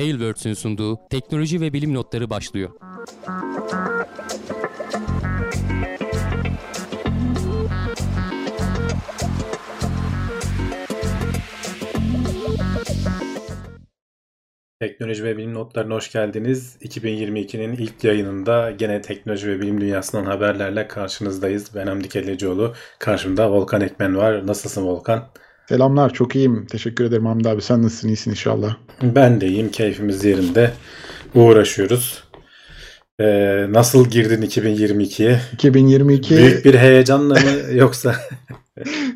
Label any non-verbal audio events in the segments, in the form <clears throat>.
Tailwords'ün sunduğu teknoloji ve bilim notları başlıyor. Teknoloji ve bilim notlarına hoş geldiniz. 2022'nin ilk yayınında gene teknoloji ve bilim dünyasından haberlerle karşınızdayız. Ben Hamdi Kellecioğlu. Karşımda Volkan Ekmen var. Nasılsın Volkan? Selamlar, çok iyiyim. Teşekkür ederim Hamdi abi. Sen nasılsın? İyisin inşallah. Ben de iyiyim. Keyfimiz yerinde. Uğraşıyoruz. Ee, nasıl girdin 2022'ye? 2022... Büyük bir heyecanla mı <laughs> yoksa?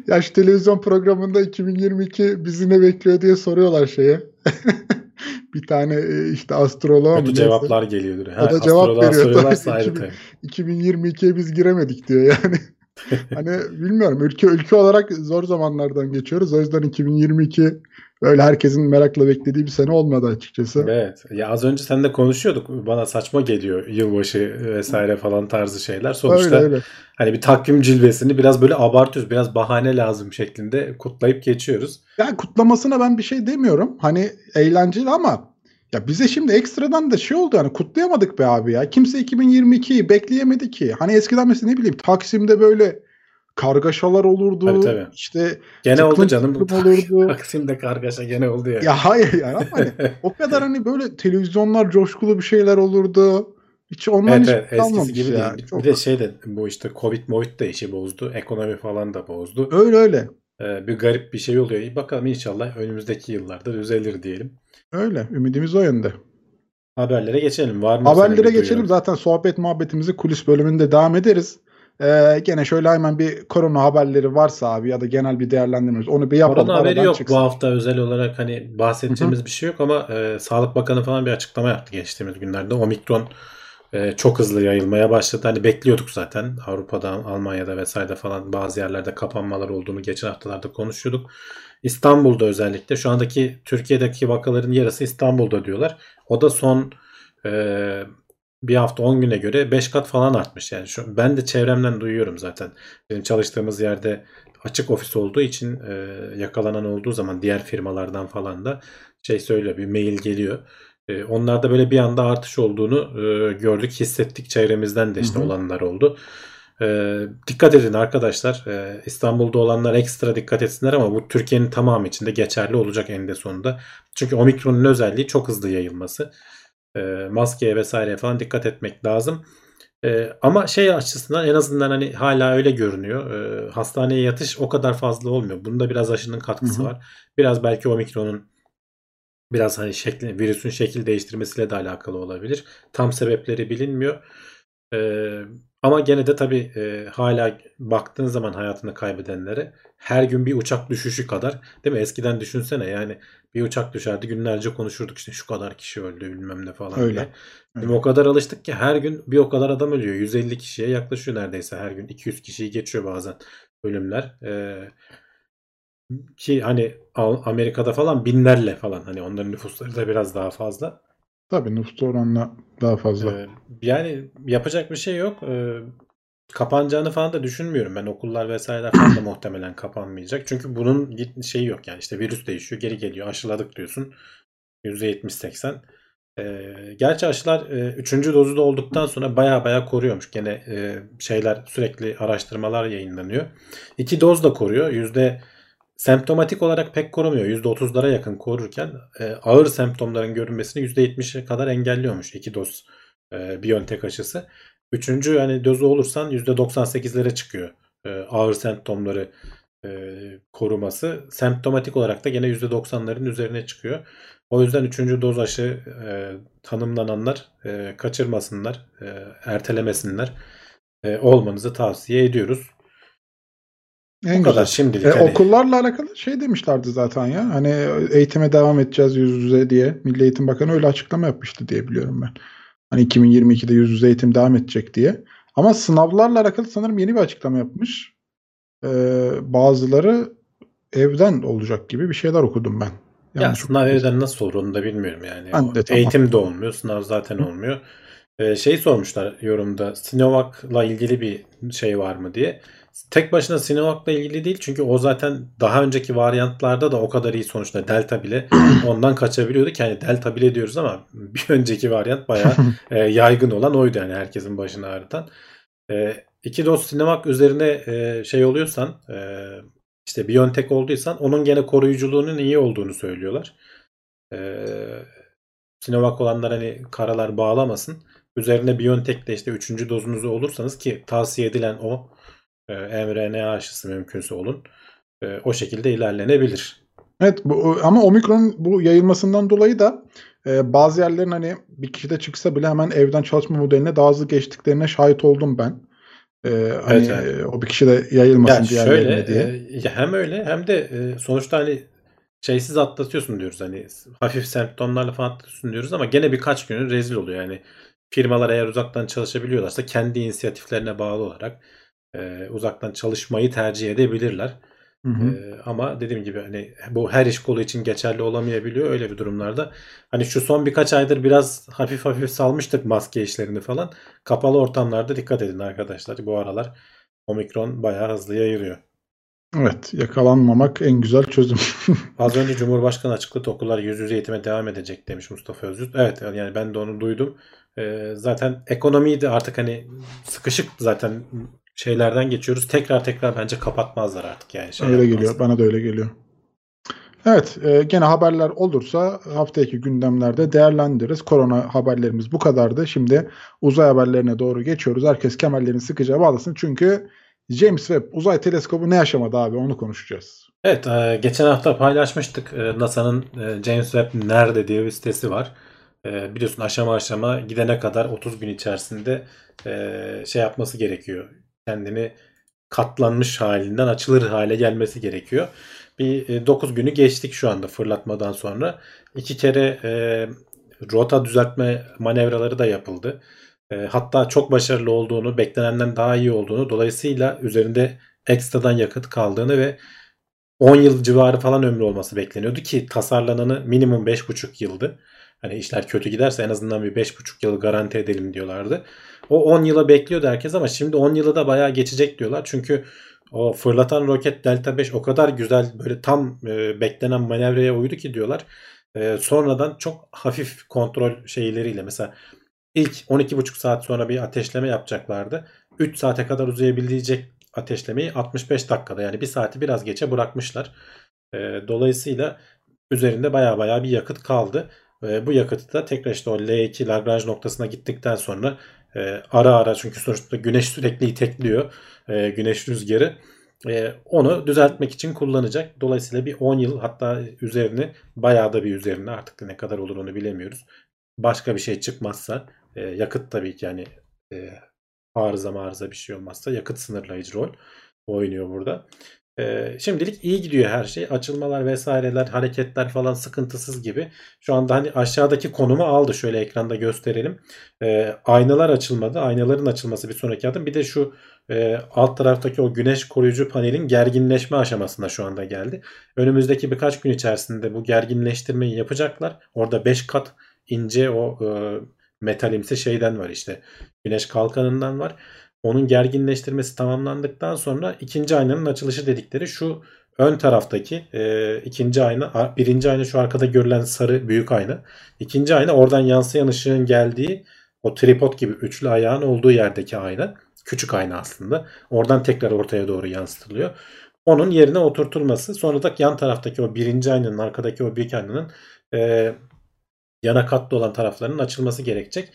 ya şu televizyon programında 2022 bizi ne bekliyor diye soruyorlar şeye. <laughs> bir tane e, işte astroloğa mı? cevaplar geliyordur. Ha, o da cevap veriyor. 2022'ye <laughs> biz giremedik diyor yani. <laughs> hani bilmiyorum ülke ülke olarak zor zamanlardan geçiyoruz. O yüzden 2022 böyle herkesin merakla beklediği bir sene olmadı açıkçası. Evet. Ya az önce sen de konuşuyorduk. Bana saçma geliyor yılbaşı vesaire falan tarzı şeyler. Sonuçta öyle, öyle. hani bir takvim cilvesini biraz böyle abartıyoruz. Biraz bahane lazım şeklinde kutlayıp geçiyoruz. Ya kutlamasına ben bir şey demiyorum. Hani eğlenceli ama ya bize şimdi ekstradan da şey oldu yani kutlayamadık be abi ya. Kimse 2022'yi bekleyemedi ki. Hani eskiden mesela ne bileyim Taksim'de böyle kargaşalar olurdu. Tabii tabii. İşte gene oldu canım. Olurdu. <laughs> Taksim'de kargaşa gene oldu ya. Ya hayır yani ama hani o kadar hani böyle televizyonlar coşkulu bir şeyler olurdu. Hiç ondan evet, hiç evet, eskisi gibi yani. değil. Çok... Bir de şey de bu işte Covid Covid de işi bozdu. Ekonomi falan da bozdu. Öyle öyle. Ee, bir garip bir şey oluyor. Bakalım inşallah önümüzdeki yıllarda düzelir diyelim. Öyle. Ümidimiz o yönde. Haberlere geçelim. Var mı? Haberlere geçelim. Duyuyorum? Zaten sohbet muhabbetimizi kulis bölümünde devam ederiz. Ee, gene şöyle hemen bir korona haberleri varsa abi ya da genel bir değerlendirmemiz onu bir yapalım. Korona haberi yok çıksın. bu hafta özel olarak hani bahsedeceğimiz Hı-hı. bir şey yok ama e, Sağlık Bakanı falan bir açıklama yaptı geçtiğimiz günlerde. Omikron e, çok hızlı yayılmaya başladı. Hani bekliyorduk zaten Avrupa'da, Almanya'da vesaire falan bazı yerlerde kapanmalar olduğunu geçen haftalarda konuşuyorduk. İstanbul'da özellikle şu andaki Türkiye'deki vakaların yarısı İstanbul'da diyorlar. O da son e, bir hafta 10 güne göre 5 kat falan artmış. Yani şu, ben de çevremden duyuyorum zaten. Benim çalıştığımız yerde açık ofis olduğu için e, yakalanan olduğu zaman diğer firmalardan falan da şey söylüyor bir mail geliyor. E, onlarda böyle bir anda artış olduğunu e, gördük, hissettik. Çevremizden de işte hı hı. olanlar oldu. E, dikkat edin arkadaşlar. E, İstanbul'da olanlar ekstra dikkat etsinler ama bu Türkiye'nin tamamı için de geçerli olacak eninde sonunda. Çünkü omikronun özelliği çok hızlı yayılması. E, maskeye vesaire falan dikkat etmek lazım. E, ama şey açısından en azından hani hala öyle görünüyor. E, hastaneye yatış o kadar fazla olmuyor. Bunda biraz aşının katkısı hı hı. var. Biraz belki omikronun biraz hani şekli, virüsün şekil değiştirmesiyle de alakalı olabilir. Tam sebepleri bilinmiyor. Ee, ama gene de tabii e, hala baktığın zaman hayatını kaybedenlere her gün bir uçak düşüşü kadar değil mi? Eskiden düşünsene yani bir uçak düşerdi günlerce konuşurduk işte şu kadar kişi öldü bilmem ne falan Öyle. diye. Öyle. o kadar alıştık ki her gün bir o kadar adam ölüyor. 150 kişiye yaklaşıyor neredeyse her gün. 200 kişiyi geçiyor bazen ölümler. Ee, ki hani Amerika'da falan binlerle falan hani onların nüfusları da biraz daha fazla. Tabii nüfus oranla daha fazla. Ee, yani yapacak bir şey yok. Ee, kapanacağını falan da düşünmüyorum. Ben okullar vesaire falan da muhtemelen kapanmayacak. Çünkü bunun şeyi yok yani işte virüs değişiyor geri geliyor aşıladık diyorsun. %70-80. Ee, gerçi aşılar e, üçüncü dozu da olduktan sonra baya baya koruyormuş. Gene e, şeyler sürekli araştırmalar yayınlanıyor. İki doz da koruyor. Yüzde semptomatik olarak pek korumuyor. %30'lara yakın korurken e, ağır semptomların görünmesini %70'e kadar engelliyormuş iki doz e, Biontech aşısı. Üçüncü hani dozu olursan %98'lere çıkıyor e, ağır semptomları e, koruması. Semptomatik olarak da gene %90'ların üzerine çıkıyor. O yüzden üçüncü doz aşı e, tanımlananlar e, kaçırmasınlar, e, ertelemesinler. E, olmanızı tavsiye ediyoruz. En Bu kadar şimdilik. E, hani... Okullarla alakalı şey demişlerdi zaten ya. Hani eğitime devam edeceğiz yüz yüze diye. Milli Eğitim Bakanı öyle açıklama yapmıştı diye biliyorum ben. Hani 2022'de yüz yüze eğitim devam edecek diye. Ama sınavlarla alakalı sanırım yeni bir açıklama yapmış. Ee, bazıları evden olacak gibi bir şeyler okudum ben. Yani ya sınav evden nasıl olur onu da bilmiyorum yani. Ben de, tamam. Eğitim de olmuyor, sınav zaten olmuyor. Ee, şey sormuşlar yorumda Sinovac'la ilgili bir şey var mı diye. Tek başına Sinovac'la ilgili değil. Çünkü o zaten daha önceki varyantlarda da o kadar iyi sonuçta Delta bile <clears throat> ondan kaçabiliyordu ki yani Delta bile diyoruz ama bir önceki varyant bayağı <laughs> e, yaygın olan oydu yani herkesin başını ağrıtan. E, iki doz Sinovac üzerine e, şey oluyorsan e, işte Biontech olduysan onun gene koruyuculuğunun iyi olduğunu söylüyorlar. E, Sinovac olanlar hani karalar bağlamasın. Üzerine Biontech de işte 3. dozunuzu olursanız ki tavsiye edilen o e, mRNA aşısı mümkünse olun. E, o şekilde ilerlenebilir. Evet bu, ama omikron bu yayılmasından dolayı da e, bazı yerlerin hani bir kişi de çıksa bile hemen evden çalışma modeline daha hızlı geçtiklerine şahit oldum ben. Ee, hani evet, evet. o bir kişi de yayılmasın ya diğerlerine şöyle, diye. E, hem öyle hem de e, sonuçta hani şeysiz atlatıyorsun diyoruz hani hafif semptomlarla falan atlatıyorsun diyoruz ama gene birkaç günün rezil oluyor yani firmalar eğer uzaktan çalışabiliyorlarsa kendi inisiyatiflerine bağlı olarak e, uzaktan çalışmayı tercih edebilirler. Hı hı. E, ama dediğim gibi hani bu her iş kolu için geçerli olamayabiliyor öyle bir durumlarda. Hani şu son birkaç aydır biraz hafif hafif salmıştık maske işlerini falan. Kapalı ortamlarda dikkat edin arkadaşlar. Bu aralar omikron bayağı hızlı yayılıyor. Evet yakalanmamak en güzel çözüm. <laughs> Az önce Cumhurbaşkanı açıkladı okullar yüz yüze eğitime devam edecek demiş Mustafa Özgür. Evet yani ben de onu duydum. Ee, zaten ekonomiyi de artık hani sıkışık zaten şeylerden geçiyoruz. Tekrar tekrar bence kapatmazlar artık yani. Şey öyle yapmazlar. geliyor. Bana da öyle geliyor. Evet, e, gene haberler olursa haftaki gündemlerde değerlendiririz. Korona haberlerimiz bu kadardı. Şimdi uzay haberlerine doğru geçiyoruz. Herkes kemerlerini sıkıca bağlasın. Çünkü James Webb uzay teleskobu ne aşamada abi onu konuşacağız. Evet, e, geçen hafta paylaşmıştık. E, NASA'nın e, James Webb nerede diye bir sitesi var. E, biliyorsun aşama aşama gidene kadar 30 gün içerisinde e, şey yapması gerekiyor kendini katlanmış halinden açılır hale gelmesi gerekiyor. Bir 9 e, günü geçtik şu anda fırlatmadan sonra. iki kere e, rota düzeltme manevraları da yapıldı. E, hatta çok başarılı olduğunu, beklenenden daha iyi olduğunu, dolayısıyla üzerinde ekstradan yakıt kaldığını ve 10 yıl civarı falan ömrü olması bekleniyordu ki tasarlananı minimum 5,5 yıldı. Hani işler kötü giderse en azından bir 5,5 yıl garanti edelim diyorlardı. O 10 yıla bekliyordu herkes ama şimdi 10 yılı da bayağı geçecek diyorlar. Çünkü o fırlatan roket Delta 5 o kadar güzel böyle tam e, beklenen manevraya uydu ki diyorlar. E, sonradan çok hafif kontrol şeyleriyle mesela ilk 12,5 saat sonra bir ateşleme yapacaklardı. 3 saate kadar uzayabilecek ateşlemeyi 65 dakikada yani bir saati biraz geçe bırakmışlar. E, dolayısıyla üzerinde baya baya bir yakıt kaldı. E, bu yakıtı da tekrar işte o L2 Lagrange noktasına gittikten sonra e, ara ara çünkü sonuçta güneş sürekli itekliyor e, güneş rüzgarı. E, onu düzeltmek için kullanacak. Dolayısıyla bir 10 yıl hatta üzerini bayağı da bir üzerine artık ne kadar olur onu bilemiyoruz. Başka bir şey çıkmazsa e, yakıt tabii ki yani e, arıza marıza bir şey olmazsa yakıt sınırlayıcı rol oynuyor burada. Şimdilik iyi gidiyor her şey. Açılmalar vesaireler, hareketler falan sıkıntısız gibi. Şu anda hani aşağıdaki konumu aldı. Şöyle ekranda gösterelim. Aynalar açılmadı. Aynaların açılması bir sonraki adım. Bir de şu alt taraftaki o güneş koruyucu panelin gerginleşme aşamasına şu anda geldi. Önümüzdeki birkaç gün içerisinde bu gerginleştirmeyi yapacaklar. Orada 5 kat ince o metalimsi şeyden var işte. Güneş kalkanından var. Onun gerginleştirmesi tamamlandıktan sonra ikinci aynanın açılışı dedikleri şu ön taraftaki e, ikinci ayna, birinci ayna şu arkada görülen sarı büyük ayna. İkinci ayna oradan yansıyan ışığın geldiği o tripod gibi üçlü ayağın olduğu yerdeki ayna. Küçük ayna aslında. Oradan tekrar ortaya doğru yansıtılıyor. Onun yerine oturtulması. Sonra da yan taraftaki o birinci aynanın arkadaki o büyük aynanın e, yana katlı olan taraflarının açılması gerekecek.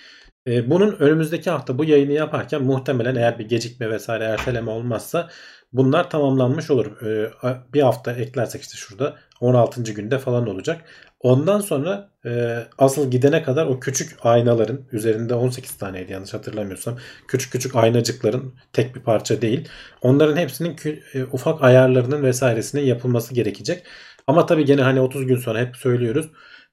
E, bunun önümüzdeki hafta bu yayını yaparken muhtemelen eğer bir gecikme vesaire erteleme olmazsa bunlar tamamlanmış olur. E, bir hafta eklersek işte şurada 16. günde falan olacak. Ondan sonra e, asıl gidene kadar o küçük aynaların üzerinde 18 taneydi yanlış hatırlamıyorsam. Küçük küçük aynacıkların tek bir parça değil. Onların hepsinin e, ufak ayarlarının vesairesinin yapılması gerekecek. Ama tabii gene hani 30 gün sonra hep söylüyoruz.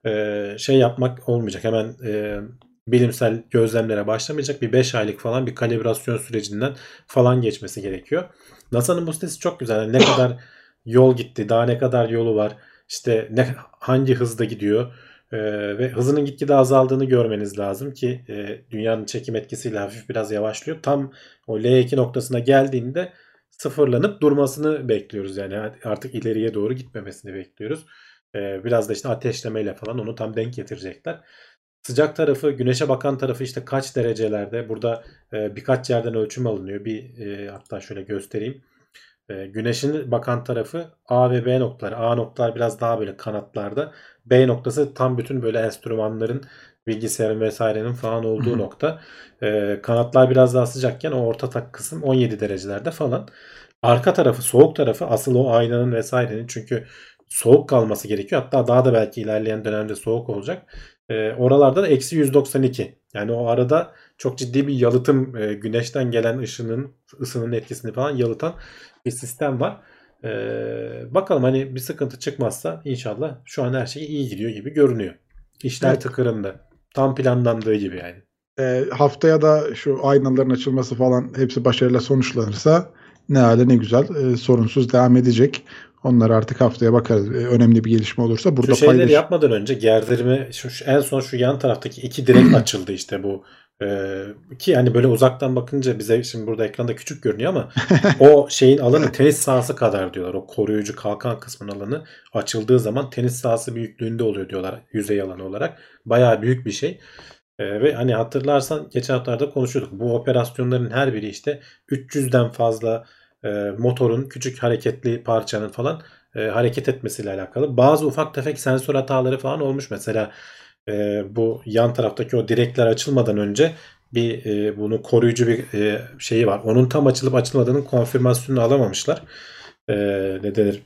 E, şey yapmak olmayacak. Hemen e, bilimsel gözlemlere başlamayacak. Bir 5 aylık falan bir kalibrasyon sürecinden falan geçmesi gerekiyor. NASA'nın bu sitesi çok güzel. Yani ne <coughs> kadar yol gitti, daha ne kadar yolu var, işte ne hangi hızda gidiyor e, ve hızının gitgide azaldığını görmeniz lazım ki e, dünyanın çekim etkisiyle hafif biraz yavaşlıyor. Tam o L2 noktasına geldiğinde sıfırlanıp durmasını bekliyoruz. Yani artık ileriye doğru gitmemesini bekliyoruz. Ee, biraz da işte ateşlemeyle falan onu tam denk getirecekler. Sıcak tarafı, güneşe bakan tarafı işte kaç derecelerde? Burada e, birkaç yerden ölçüm alınıyor. Bir e, hatta şöyle göstereyim. E, güneşin bakan tarafı A ve B noktaları. A noktalar biraz daha böyle kanatlarda. B noktası tam bütün böyle enstrümanların bilgisayarın vesairenin falan olduğu Hı-hı. nokta. E, kanatlar biraz daha sıcakken o orta tak kısım 17 derecelerde falan. Arka tarafı soğuk tarafı asıl o aynanın vesairenin çünkü soğuk kalması gerekiyor. Hatta daha da belki ilerleyen dönemde soğuk olacak. E, oralarda da eksi 192. Yani o arada çok ciddi bir yalıtım e, güneşten gelen ışının ısının etkisini falan yalıtan bir sistem var. E, bakalım hani bir sıkıntı çıkmazsa inşallah şu an her şey iyi gidiyor gibi görünüyor. İşler evet. tıkırında. Tam planlandığı gibi yani. E, haftaya da şu aynaların açılması falan hepsi başarıyla sonuçlanırsa ne hale ne güzel e, sorunsuz devam edecek. Onlar artık haftaya bakarız. E, önemli bir gelişme olursa burada Şu şeyleri paylaş... yapmadan önce gerdirme şu, şu, en son şu yan taraftaki iki direk <clears throat> açıldı işte bu ee, ki yani böyle uzaktan bakınca bize şimdi burada ekranda küçük görünüyor ama <laughs> o şeyin alanı tenis sahası kadar diyorlar. O koruyucu kalkan kısmın alanı açıldığı zaman tenis sahası büyüklüğünde oluyor diyorlar yüzey alanı olarak. Bayağı büyük bir şey. Ee, ve hani hatırlarsan geçen haftalarda konuşuyorduk. Bu operasyonların her biri işte 300'den fazla e, motorun küçük hareketli parçanın falan e, hareket etmesiyle alakalı. Bazı ufak tefek sensör hataları falan olmuş. Mesela e, bu yan taraftaki o direkler açılmadan önce bir e, bunu koruyucu bir e, şeyi var. Onun tam açılıp açılmadığının konfirmasyonunu alamamışlar. E, ne denir?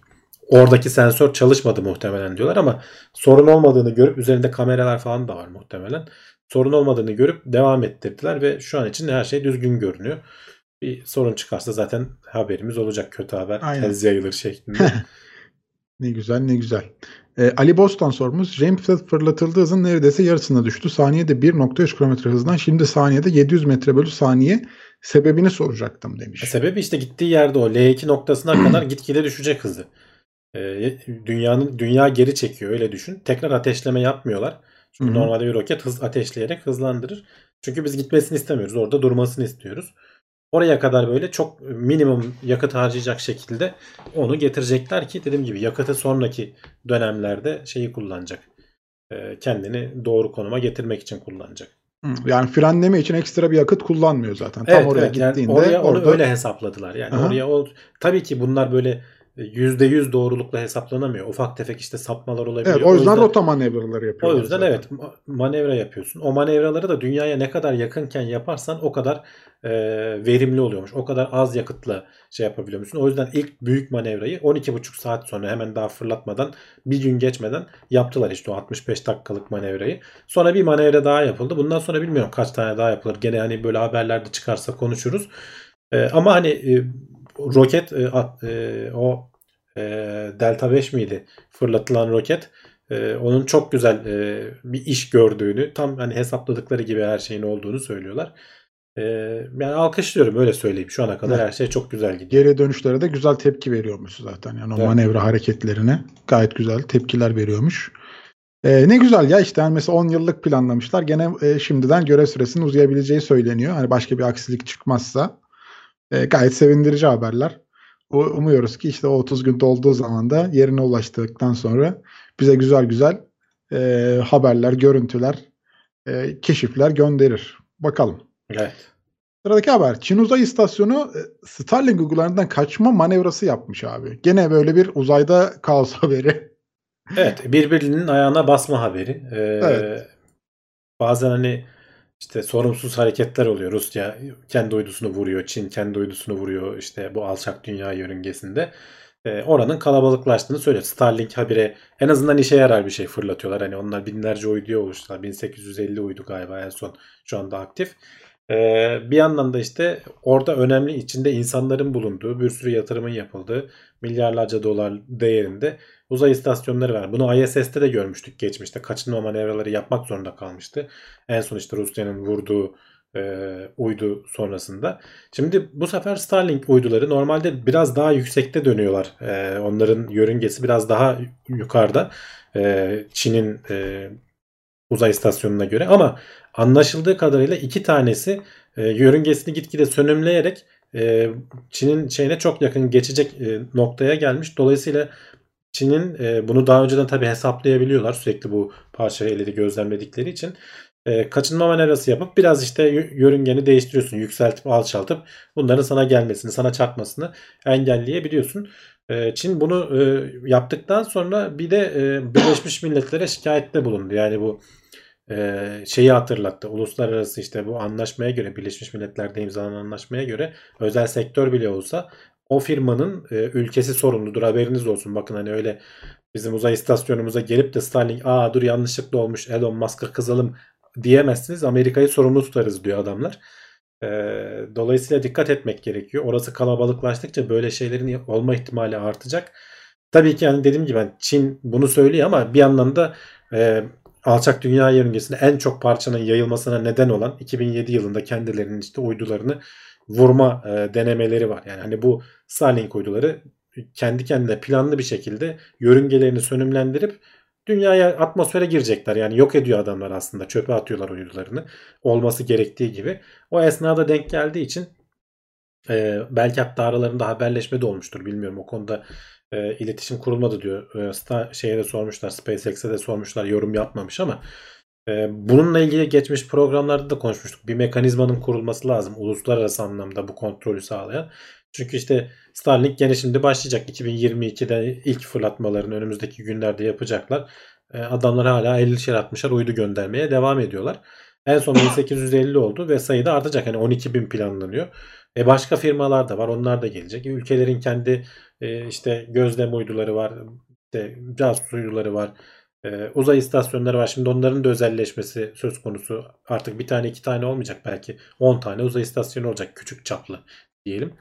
Oradaki sensör çalışmadı muhtemelen diyorlar ama sorun olmadığını görüp üzerinde kameralar falan da var muhtemelen. Sorun olmadığını görüp devam ettirdiler ve şu an için her şey düzgün görünüyor. Bir sorun çıkarsa zaten haberimiz olacak. Kötü haber Aynen. tez yayılır şeklinde. <laughs> ne güzel ne güzel. Ee, Ali Bostan sormuş. Ramfeld fırlatıldığı hızın neredeyse yarısına düştü. Saniyede 1.3 km hızdan şimdi saniyede 700 metre bölü saniye. Sebebini soracaktım demiş. E, sebebi işte gittiği yerde o L2 noktasına <clears throat> kadar gitgide düşecek hızı. Ee, dünyanın dünya geri çekiyor öyle düşün. Tekrar ateşleme yapmıyorlar. Çünkü Hı-hı. normalde bir roket hız ateşleyerek hızlandırır. Çünkü biz gitmesini istemiyoruz. Orada durmasını istiyoruz. Oraya kadar böyle çok minimum yakıt harcayacak şekilde onu getirecekler ki dediğim gibi yakıtı sonraki dönemlerde şeyi kullanacak. Ee, kendini doğru konuma getirmek için kullanacak. Yani frenleme için ekstra bir yakıt kullanmıyor zaten. Tam evet, oraya evet. gittiğinde yani oraya orada... onu öyle hesapladılar. Yani Aha. oraya o tabii ki bunlar böyle %100 doğrulukla hesaplanamıyor. Ufak tefek işte sapmalar olabiliyor. Evet, o yüzden, o yüzden rota manevraları yapıyorlar. O yüzden zaten. evet manevra yapıyorsun. O manevraları da dünyaya ne kadar yakınken yaparsan o kadar e, verimli oluyormuş. O kadar az yakıtla şey yapabiliyormuşsun. O yüzden ilk büyük manevrayı 12,5 saat sonra hemen daha fırlatmadan bir gün geçmeden yaptılar işte o 65 dakikalık manevrayı. Sonra bir manevra daha yapıldı. Bundan sonra bilmiyorum kaç tane daha yapılır. Gene hani böyle haberlerde çıkarsa konuşuruz. E, ama hani e, roket e, e, o e, Delta 5 miydi fırlatılan roket e, onun çok güzel e, bir iş gördüğünü tam hani hesapladıkları gibi her şeyin olduğunu söylüyorlar. E, yani alkışlıyorum öyle söyleyeyim. Şu ana kadar evet. her şey çok güzel gidiyor. Geri dönüşlere de güzel tepki veriyormuş zaten. Yani o evet. manevra hareketlerine gayet güzel tepkiler veriyormuş. Ee, ne güzel ya işte yani mesela 10 yıllık planlamışlar. Gene e, şimdiden görev süresinin uzayabileceği söyleniyor. Hani başka bir aksilik çıkmazsa. E, gayet sevindirici haberler. Umuyoruz ki işte o 30 gün dolduğu zaman da yerine ulaştıktan sonra bize güzel güzel e, haberler, görüntüler, e, keşifler gönderir. Bakalım. Evet. Sıradaki haber. Çin uzay istasyonu e, Starlink uygularından kaçma manevrası yapmış abi. Gene böyle bir uzayda kaos <laughs> haberi. Evet. Birbirinin ayağına basma haberi. Ee, evet. Bazen hani işte sorumsuz hareketler oluyor. Rusya kendi uydusunu vuruyor. Çin kendi uydusunu vuruyor. İşte bu alçak dünya yörüngesinde. E, oranın kalabalıklaştığını söylüyor. Starlink habire en azından işe yarar bir şey fırlatıyorlar. Hani onlar binlerce uyduya oluştular. 1850 uydu galiba en son şu anda aktif. E, bir yandan da işte orada önemli içinde insanların bulunduğu bir sürü yatırımın yapıldığı milyarlarca dolar değerinde uzay istasyonları var. Bunu ISS'te de görmüştük geçmişte. Kaçınma manevraları yapmak zorunda kalmıştı. En son işte Rusya'nın vurduğu e, uydu sonrasında. Şimdi bu sefer Starlink uyduları normalde biraz daha yüksekte dönüyorlar. E, onların yörüngesi biraz daha yukarıda. E, Çin'in e, uzay istasyonuna göre ama anlaşıldığı kadarıyla iki tanesi e, yörüngesini gitgide sönümleyerek e, Çin'in şeyine çok yakın geçecek e, noktaya gelmiş. Dolayısıyla Çin'in e, bunu daha önceden tabii hesaplayabiliyorlar. Sürekli bu parçayı gözlemledikleri için. E, kaçınma manevrası yapıp biraz işte yörüngeni değiştiriyorsun. Yükseltip alçaltıp bunların sana gelmesini, sana çarpmasını engelleyebiliyorsun. E, Çin bunu e, yaptıktan sonra bir de e, Birleşmiş Milletler'e şikayette bulundu. Yani bu e, şeyi hatırlattı. Uluslararası işte bu anlaşmaya göre Birleşmiş Milletler'de imzalanan anlaşmaya göre özel sektör bile olsa o firmanın e, ülkesi sorumludur haberiniz olsun. Bakın hani öyle bizim uzay istasyonumuza gelip de Starlink aa dur yanlışlıkla olmuş Elon Musk'a kızalım diyemezsiniz. Amerika'yı sorumlu tutarız diyor adamlar. E, dolayısıyla dikkat etmek gerekiyor. Orası kalabalıklaştıkça böyle şeylerin olma ihtimali artacak. Tabii ki yani dediğim gibi yani Çin bunu söylüyor ama bir yandan da e, alçak dünya yörüngesinde en çok parçanın yayılmasına neden olan 2007 yılında kendilerinin işte uydularını vurma e, denemeleri var. Yani hani bu Starlink uyduları kendi kendine planlı bir şekilde yörüngelerini sönümlendirip dünyaya atmosfere girecekler. Yani yok ediyor adamlar aslında. Çöpe atıyorlar uydularını. Olması gerektiği gibi. O esnada denk geldiği için e, belki hatta aralarında haberleşme de olmuştur. Bilmiyorum o konuda e, iletişim kurulmadı diyor. E, şeye de sormuşlar. SpaceX'e de sormuşlar. Yorum yapmamış ama bununla ilgili geçmiş programlarda da konuşmuştuk. Bir mekanizmanın kurulması lazım. Uluslararası anlamda bu kontrolü sağlayan. Çünkü işte Starlink gene şimdi başlayacak. 2022'de ilk fırlatmalarını önümüzdeki günlerde yapacaklar. E, adamlar hala 50'şer 60'ar uydu göndermeye devam ediyorlar. En son <coughs> 1850 oldu ve sayı da artacak. Hani 12 bin planlanıyor. E başka firmalar da var. Onlar da gelecek. Ülkelerin kendi e, işte gözlem uyduları var. İşte casus uyduları var. E, uzay istasyonları var. Şimdi onların da özelleşmesi söz konusu. Artık bir tane iki tane olmayacak. Belki 10 tane uzay istasyonu olacak. Küçük çaplı diyelim.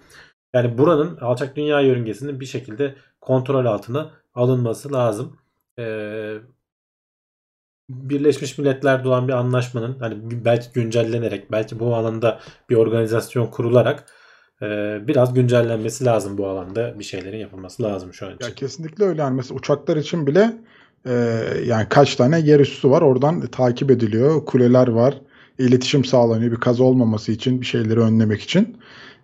Yani buranın alçak dünya yörüngesinin bir şekilde kontrol altına alınması lazım. Ee, Birleşmiş Milletler'de olan bir anlaşmanın hani belki güncellenerek belki bu alanda bir organizasyon kurularak e, biraz güncellenmesi lazım bu alanda bir şeylerin yapılması lazım şu an için. Ya kesinlikle öyle yani mesela uçaklar için bile e, yani kaç tane yer üssü var oradan takip ediliyor kuleler var iletişim sağlanıyor bir kaza olmaması için bir şeyleri önlemek için.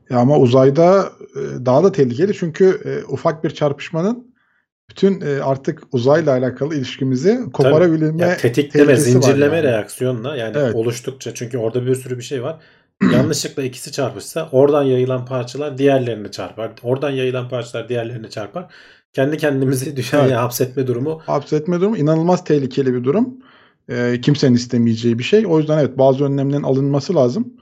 Ya ama uzayda e, daha da tehlikeli çünkü e, ufak bir çarpışmanın bütün e, artık uzayla alakalı ilişkimizi koparabilme ya, tetikleme, zincirleme yani. reaksiyonla yani evet. oluştukça çünkü orada bir sürü bir şey var. Yanlışlıkla ikisi çarpışsa oradan yayılan parçalar diğerlerini çarpar. Oradan yayılan parçalar diğerlerini çarpar. Kendi kendimizi dünyaya evet. hapsetme durumu. Hapsetme durumu inanılmaz tehlikeli bir durum. E, kimsenin istemeyeceği bir şey. O yüzden evet bazı önlemlerin alınması lazım.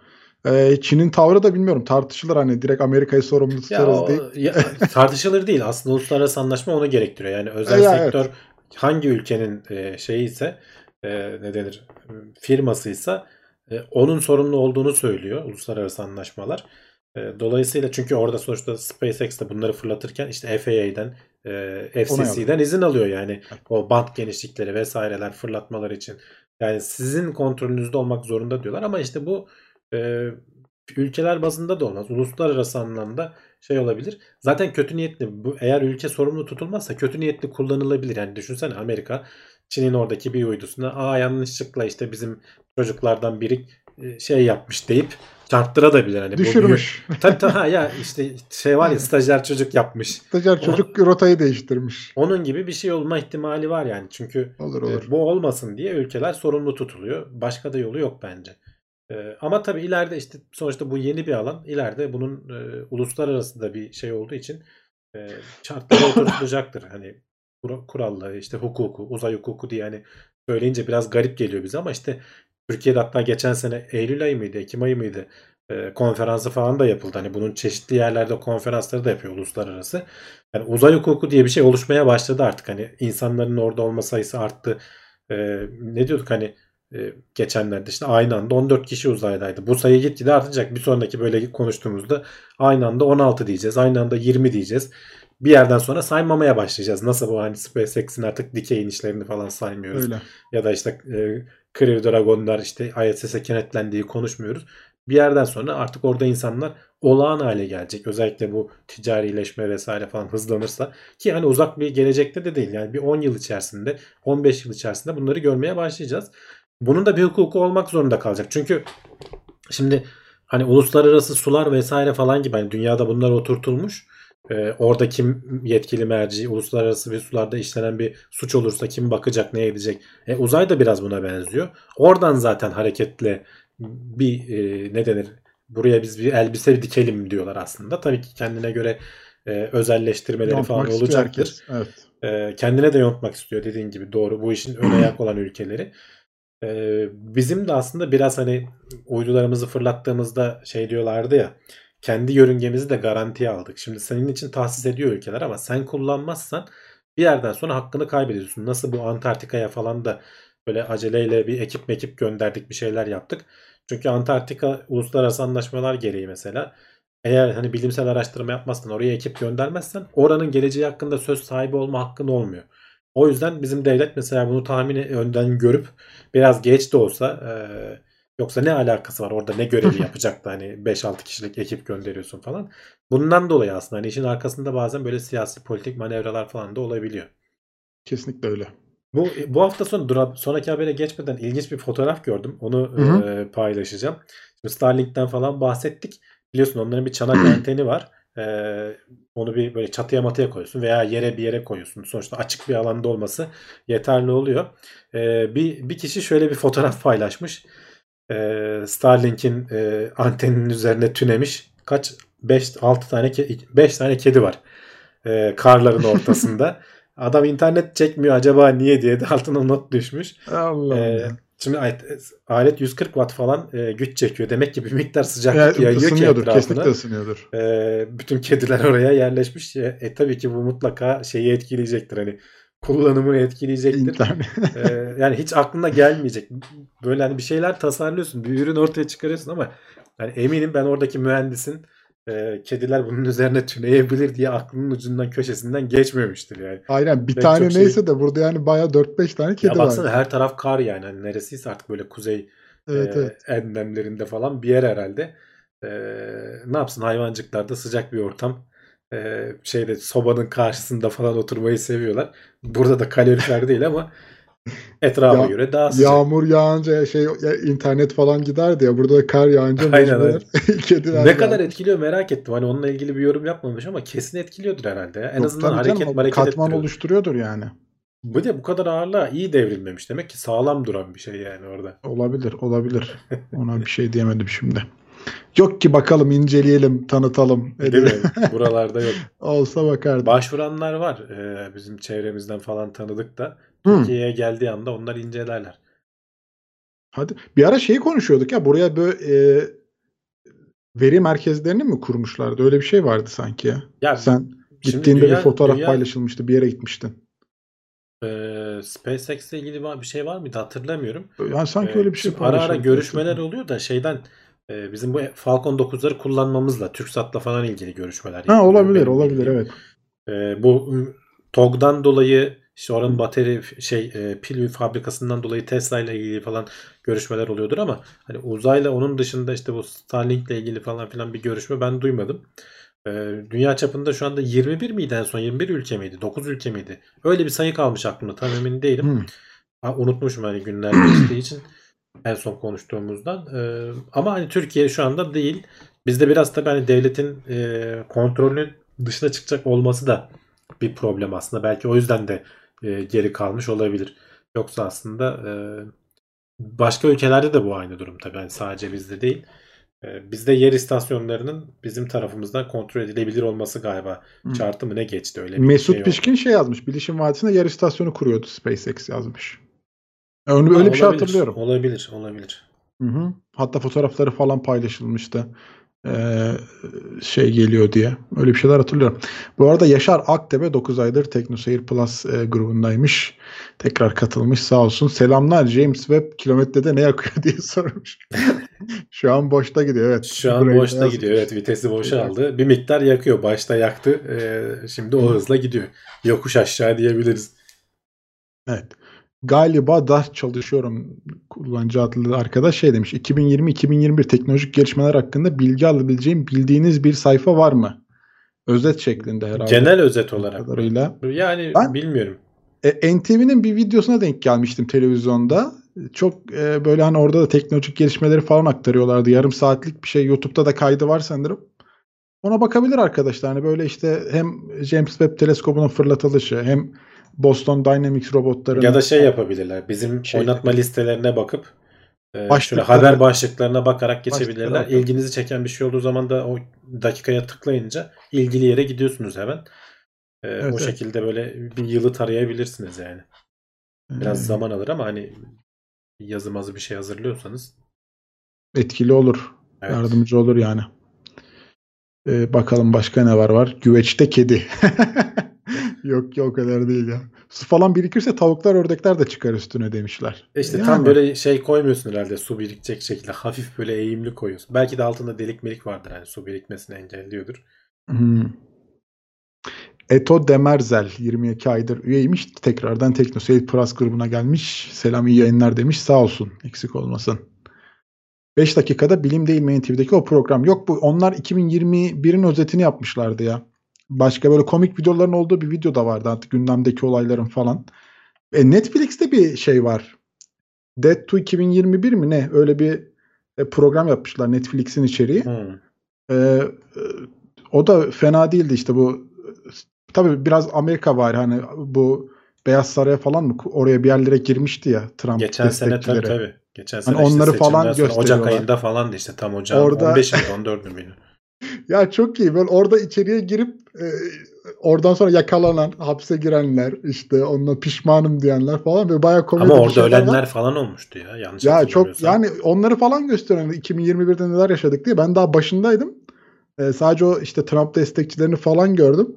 Ee, Çin'in tavrı da bilmiyorum tartışılır hani direkt Amerika'yı sorumlu tutarız ya, diye. Ya, <laughs> tartışılır değil aslında uluslararası anlaşma onu gerektiriyor. Yani özel ya, sektör evet. hangi ülkenin e, şeyi ise e, ne denir firmasıysa e, onun sorumlu olduğunu söylüyor uluslararası anlaşmalar. E, dolayısıyla çünkü orada sonuçta SpaceX de bunları fırlatırken işte FAA'den e, FCC'den izin alıyor yani o bant genişlikleri vesaireler fırlatmalar için. Yani sizin kontrolünüzde olmak zorunda diyorlar ama işte bu e, ülkeler bazında da olmaz. Uluslararası anlamda şey olabilir. Zaten kötü niyetli bu eğer ülke sorumlu tutulmazsa kötü niyetli kullanılabilir. Yani düşünsene Amerika Çin'in oradaki bir uydusuna aa yanlışlıkla işte bizim çocuklardan biri şey yapmış deyip çarptırabilir hani düşürmüş. Bu, tabii tabii ya işte şey var ya stajyer çocuk yapmış. Stajyer çocuk o, rotayı değiştirmiş. Onun gibi bir şey olma ihtimali var yani. Çünkü olur, olur. E, bu olmasın diye ülkeler sorumlu tutuluyor. Başka da yolu yok bence. Ee, ama tabii ileride işte sonuçta bu yeni bir alan. İleride bunun e, uluslararası da bir şey olduğu için e, şartları <coughs> oturtulacaktır. Hani kuralları, işte hukuku, uzay hukuku diye hani söyleyince biraz garip geliyor bize ama işte Türkiye'de hatta geçen sene Eylül ayı mıydı, Ekim ayı mıydı e, konferansı falan da yapıldı. Hani bunun çeşitli yerlerde konferansları da yapıyor uluslararası. Yani uzay hukuku diye bir şey oluşmaya başladı artık. Hani insanların orada olma sayısı arttı. E, ne diyorduk hani e, geçenlerde işte aynı anda 14 kişi uzaydaydı. Bu sayı gitgide artacak. Bir sonraki böyle konuştuğumuzda aynı anda 16 diyeceğiz. Aynı anda 20 diyeceğiz. Bir yerden sonra saymamaya başlayacağız. Nasıl bu hani SpaceX'in artık dikey inişlerini falan saymıyoruz. Öyle. Ya da işte e, Crew Dragon'lar işte ISS'e kenetlendiği konuşmuyoruz. Bir yerden sonra artık orada insanlar olağan hale gelecek. Özellikle bu ticarileşme vesaire falan hızlanırsa ki hani uzak bir gelecekte de değil. Yani bir 10 yıl içerisinde, 15 yıl içerisinde bunları görmeye başlayacağız. Bunun da bir hukuku olmak zorunda kalacak. Çünkü şimdi hani uluslararası sular vesaire falan gibi hani dünyada bunlar oturtulmuş. Ee, orada kim yetkili merci, uluslararası bir sularda işlenen bir suç olursa kim bakacak, ne edecek. E, uzay da biraz buna benziyor. Oradan zaten hareketle bir e, ne denir buraya biz bir elbise dikelim diyorlar aslında. Tabii ki kendine göre e, özelleştirmeleri Yontmak falan olacaktır. Evet. E, kendine de yontmak istiyor dediğin gibi doğru bu işin ön <clears throat> ayak olan ülkeleri. E, bizim de aslında biraz hani uydularımızı fırlattığımızda şey diyorlardı ya kendi yörüngemizi de garantiye aldık. Şimdi senin için tahsis ediyor ülkeler ama sen kullanmazsan bir yerden sonra hakkını kaybediyorsun. Nasıl bu Antarktika'ya falan da böyle aceleyle bir ekip mekip gönderdik bir şeyler yaptık. Çünkü Antarktika uluslararası anlaşmalar gereği mesela eğer hani bilimsel araştırma yapmazsan oraya ekip göndermezsen oranın geleceği hakkında söz sahibi olma hakkın olmuyor. O yüzden bizim devlet mesela bunu tahmini önden görüp biraz geç de olsa e, yoksa ne alakası var orada ne görevi <laughs> yapacaktı hani 5-6 kişilik ekip gönderiyorsun falan. Bundan dolayı aslında hani işin arkasında bazen böyle siyasi politik manevralar falan da olabiliyor. Kesinlikle öyle. Bu bu hafta sonu sonraki habere geçmeden ilginç bir fotoğraf gördüm. Onu Hı hı. e, paylaşacağım. Şimdi Starlink'ten falan bahsettik. Biliyorsun onların bir çanak <clears throat> anteni var. E, onu bir böyle çatıya matıya koyuyorsun veya yere bir yere koyuyorsun. Sonuçta açık bir alanda olması yeterli oluyor. E, bir bir kişi şöyle bir fotoğraf paylaşmış. E, Starlink'in e, anteninin üzerine tünemiş. Kaç 5 6 tane 5 tane kedi var. E, karların ortasında. <laughs> Adam internet çekmiyor acaba niye diye de altına not düşmüş. Allah Ee, Allah. şimdi alet 140 watt falan e, güç çekiyor. Demek ki bir miktar sıcaklık Yani yayıyor ki etrafına. Kesinlikle ısınıyordur. Ee, bütün kediler oraya yerleşmiş. E, e, tabii ki bu mutlaka şeyi etkileyecektir. Hani kullanımını etkileyecektir. Ee, yani hiç aklına gelmeyecek. Böyle hani bir şeyler tasarlıyorsun. Bir ürün ortaya çıkarıyorsun ama yani eminim ben oradaki mühendisin e, kediler bunun üzerine tüneyebilir diye aklının ucundan köşesinden geçmemiştir yani. Aynen bir Ve tane şey- neyse de burada yani bayağı 4-5 tane kedi ya baksana var. her taraf kar yani. Hani neresiyse artık böyle kuzey Evet, e, evet. enlemlerinde falan bir yer herhalde. E, ne yapsın hayvancıklarda sıcak bir ortam. E, şeyde sobanın karşısında falan oturmayı seviyorlar. Burada da kalorifer değil ama <laughs> etrafa Ya- göre daha sıcak. Yağmur yağınca şey ya, internet falan giderdi ya. Burada da kar yağınca Aynen, mecburen <laughs> kediler ne kadar geldi. etkiliyor merak ettim. Hani onunla ilgili bir yorum yapmamış ama kesin etkiliyordur herhalde. ya. En Yok, azından hareket canım, hareket katman oluşturuyordur yani. Bu de bu kadar ağırlığa iyi devrilmemiş. Demek ki sağlam duran bir şey yani orada. Olabilir, olabilir. <laughs> Ona bir şey diyemedim şimdi. Yok ki bakalım inceleyelim, tanıtalım. Değil edelim. mi? <laughs> Buralarda yok. Olsa bakardım. Başvuranlar var. Ee, bizim çevremizden falan tanıdık da. Türkiye'ye geldiği anda onlar incelerler. Hadi. Bir ara şeyi konuşuyorduk ya buraya böyle e, veri merkezlerini mi kurmuşlardı? Öyle bir şey vardı sanki ya. Ya Sen gittiğinde dünya- bir fotoğraf dünya- paylaşılmıştı. Bir yere gitmiştin. e, SpaceX'le ilgili bir şey var mıydı hatırlamıyorum. Yani sanki Ee, öyle bir şey ara ara görüşmeler oluyor da şeyden e, bizim bu Falcon 9'ları kullanmamızla TürkSat'la falan ilgili görüşmeler Ha olabilir, benim olabilir bildiğim. evet. E, bu ı, TOG'dan dolayı işte oranın bateri şey e, pil fabrikasından dolayı Tesla ile ilgili falan görüşmeler oluyordur ama hani uzayla onun dışında işte bu Starlink ile ilgili falan filan bir görüşme ben duymadım. E, dünya çapında şu anda 21 miydi en son 21 ülke miydi 9 ülke miydi öyle bir sayı kalmış aklımda tam emin değilim. Hı. Ha, unutmuşum hani günler geçtiği için en son konuştuğumuzdan. Ee, ama hani Türkiye şu anda değil. Bizde biraz tabii hani devletin e, kontrolünün dışına çıkacak olması da bir problem aslında. Belki o yüzden de e, geri kalmış olabilir. Yoksa aslında e, başka ülkelerde de bu aynı durum tabii. Yani sadece bizde değil. E, bizde yer istasyonlarının bizim tarafımızdan kontrol edilebilir olması galiba Hı. şartı mı ne geçti öyle bir Mesut şey oldu. Pişkin şey yazmış. Bilişim Vadisi'nde yer istasyonu kuruyordu SpaceX yazmış. Öyle, öyle bir şey Olabilir, hatırlıyorum. Olabilir, olabilir. Hı hı. Hatta fotoğrafları falan paylaşılmıştı. Ee, şey geliyor diye. Öyle bir şeyler hatırlıyorum. Bu arada Yaşar Aktepe 9 aydır TeknoSeyir Plus e, grubundaymış. Tekrar katılmış sağ olsun. Selamlar James Webb kilometrede ne yakıyor <laughs> diye sormuş. <laughs> Şu an boşta gidiyor evet. Şu an Burayı da boşta yazmış. gidiyor. Evet vitesi boşa aldı. Bir miktar yakıyor. Başta yaktı. Ee, şimdi o hızla gidiyor. Yokuş aşağı diyebiliriz. Evet. Galiba da çalışıyorum kullanıcı adlı arkadaş şey demiş. 2020-2021 teknolojik gelişmeler hakkında bilgi alabileceğim bildiğiniz bir sayfa var mı? Özet şeklinde herhalde. Genel özet olarak. kadarıyla. Yani Ben- bilmiyorum. E, NTV'nin bir videosuna denk gelmiştim televizyonda. çok e, böyle hani orada da teknolojik gelişmeleri falan aktarıyorlardı. Yarım saatlik bir şey YouTube'da da kaydı var sanırım. Ona bakabilir arkadaşlar. Hani böyle işte hem James Webb teleskobunun fırlatılışı hem Boston Dynamics robotlarının ya da şey yapabilirler. Bizim Şey- oynatma listelerine bakıp e, şöyle haber başlıklarına bakarak geçebilirler. Başlıkları İlginizi çeken bir şey olduğu zaman da o dakikaya tıklayınca ilgili yere gidiyorsunuz hemen. E, Evet, o evet. şekilde böyle bir yılı tarayabilirsiniz yani. Biraz e, zaman alır ama hani yazı mazı bir şey hazırlıyorsanız etkili olur. evet. Yardımcı olur yani. Ee, bakalım başka ne var var? Güveçte kedi. <laughs> <laughs> yok ya o kadar değil ya. Su falan birikirse tavuklar ördekler de çıkar üstüne demişler. İşte Yani. tam böyle şey koymuyorsun herhalde su birikecek şekilde hafif böyle eğimli koyuyorsun. Belki de altında delik melik vardır hani su birikmesini engelliyordur. Hmm. Eto Demerzel 22 aydır üyeymiş. Tekrardan TeknoSeyir Plus grubuna gelmiş. Selam iyi yayınlar demiş. Sağ olsun. Eksik olmasın. 5 dakikada Bilim Değil Main TV'deki o program. Yok bu onlar 2021'in özetini yapmışlardı ya. Başka böyle komik videoların olduğu bir video da vardı artık gündemdeki olayların falan. E, Netflix'te bir şey var. Dead to 2021 mi ne? Öyle bir e, program yapmışlar Netflix'in içeriği. Hmm. E, o da fena değildi işte bu tabii biraz Amerika var hani bu Beyaz Saray'a falan mı oraya bir yerlere girmişti ya Trump Geçen sene tabii tabii. Geçen sene Hani işte onları falan sonra Ocak gösteriyorlar. ayında falan da işte tam ocağın Orada- 15 miydi 14 miydi? Ya çok iyi böyle orada içeriye girip e, oradan sonra yakalanan hapse girenler işte onunla pişmanım diyenler falan ve bayağı komedi Ama orada var. ölenler falan olmuştu ya. Yanlış Ya çok yani onları falan gösteriyor. 2021'de neler yaşadık diye. Ben daha başındaydım. Ee, sadece o işte Trump destekçilerini falan gördüm.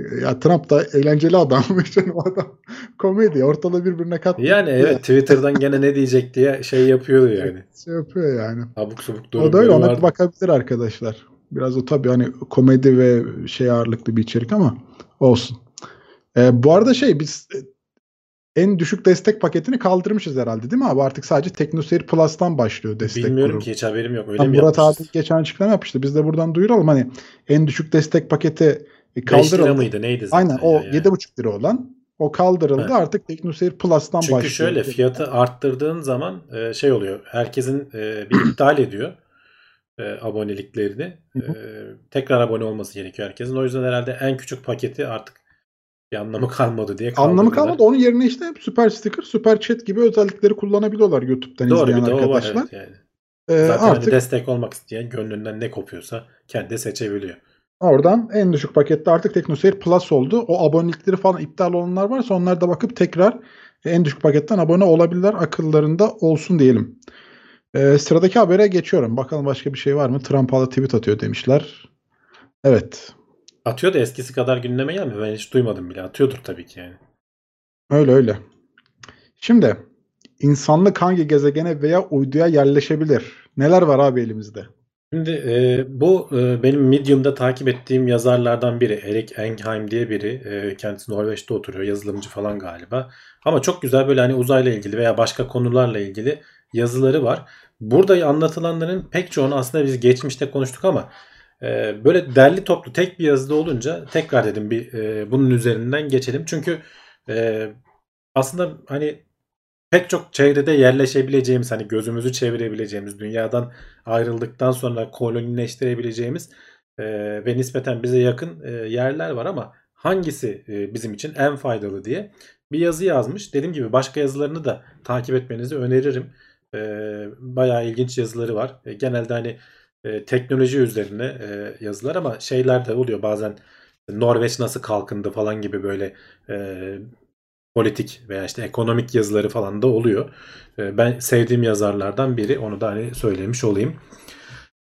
Ee, Ya Trump da eğlenceli adam. <laughs> Adam komedi. Ortalığı birbirine kattı. Yani evet Twitter'dan gene ne diyecek diye şey yapıyordu <laughs> yani. Şey yapıyor yani. Abuk subuk O da öyle. Ona bakabilir arkadaşlar. Biraz o tabii hani komedi ve şey ağırlıklı bir içerik ama olsun. Ee, bu arada şey biz e, en düşük destek paketini kaldırmışız herhalde değil mi abi? Artık sadece TeknoSeyir Plus'tan başlıyor destek Bilmiyorum grubu. ki hiç haberim yok. Öyle Ha, mi Murat abi geçen açıklama yapmıştı. Biz de buradan duyuralım. Hani en düşük destek paketi e, 5 lira kaldırıldı. mıydı neydi zaten Aynen o ya yani. 7,5 lira olan o kaldırıldı. Evet. Artık TeknoSeyir Plus'tan Çünkü başlıyor. şöyle fiyatı arttırdığın zaman e, şey oluyor. Herkesin bir iptal ediyor e, aboneliklerini. Hı hı. E, tekrar abone olması gerekiyor herkesin. O yüzden herhalde en küçük paketi artık bir anlamı kalmadı diye Anlamı kalmadı. Onun yerine işte süper sticker, süper chat gibi özellikleri kullanabiliyorlar YouTube'dan Doğru izleyen o var arkadaşlar. evet yani. Ee, Zaten hani artık destek olmak isteyen gönlünden ne kopuyorsa kendi seçebiliyor. oradan en düşük pakette artık TeknoSeyir Plus oldu. O abonelikleri falan iptal olanlar varsa onlar da bakıp tekrar en düşük paketten abone olabilirler. Akıllarında olsun diyelim. Ee, sıradaki habere geçiyorum. Bakalım başka bir şey var mı? Trump hala tweet atıyor demişler. Evet. Atıyor da eskisi kadar gündeme gelmiyor. Ben hiç duymadım bile. Atıyordur tabii ki yani. Öyle öyle. Şimdi insanlık hangi gezegene veya uyduya yerleşebilir? Neler var abi elimizde? Şimdi e, bu e, benim Medium'da takip ettiğim yazarlardan biri. Erik Engheim diye biri. E, kendisi Norveç'te oturuyor. Yazılımcı falan galiba. Ama çok güzel böyle hani uzayla ilgili veya başka konularla ilgili yazıları var. Burada anlatılanların pek çoğunu aslında biz geçmişte konuştuk ama e, böyle derli toplu tek bir yazıda olunca tekrar dedim bir e, bunun üzerinden geçelim. Çünkü e, aslında hani pek çok çevrede yerleşebileceğimiz hani gözümüzü çevirebileceğimiz dünyadan ayrıldıktan sonra kolonileştirebileceğimiz e, ve nispeten bize yakın e, yerler var ama hangisi e, bizim için en faydalı diye bir yazı yazmış. Dediğim gibi başka yazılarını da takip etmenizi öneririm. E, bayağı ilginç yazıları var. E, genelde hani e, teknoloji üzerine e, yazılar ama şeyler de oluyor bazen Norveç nasıl kalkındı falan gibi böyle e, politik veya işte ekonomik yazıları falan da oluyor. E, ben sevdiğim yazarlardan biri. Onu da hani söylemiş olayım.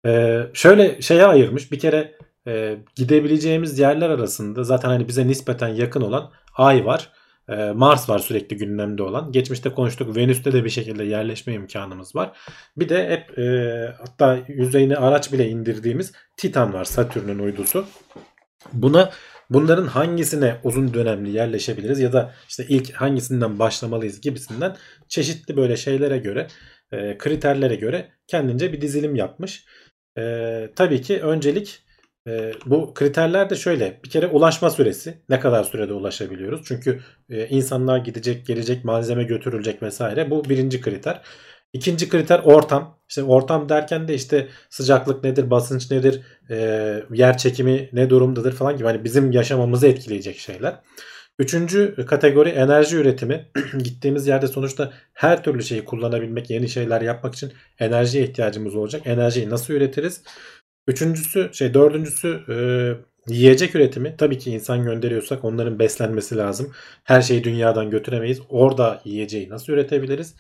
E, şöyle şeye ayırmış. Bir kere e, gidebileceğimiz yerler arasında zaten hani bize nispeten yakın olan Ay var. E, Mars var sürekli gündemde olan. Geçmişte konuştuk. Venüs'te de bir şekilde yerleşme imkanımız var. Bir de hep e, hatta yüzeyine araç bile indirdiğimiz Titan var. Satürn'ün uydusu. Buna bunların hangisine uzun dönemli yerleşebiliriz ya da işte ilk hangisinden başlamalıyız gibisinden çeşitli böyle şeylere göre e, kriterlere göre kendince bir dizilim yapmış. E, tabii ki öncelik e, bu kriterler de şöyle. Bir kere ulaşma süresi. Ne kadar sürede ulaşabiliyoruz? Çünkü e, insanlar gidecek, gelecek, malzeme götürülecek vesaire. Bu birinci kriter. İkinci kriter ortam. İşte ortam derken de işte sıcaklık nedir, basınç nedir, e, yer çekimi ne durumdadır falan gibi. Hani bizim yaşamamızı etkileyecek şeyler. Üçüncü kategori enerji üretimi. <clears throat> Gittiğimiz yerde sonuçta her türlü şeyi kullanabilmek, yeni şeyler yapmak için enerjiye ihtiyacımız olacak. Enerjiyi nasıl üretiriz? Üçüncüsü, şey dördüncüsü e, yiyecek üretimi. Tabii ki insan gönderiyorsak onların beslenmesi lazım. Her şeyi dünyadan götüremeyiz. Orada yiyeceği nasıl üretebiliriz?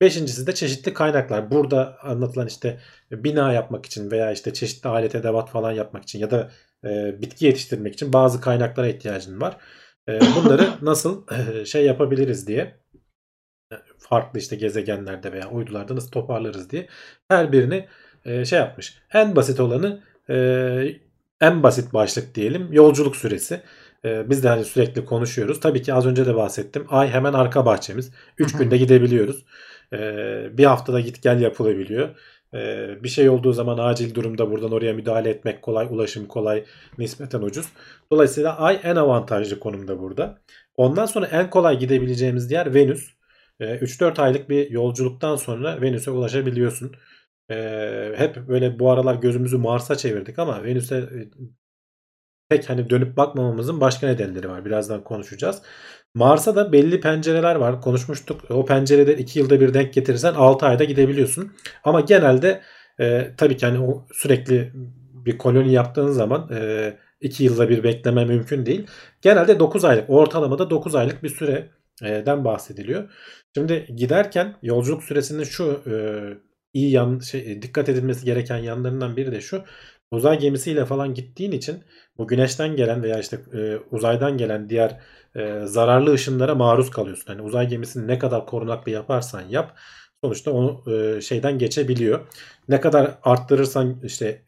Beşincisi de çeşitli kaynaklar. Burada anlatılan işte bina yapmak için veya işte çeşitli alet edevat falan yapmak için ya da e, bitki yetiştirmek için bazı kaynaklara ihtiyacın var. E, bunları <laughs> nasıl e, şey yapabiliriz diye farklı işte gezegenlerde veya uydularda nasıl toparlarız diye her birini e, şey yapmış. En basit olanı e, en basit başlık diyelim yolculuk süresi. E, biz de hani sürekli konuşuyoruz. Tabii ki az önce de bahsettim. Ay hemen arka bahçemiz. 3 günde gidebiliyoruz. E, bir haftada git gel yapılabiliyor. E, bir şey olduğu zaman acil durumda buradan oraya müdahale etmek kolay. Ulaşım kolay. Nispeten ucuz. Dolayısıyla ay en avantajlı konumda burada. Ondan sonra en kolay gidebileceğimiz yer Venüs. 3-4 aylık bir yolculuktan sonra Venüs'e ulaşabiliyorsun. Ee, hep böyle bu aralar gözümüzü Mars'a çevirdik ama Venüs'e e, pek hani dönüp bakmamamızın başka nedenleri var. Birazdan konuşacağız. Mars'a da belli pencereler var. Konuşmuştuk. O pencerede 2 yılda bir denk getirirsen 6 ayda gidebiliyorsun. Ama genelde e, tabii ki hani o sürekli bir koloni yaptığın zaman 2 e, yılda bir bekleme mümkün değil. Genelde 9 aylık ortalamada 9 aylık bir süreden bahsediliyor. Şimdi giderken yolculuk süresinin şu e, iyi yan şey, e, dikkat edilmesi gereken yanlarından biri de şu. Uzay gemisiyle falan gittiğin için bu güneşten gelen veya işte e, uzaydan gelen diğer e, zararlı ışınlara maruz kalıyorsun. Hani uzay gemisini ne kadar korunaklı yaparsan yap sonuçta onu e, şeyden geçebiliyor. Ne kadar arttırırsan işte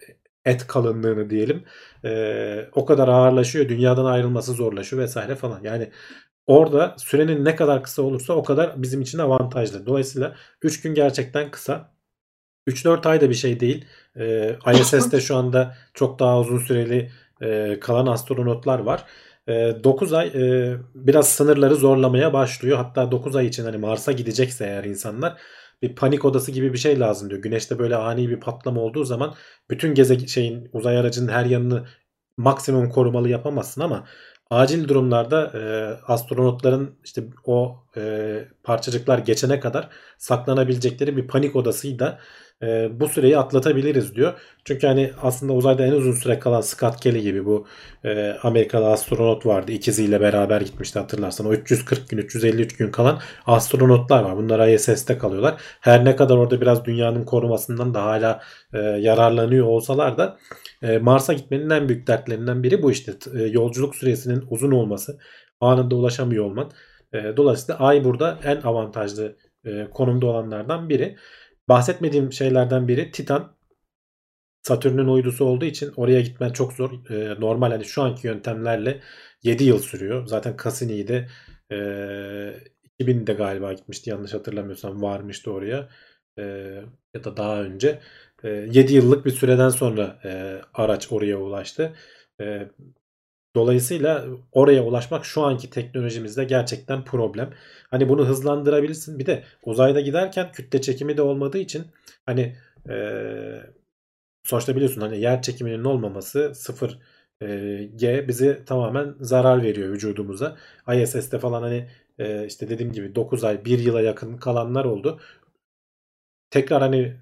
et kalınlığını diyelim e, o kadar ağırlaşıyor. Dünyadan ayrılması zorlaşıyor vesaire falan. Yani orada sürenin ne kadar kısa olursa o kadar bizim için avantajlı. Dolayısıyla 3 gün gerçekten kısa. 3-4 ay da bir şey değil. E, ISS'te şu anda çok daha uzun süreli e, kalan astronotlar var. E, 9 ay e, biraz sınırları zorlamaya başlıyor. Hatta 9 ay için hani Mars'a gidecekse eğer insanlar bir panik odası gibi bir şey lazım diyor. Güneşte böyle ani bir patlama olduğu zaman bütün geze şeyin uzay aracının her yanını maksimum korumalı yapamazsın ama acil durumlarda e, astronotların işte o e, parçacıklar geçene kadar saklanabilecekleri bir panik odasıyla e, bu süreyi atlatabiliriz diyor. Çünkü hani aslında uzayda en uzun süre kalan Scott Kelly gibi bu e, Amerikalı astronot vardı. İkiziyle beraber gitmişti hatırlarsan. O 340 gün 353 gün kalan astronotlar var. Bunlar ISS'te kalıyorlar. Her ne kadar orada biraz dünyanın korumasından da hala e, yararlanıyor olsalar da e, Mars'a gitmenin en büyük dertlerinden biri bu işte. E, yolculuk süresinin uzun olması. Anında ulaşamıyor olman. E, dolayısıyla Ay burada en avantajlı e, konumda olanlardan biri. Bahsetmediğim şeylerden biri Titan. Satürn'ün uydusu olduğu için oraya gitmen çok zor. E, normal hani şu anki yöntemlerle 7 yıl sürüyor. Zaten Cassini'yi de e, 2000'de galiba gitmişti yanlış hatırlamıyorsam varmıştı oraya. E, ya da daha önce. E, 7 yıllık bir süreden sonra e, araç oraya ulaştı. E, Dolayısıyla oraya ulaşmak şu anki teknolojimizde gerçekten problem. Hani bunu hızlandırabilirsin. Bir de uzayda giderken kütle çekimi de olmadığı için hani e, sonuçta biliyorsun hani yer çekiminin olmaması sıfır e, G bizi tamamen zarar veriyor vücudumuza. ISS'te falan hani e, işte dediğim gibi 9 ay 1 yıla yakın kalanlar oldu. Tekrar hani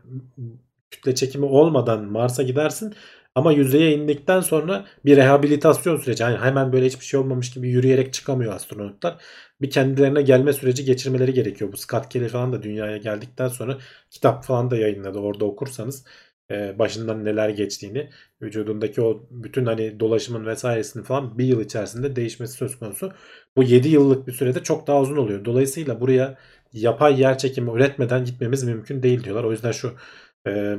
kütle çekimi olmadan Mars'a gidersin ama yüzeye indikten sonra bir rehabilitasyon süreci. Yani hemen böyle hiçbir şey olmamış gibi yürüyerek çıkamıyor astronotlar. Bir kendilerine gelme süreci geçirmeleri gerekiyor. Bu Scott Kelly falan da dünyaya geldikten sonra kitap falan da yayınladı. Orada okursanız e, başından neler geçtiğini, vücudundaki o bütün hani dolaşımın vesairesini falan bir yıl içerisinde değişmesi söz konusu. Bu 7 yıllık bir sürede çok daha uzun oluyor. Dolayısıyla buraya yapay yer çekimi üretmeden gitmemiz mümkün değil diyorlar. O yüzden şu e,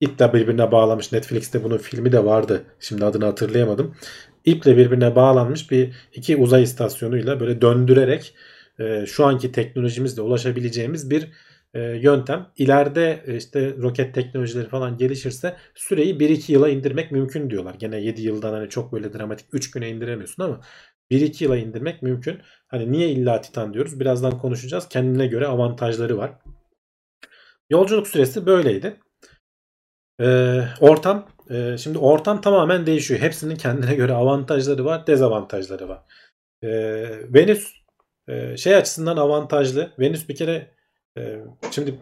iple birbirine bağlamış. Netflix'te bunun filmi de vardı. Şimdi adını hatırlayamadım. İple birbirine bağlanmış bir iki uzay istasyonuyla böyle döndürerek e, şu anki teknolojimizle ulaşabileceğimiz bir e, yöntem. İleride e, işte roket teknolojileri falan gelişirse süreyi 1-2 yıla indirmek mümkün diyorlar. Gene 7 yıldan hani çok böyle dramatik 3 güne indiremiyorsun ama 1-2 yıla indirmek mümkün. Hani niye illa Titan diyoruz? Birazdan konuşacağız. Kendine göre avantajları var. Yolculuk süresi böyleydi. Ee, ortam e, şimdi ortam tamamen değişiyor. Hepsinin kendine göre avantajları var, dezavantajları var. Ee, Venüs e, şey açısından avantajlı. Venüs bir kere e, şimdi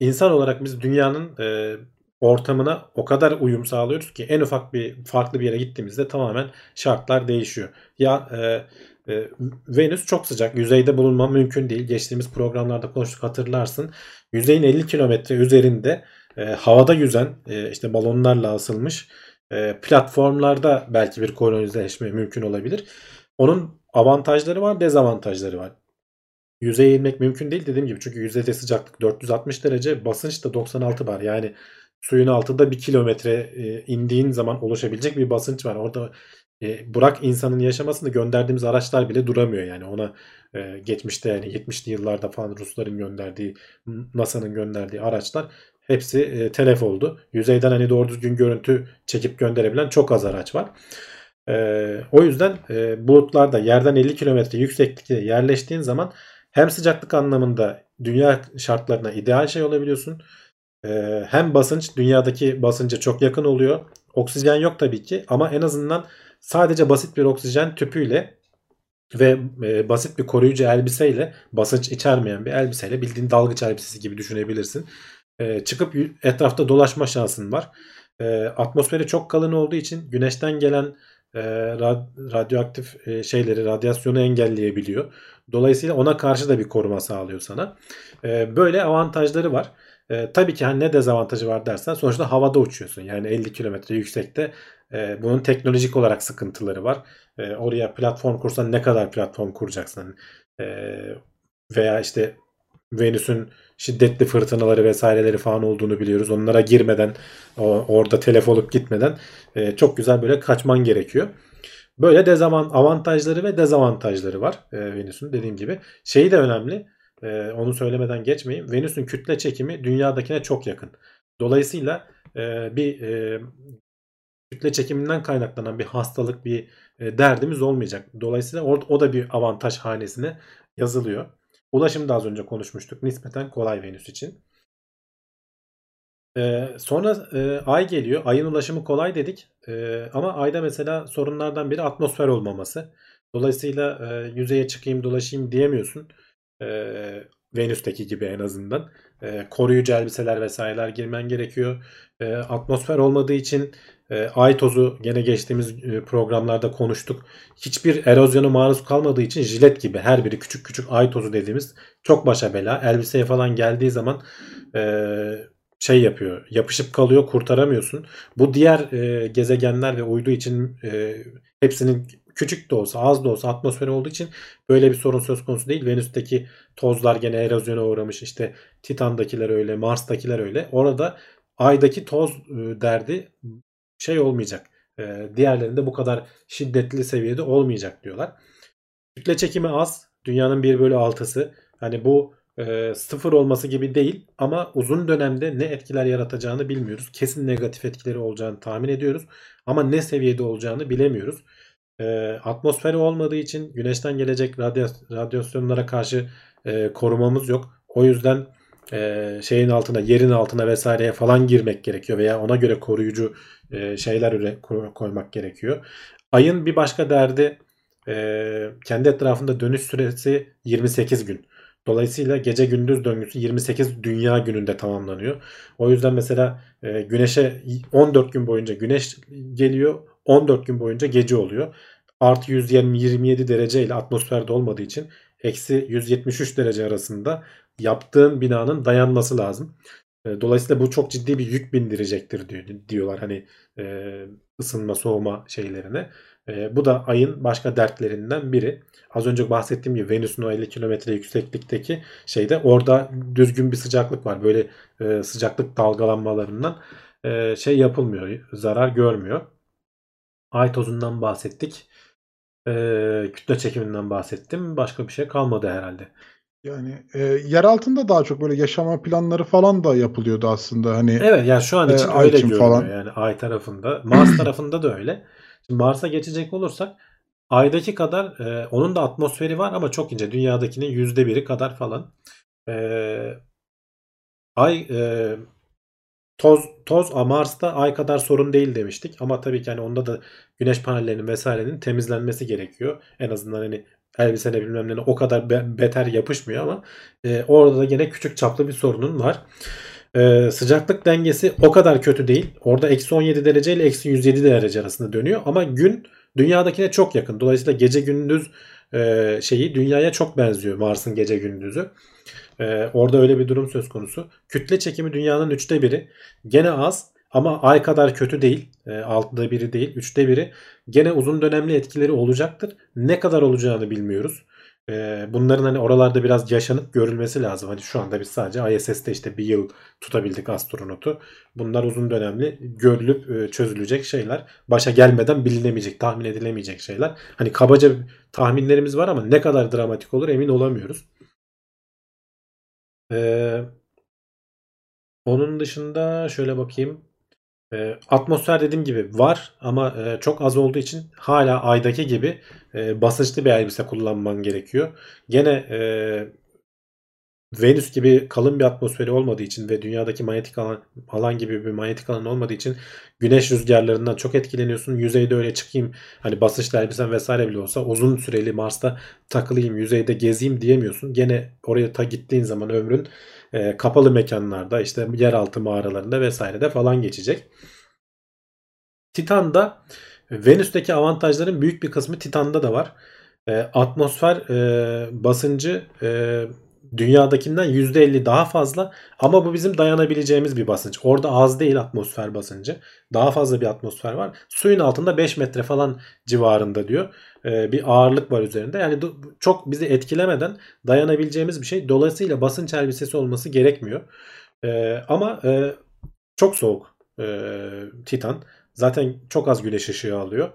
insan olarak biz dünyanın e, ortamına o kadar uyum sağlıyoruz ki en ufak bir farklı bir yere gittiğimizde tamamen şartlar değişiyor. Ya e, e, Venüs çok sıcak. Yüzeyde bulunma mümkün değil. Geçtiğimiz programlarda konuştuk hatırlarsın. Yüzeyin 50 kilometre üzerinde e, havada yüzen e, işte balonlarla asılmış e, platformlarda belki bir kolonileşme mümkün olabilir. Onun avantajları var, dezavantajları var. Yüzeye inmek mümkün değil dediğim gibi. Çünkü yüzeyde sıcaklık 460 derece, basınç da 96 bar. Yani suyun altında bir kilometre e, indiğin zaman oluşabilecek bir basınç var. Orada e, bırak insanın yaşamasını gönderdiğimiz araçlar bile duramıyor yani ona e, geçmişte yani 70'li yıllarda falan Rusların gönderdiği NASA'nın gönderdiği araçlar hepsi e, telef oldu. Yüzeyden hani doğru düzgün görüntü çekip gönderebilen çok az araç var. E, o yüzden e, bulutlarda yerden 50 kilometre yükseklikte yerleştiğin zaman hem sıcaklık anlamında dünya şartlarına ideal şey olabiliyorsun. E, hem basınç dünyadaki basınca çok yakın oluyor. Oksijen yok tabii ki ama en azından sadece basit bir oksijen tüpüyle ve e, basit bir koruyucu elbiseyle basınç içermeyen bir elbiseyle bildiğin dalgıç elbisesi gibi düşünebilirsin. E, çıkıp etrafta dolaşma şansın var. E, atmosferi çok kalın olduğu için güneşten gelen e, radyoaktif e, şeyleri, radyasyonu engelleyebiliyor. Dolayısıyla ona karşı da bir koruma sağlıyor sana. E, böyle avantajları var. E, tabii ki hani ne dezavantajı var dersen sonuçta havada uçuyorsun. Yani 50 kilometre yüksekte e, bunun teknolojik olarak sıkıntıları var. E, oraya platform kursan ne kadar platform kuracaksın? E, veya işte Venüs'ün şiddetli fırtınaları vesaireleri falan olduğunu biliyoruz. Onlara girmeden orada telef olup gitmeden e, çok güzel böyle kaçman gerekiyor. Böyle dezavant avantajları ve dezavantajları var e, Venüs'ün dediğim gibi. Şeyi de önemli. E, onu söylemeden geçmeyeyim. Venüs'ün kütle çekimi dünyadakine çok yakın. Dolayısıyla bir kütle çekiminden kaynaklanan bir hastalık, bir derdimiz olmayacak. Dolayısıyla o, o da bir avantaj hanesine yazılıyor. Ulaşım da az önce konuşmuştuk. Nispeten kolay Venüs için. Ee, sonra e, ay geliyor. Ayın ulaşımı kolay dedik. E, ama ayda mesela sorunlardan biri atmosfer olmaması. Dolayısıyla e, yüzeye çıkayım dolaşayım diyemiyorsun. E, Venüs'teki gibi en azından. E, koruyucu elbiseler vesaireler girmen gerekiyor. E, atmosfer olmadığı için e, ay tozu gene geçtiğimiz e, programlarda konuştuk. Hiçbir erozyona maruz kalmadığı için jilet gibi her biri küçük küçük ay tozu dediğimiz çok başa bela. Elbiseye falan geldiği zaman e, şey yapıyor. Yapışıp kalıyor kurtaramıyorsun. Bu diğer e, gezegenler ve uydu için e, hepsinin küçük de olsa az da olsa atmosfer olduğu için böyle bir sorun söz konusu değil. Venüs'teki tozlar gene erozyona uğramış. İşte Titan'dakiler öyle, Mars'takiler öyle. Orada Ay'daki toz e, derdi şey olmayacak. E, diğerlerinde bu kadar şiddetli seviyede olmayacak diyorlar. Kütle çekimi az. Dünyanın 1 bölü 6'sı. Hani bu e, sıfır olması gibi değil ama uzun dönemde ne etkiler yaratacağını bilmiyoruz. Kesin negatif etkileri olacağını tahmin ediyoruz. Ama ne seviyede olacağını bilemiyoruz. E, atmosferi olmadığı için güneşten gelecek radya- radyasyonlara karşı e, korumamız yok. O yüzden e, şeyin altına, yerin altına vesaireye falan girmek gerekiyor veya ona göre koruyucu e, şeyler üre, koymak gerekiyor. Ayın bir başka derdi e, kendi etrafında dönüş süresi 28 gün. Dolayısıyla gece gündüz döngüsü 28 dünya gününde tamamlanıyor. O yüzden mesela e, güneşe 14 gün boyunca güneş geliyor. 14 gün boyunca gece oluyor. Artı 120-27 derece ile atmosferde olmadığı için eksi 173 derece arasında yaptığın binanın dayanması lazım. E, dolayısıyla bu çok ciddi bir yük bindirecektir diyor, diyorlar hani e, ısınma soğuma şeylerine. E, bu da ayın başka dertlerinden biri. Az önce bahsettiğim gibi Venüs'ün o 50 kilometre yükseklikteki şeyde orada düzgün bir sıcaklık var. Böyle e, sıcaklık dalgalanmalarından e, şey yapılmıyor, zarar görmüyor. Ay tozundan bahsettik. E, kütle çekiminden bahsettim. Başka bir şey kalmadı herhalde. Yani e, yer altında daha çok böyle yaşama planları falan da yapılıyordu aslında. Hani Evet yani şu an için e, öyle görünüyor falan. yani ay tarafında. Mars <clears throat> tarafında da öyle. Şimdi Mars'a geçecek olursak aydaki kadar e, onun da atmosferi var ama çok ince. Dünyadakinin yüzde biri kadar falan. E, ay e, toz toz Mars'ta ay kadar sorun değil demiştik. Ama tabii ki hani onda da güneş panellerinin vesairenin temizlenmesi gerekiyor. En azından hani elbisene bilmem ne o kadar be- beter yapışmıyor ama e, orada da gene küçük çaplı bir sorunun var. E, sıcaklık dengesi o kadar kötü değil. Orada eksi 17 derece ile eksi 107 derece arasında dönüyor. Ama gün dünyadakine çok yakın. Dolayısıyla gece gündüz e, şeyi dünyaya çok benziyor Mars'ın gece gündüzü. E, orada öyle bir durum söz konusu. Kütle çekimi dünyanın üçte biri. Gene az ama ay kadar kötü değil. E, altıda biri değil. Üçte biri. Gene uzun dönemli etkileri olacaktır. Ne kadar olacağını bilmiyoruz. E, bunların hani oralarda biraz yaşanıp görülmesi lazım. Hani şu anda biz sadece ISS'te işte bir yıl tutabildik astronotu. Bunlar uzun dönemli görülüp e, çözülecek şeyler. Başa gelmeden bilinemeyecek, tahmin edilemeyecek şeyler. Hani kabaca tahminlerimiz var ama ne kadar dramatik olur emin olamıyoruz. Ee, onun dışında şöyle bakayım. E, atmosfer dediğim gibi var ama e, çok az olduğu için hala aydaki gibi e, basınçlı bir elbise kullanman gerekiyor. Gene e, Venüs gibi kalın bir atmosferi olmadığı için ve dünyadaki manyetik alan, alan gibi bir manyetik alan olmadığı için güneş rüzgarlarından çok etkileniyorsun. Yüzeyde öyle çıkayım hani basınçlı elbisen vesaire bile olsa uzun süreli Mars'ta takılayım, yüzeyde gezeyim diyemiyorsun. Gene oraya ta gittiğin zaman ömrün e, kapalı mekanlarda işte yeraltı mağaralarında vesairede falan geçecek. Titan'da Venüs'teki avantajların büyük bir kısmı Titan'da da var. E, atmosfer e, basıncı e, dünyadakinden %50 daha fazla ama bu bizim dayanabileceğimiz bir basınç. Orada az değil atmosfer basıncı. Daha fazla bir atmosfer var. Suyun altında 5 metre falan civarında diyor. Ee, bir ağırlık var üzerinde. Yani çok bizi etkilemeden dayanabileceğimiz bir şey. Dolayısıyla basınç elbisesi olması gerekmiyor. Ee, ama e, çok soğuk e, Titan. Zaten çok az güneş ışığı alıyor.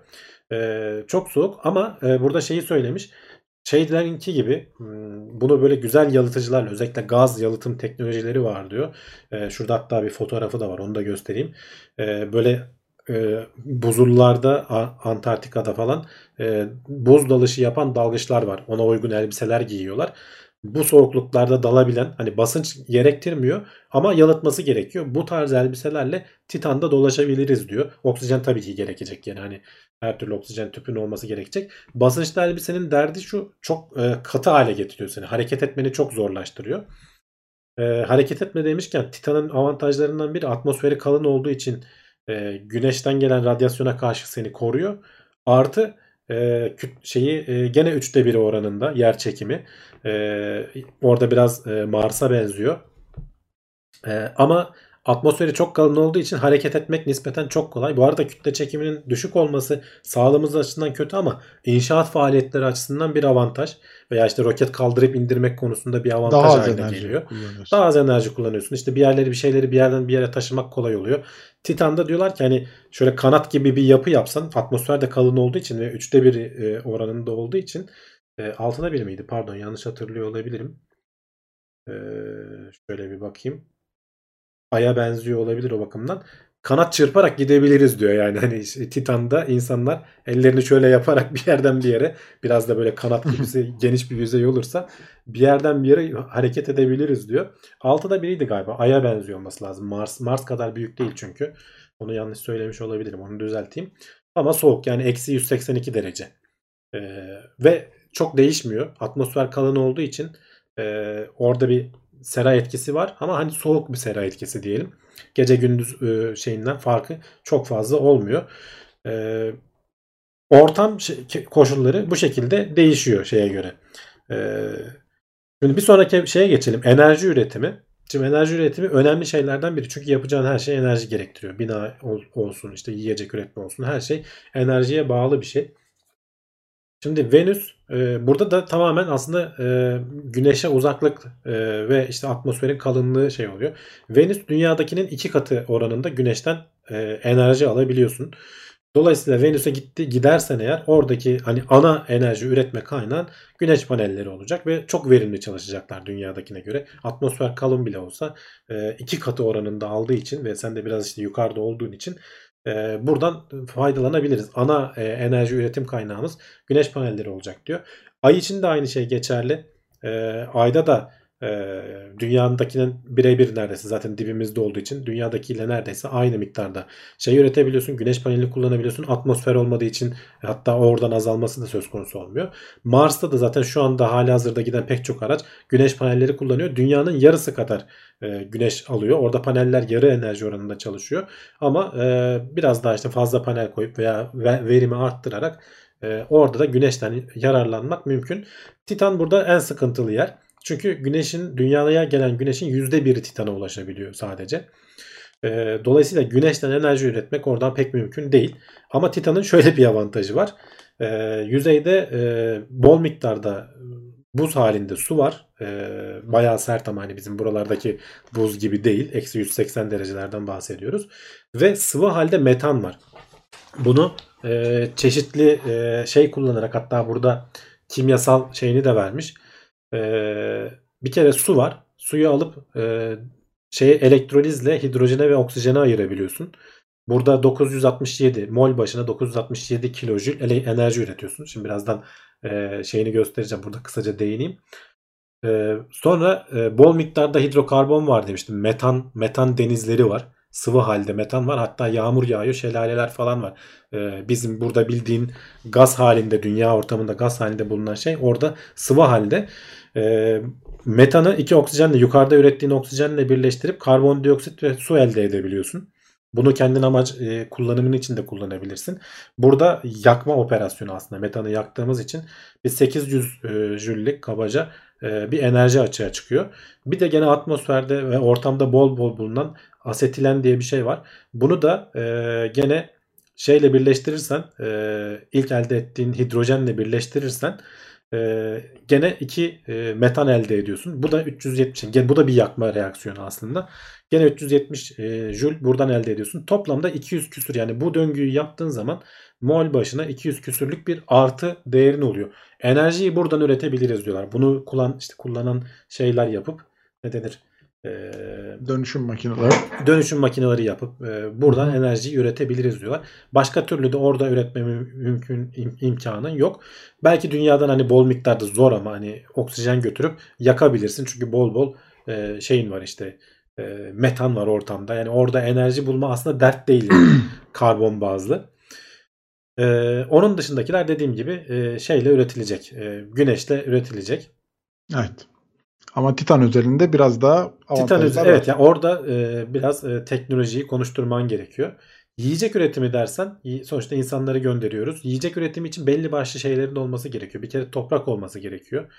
E, çok soğuk ama e, burada şeyi söylemiş şeylerinki gibi hmm, bunu böyle güzel yalıtıcılarla özellikle gaz yalıtım teknolojileri var diyor. Ee, şurada hatta bir fotoğrafı da var onu da göstereyim. Ee, böyle e, buzullarda Antarktika'da falan e, buz dalışı yapan dalgıçlar var. Ona uygun elbiseler giyiyorlar bu soğukluklarda dalabilen hani basınç gerektirmiyor ama yalıtması gerekiyor. Bu tarz elbiselerle Titan'da dolaşabiliriz diyor. Oksijen tabii ki gerekecek yani hani her türlü oksijen tüpünün olması gerekecek. Basınçlı elbisenin derdi şu çok e, katı hale getiriyor seni. Hareket etmeni çok zorlaştırıyor. E, hareket etme demişken Titan'ın avantajlarından biri atmosferi kalın olduğu için e, güneşten gelen radyasyona karşı seni koruyor. Artı e, şeyi e, gene üçte biri oranında yer çekimi. E, orada biraz e, Mars'a benziyor. E, ama Atmosferi çok kalın olduğu için hareket etmek nispeten çok kolay. Bu arada kütle çekiminin düşük olması sağlığımız açısından kötü ama inşaat faaliyetleri açısından bir avantaj. Veya işte roket kaldırıp indirmek konusunda bir avantaj Daha haline geliyor. Daha az enerji kullanıyorsun. İşte bir yerleri bir şeyleri bir yerden bir yere taşımak kolay oluyor. Titan'da diyorlar ki hani şöyle kanat gibi bir yapı yapsan atmosferde kalın olduğu için ve üçte bir e, oranında olduğu için e, altına bir miydi? Pardon yanlış hatırlıyor olabilirim. E, şöyle bir bakayım. Ay'a benziyor olabilir o bakımdan. Kanat çırparak gidebiliriz diyor yani hani Titan'da insanlar ellerini şöyle yaparak bir yerden bir yere biraz da böyle kanat <laughs> gibisi geniş bir yüzey olursa bir yerden bir yere hareket edebiliriz diyor. Altıda biriydi galiba. Ay'a benziyor olması lazım. Mars Mars kadar büyük değil çünkü. Onu yanlış söylemiş olabilirim. Onu düzelteyim. Ama soğuk yani eksi 182 derece. Ee, ve çok değişmiyor. Atmosfer kalın olduğu için e, orada bir sera etkisi var ama hani soğuk bir sera etkisi diyelim. Gece gündüz e, şeyinden farkı çok fazla olmuyor. E, ortam koşulları bu şekilde değişiyor şeye göre. E, şimdi bir sonraki şeye geçelim. Enerji üretimi. Şimdi enerji üretimi önemli şeylerden biri. Çünkü yapacağın her şey enerji gerektiriyor. Bina olsun, işte yiyecek üretme olsun her şey enerjiye bağlı bir şey. Şimdi Venüs e, burada da tamamen aslında e, güneşe uzaklık e, ve işte atmosferin kalınlığı şey oluyor. Venüs dünyadakinin iki katı oranında güneşten e, enerji alabiliyorsun. Dolayısıyla Venüs'e gitti gidersen eğer oradaki hani ana enerji üretme kaynağın güneş panelleri olacak ve çok verimli çalışacaklar dünyadakine göre. Atmosfer kalın bile olsa e, iki katı oranında aldığı için ve sen de biraz işte yukarıda olduğun için e, buradan faydalanabiliriz. Ana e, enerji üretim kaynağımız güneş panelleri olacak diyor. Ay için de aynı şey geçerli. Ayda da e, dünyadakinin birebir neredeyse zaten dibimizde olduğu için dünyadakiyle neredeyse aynı miktarda şey üretebiliyorsun. Güneş paneli kullanabiliyorsun. Atmosfer olmadığı için hatta oradan azalması da söz konusu olmuyor. Mars'ta da zaten şu anda hali hazırda giden pek çok araç güneş panelleri kullanıyor. Dünyanın yarısı kadar e, güneş alıyor. Orada paneller yarı enerji oranında çalışıyor. Ama e, biraz daha işte fazla panel koyup veya verimi arttırarak e, orada da güneşten yararlanmak mümkün. Titan burada en sıkıntılı yer. Çünkü güneşin dünyaya gelen güneşin %1'i Titan'a ulaşabiliyor sadece. E, dolayısıyla güneşten enerji üretmek oradan pek mümkün değil. Ama Titan'ın şöyle bir avantajı var. E, yüzeyde e, bol miktarda buz halinde su var. E, bayağı sert ama hani bizim buralardaki buz gibi değil. Eksi 180 derecelerden bahsediyoruz. Ve sıvı halde metan var. Bunu e, çeşitli e, şey kullanarak hatta burada kimyasal şeyini de vermiş e, bir kere su var. Suyu alıp e, şeye elektrolizle hidrojene ve oksijene ayırabiliyorsun. Burada 967 mol başına 967 kilojül enerji üretiyorsun. Şimdi birazdan e, şeyini göstereceğim. Burada kısaca değineyim. E, sonra e, bol miktarda hidrokarbon var demiştim. Metan metan denizleri var. Sıvı halde metan var. Hatta yağmur yağıyor, şelaleler falan var. E, bizim burada bildiğin gaz halinde, dünya ortamında gaz halinde bulunan şey orada sıvı halde. E, metanı iki oksijenle yukarıda ürettiğin oksijenle birleştirip karbondioksit ve su elde edebiliyorsun. Bunu kendin amaç e, kullanımın için de kullanabilirsin. Burada yakma operasyonu aslında metanı yaktığımız için bir 800 e, jüllik kabaca e, bir enerji açığa çıkıyor. Bir de gene atmosferde ve ortamda bol bol bulunan asetilen diye bir şey var. Bunu da e, gene şeyle birleştirirsen e, ilk elde ettiğin hidrojenle birleştirirsen e, gene iki e, metan elde ediyorsun. Bu da 370. Gene bu da bir yakma reaksiyonu aslında. Gene 370 e, jül buradan elde ediyorsun. Toplamda 200 küsür yani bu döngüyü yaptığın zaman mol başına 200 küsürlük bir artı değerin oluyor. Enerjiyi buradan üretebiliriz diyorlar. Bunu kullan işte kullanan şeyler yapıp ne denir? E, dönüşüm makineleri dönüşüm makineleri yapıp e, buradan Hı. enerjiyi üretebiliriz diyorlar. Başka türlü de orada üretme mümkün im, imkanın yok. Belki dünyadan hani bol miktarda zor ama hani oksijen götürüp yakabilirsin. Çünkü bol bol e, şeyin var işte e, metan var ortamda. Yani orada enerji bulma aslında dert değil <clears throat> karbon bazlı. Ee, onun dışındakiler dediğim gibi e, şeyle üretilecek. E, güneşle üretilecek. Evet. Ama Titan özelinde biraz daha Titan özel, evet yani orada e, biraz e, teknolojiyi konuşturman gerekiyor. Yiyecek üretimi dersen sonuçta insanları gönderiyoruz. Yiyecek üretimi için belli başlı şeylerin olması gerekiyor. Bir kere toprak olması gerekiyor.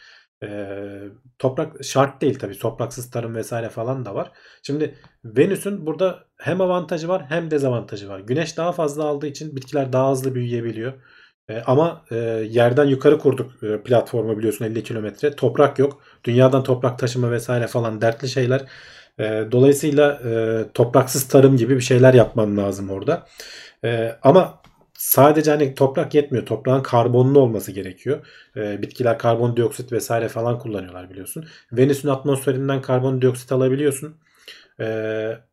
Ee, toprak şart değil tabii. Topraksız tarım vesaire falan da var. Şimdi Venüs'ün burada hem avantajı var hem dezavantajı var. Güneş daha fazla aldığı için bitkiler daha hızlı büyüyebiliyor. E, ama e, yerden yukarı kurduk e, platformu biliyorsun 50 kilometre. Toprak yok. Dünyadan toprak taşıma vesaire falan dertli şeyler. Dolayısıyla topraksız tarım gibi bir şeyler yapman lazım orada. Ama sadece hani toprak yetmiyor. Toprağın karbonlu olması gerekiyor. E, bitkiler karbondioksit vesaire falan kullanıyorlar biliyorsun. Venüs'ün atmosferinden karbondioksit alabiliyorsun.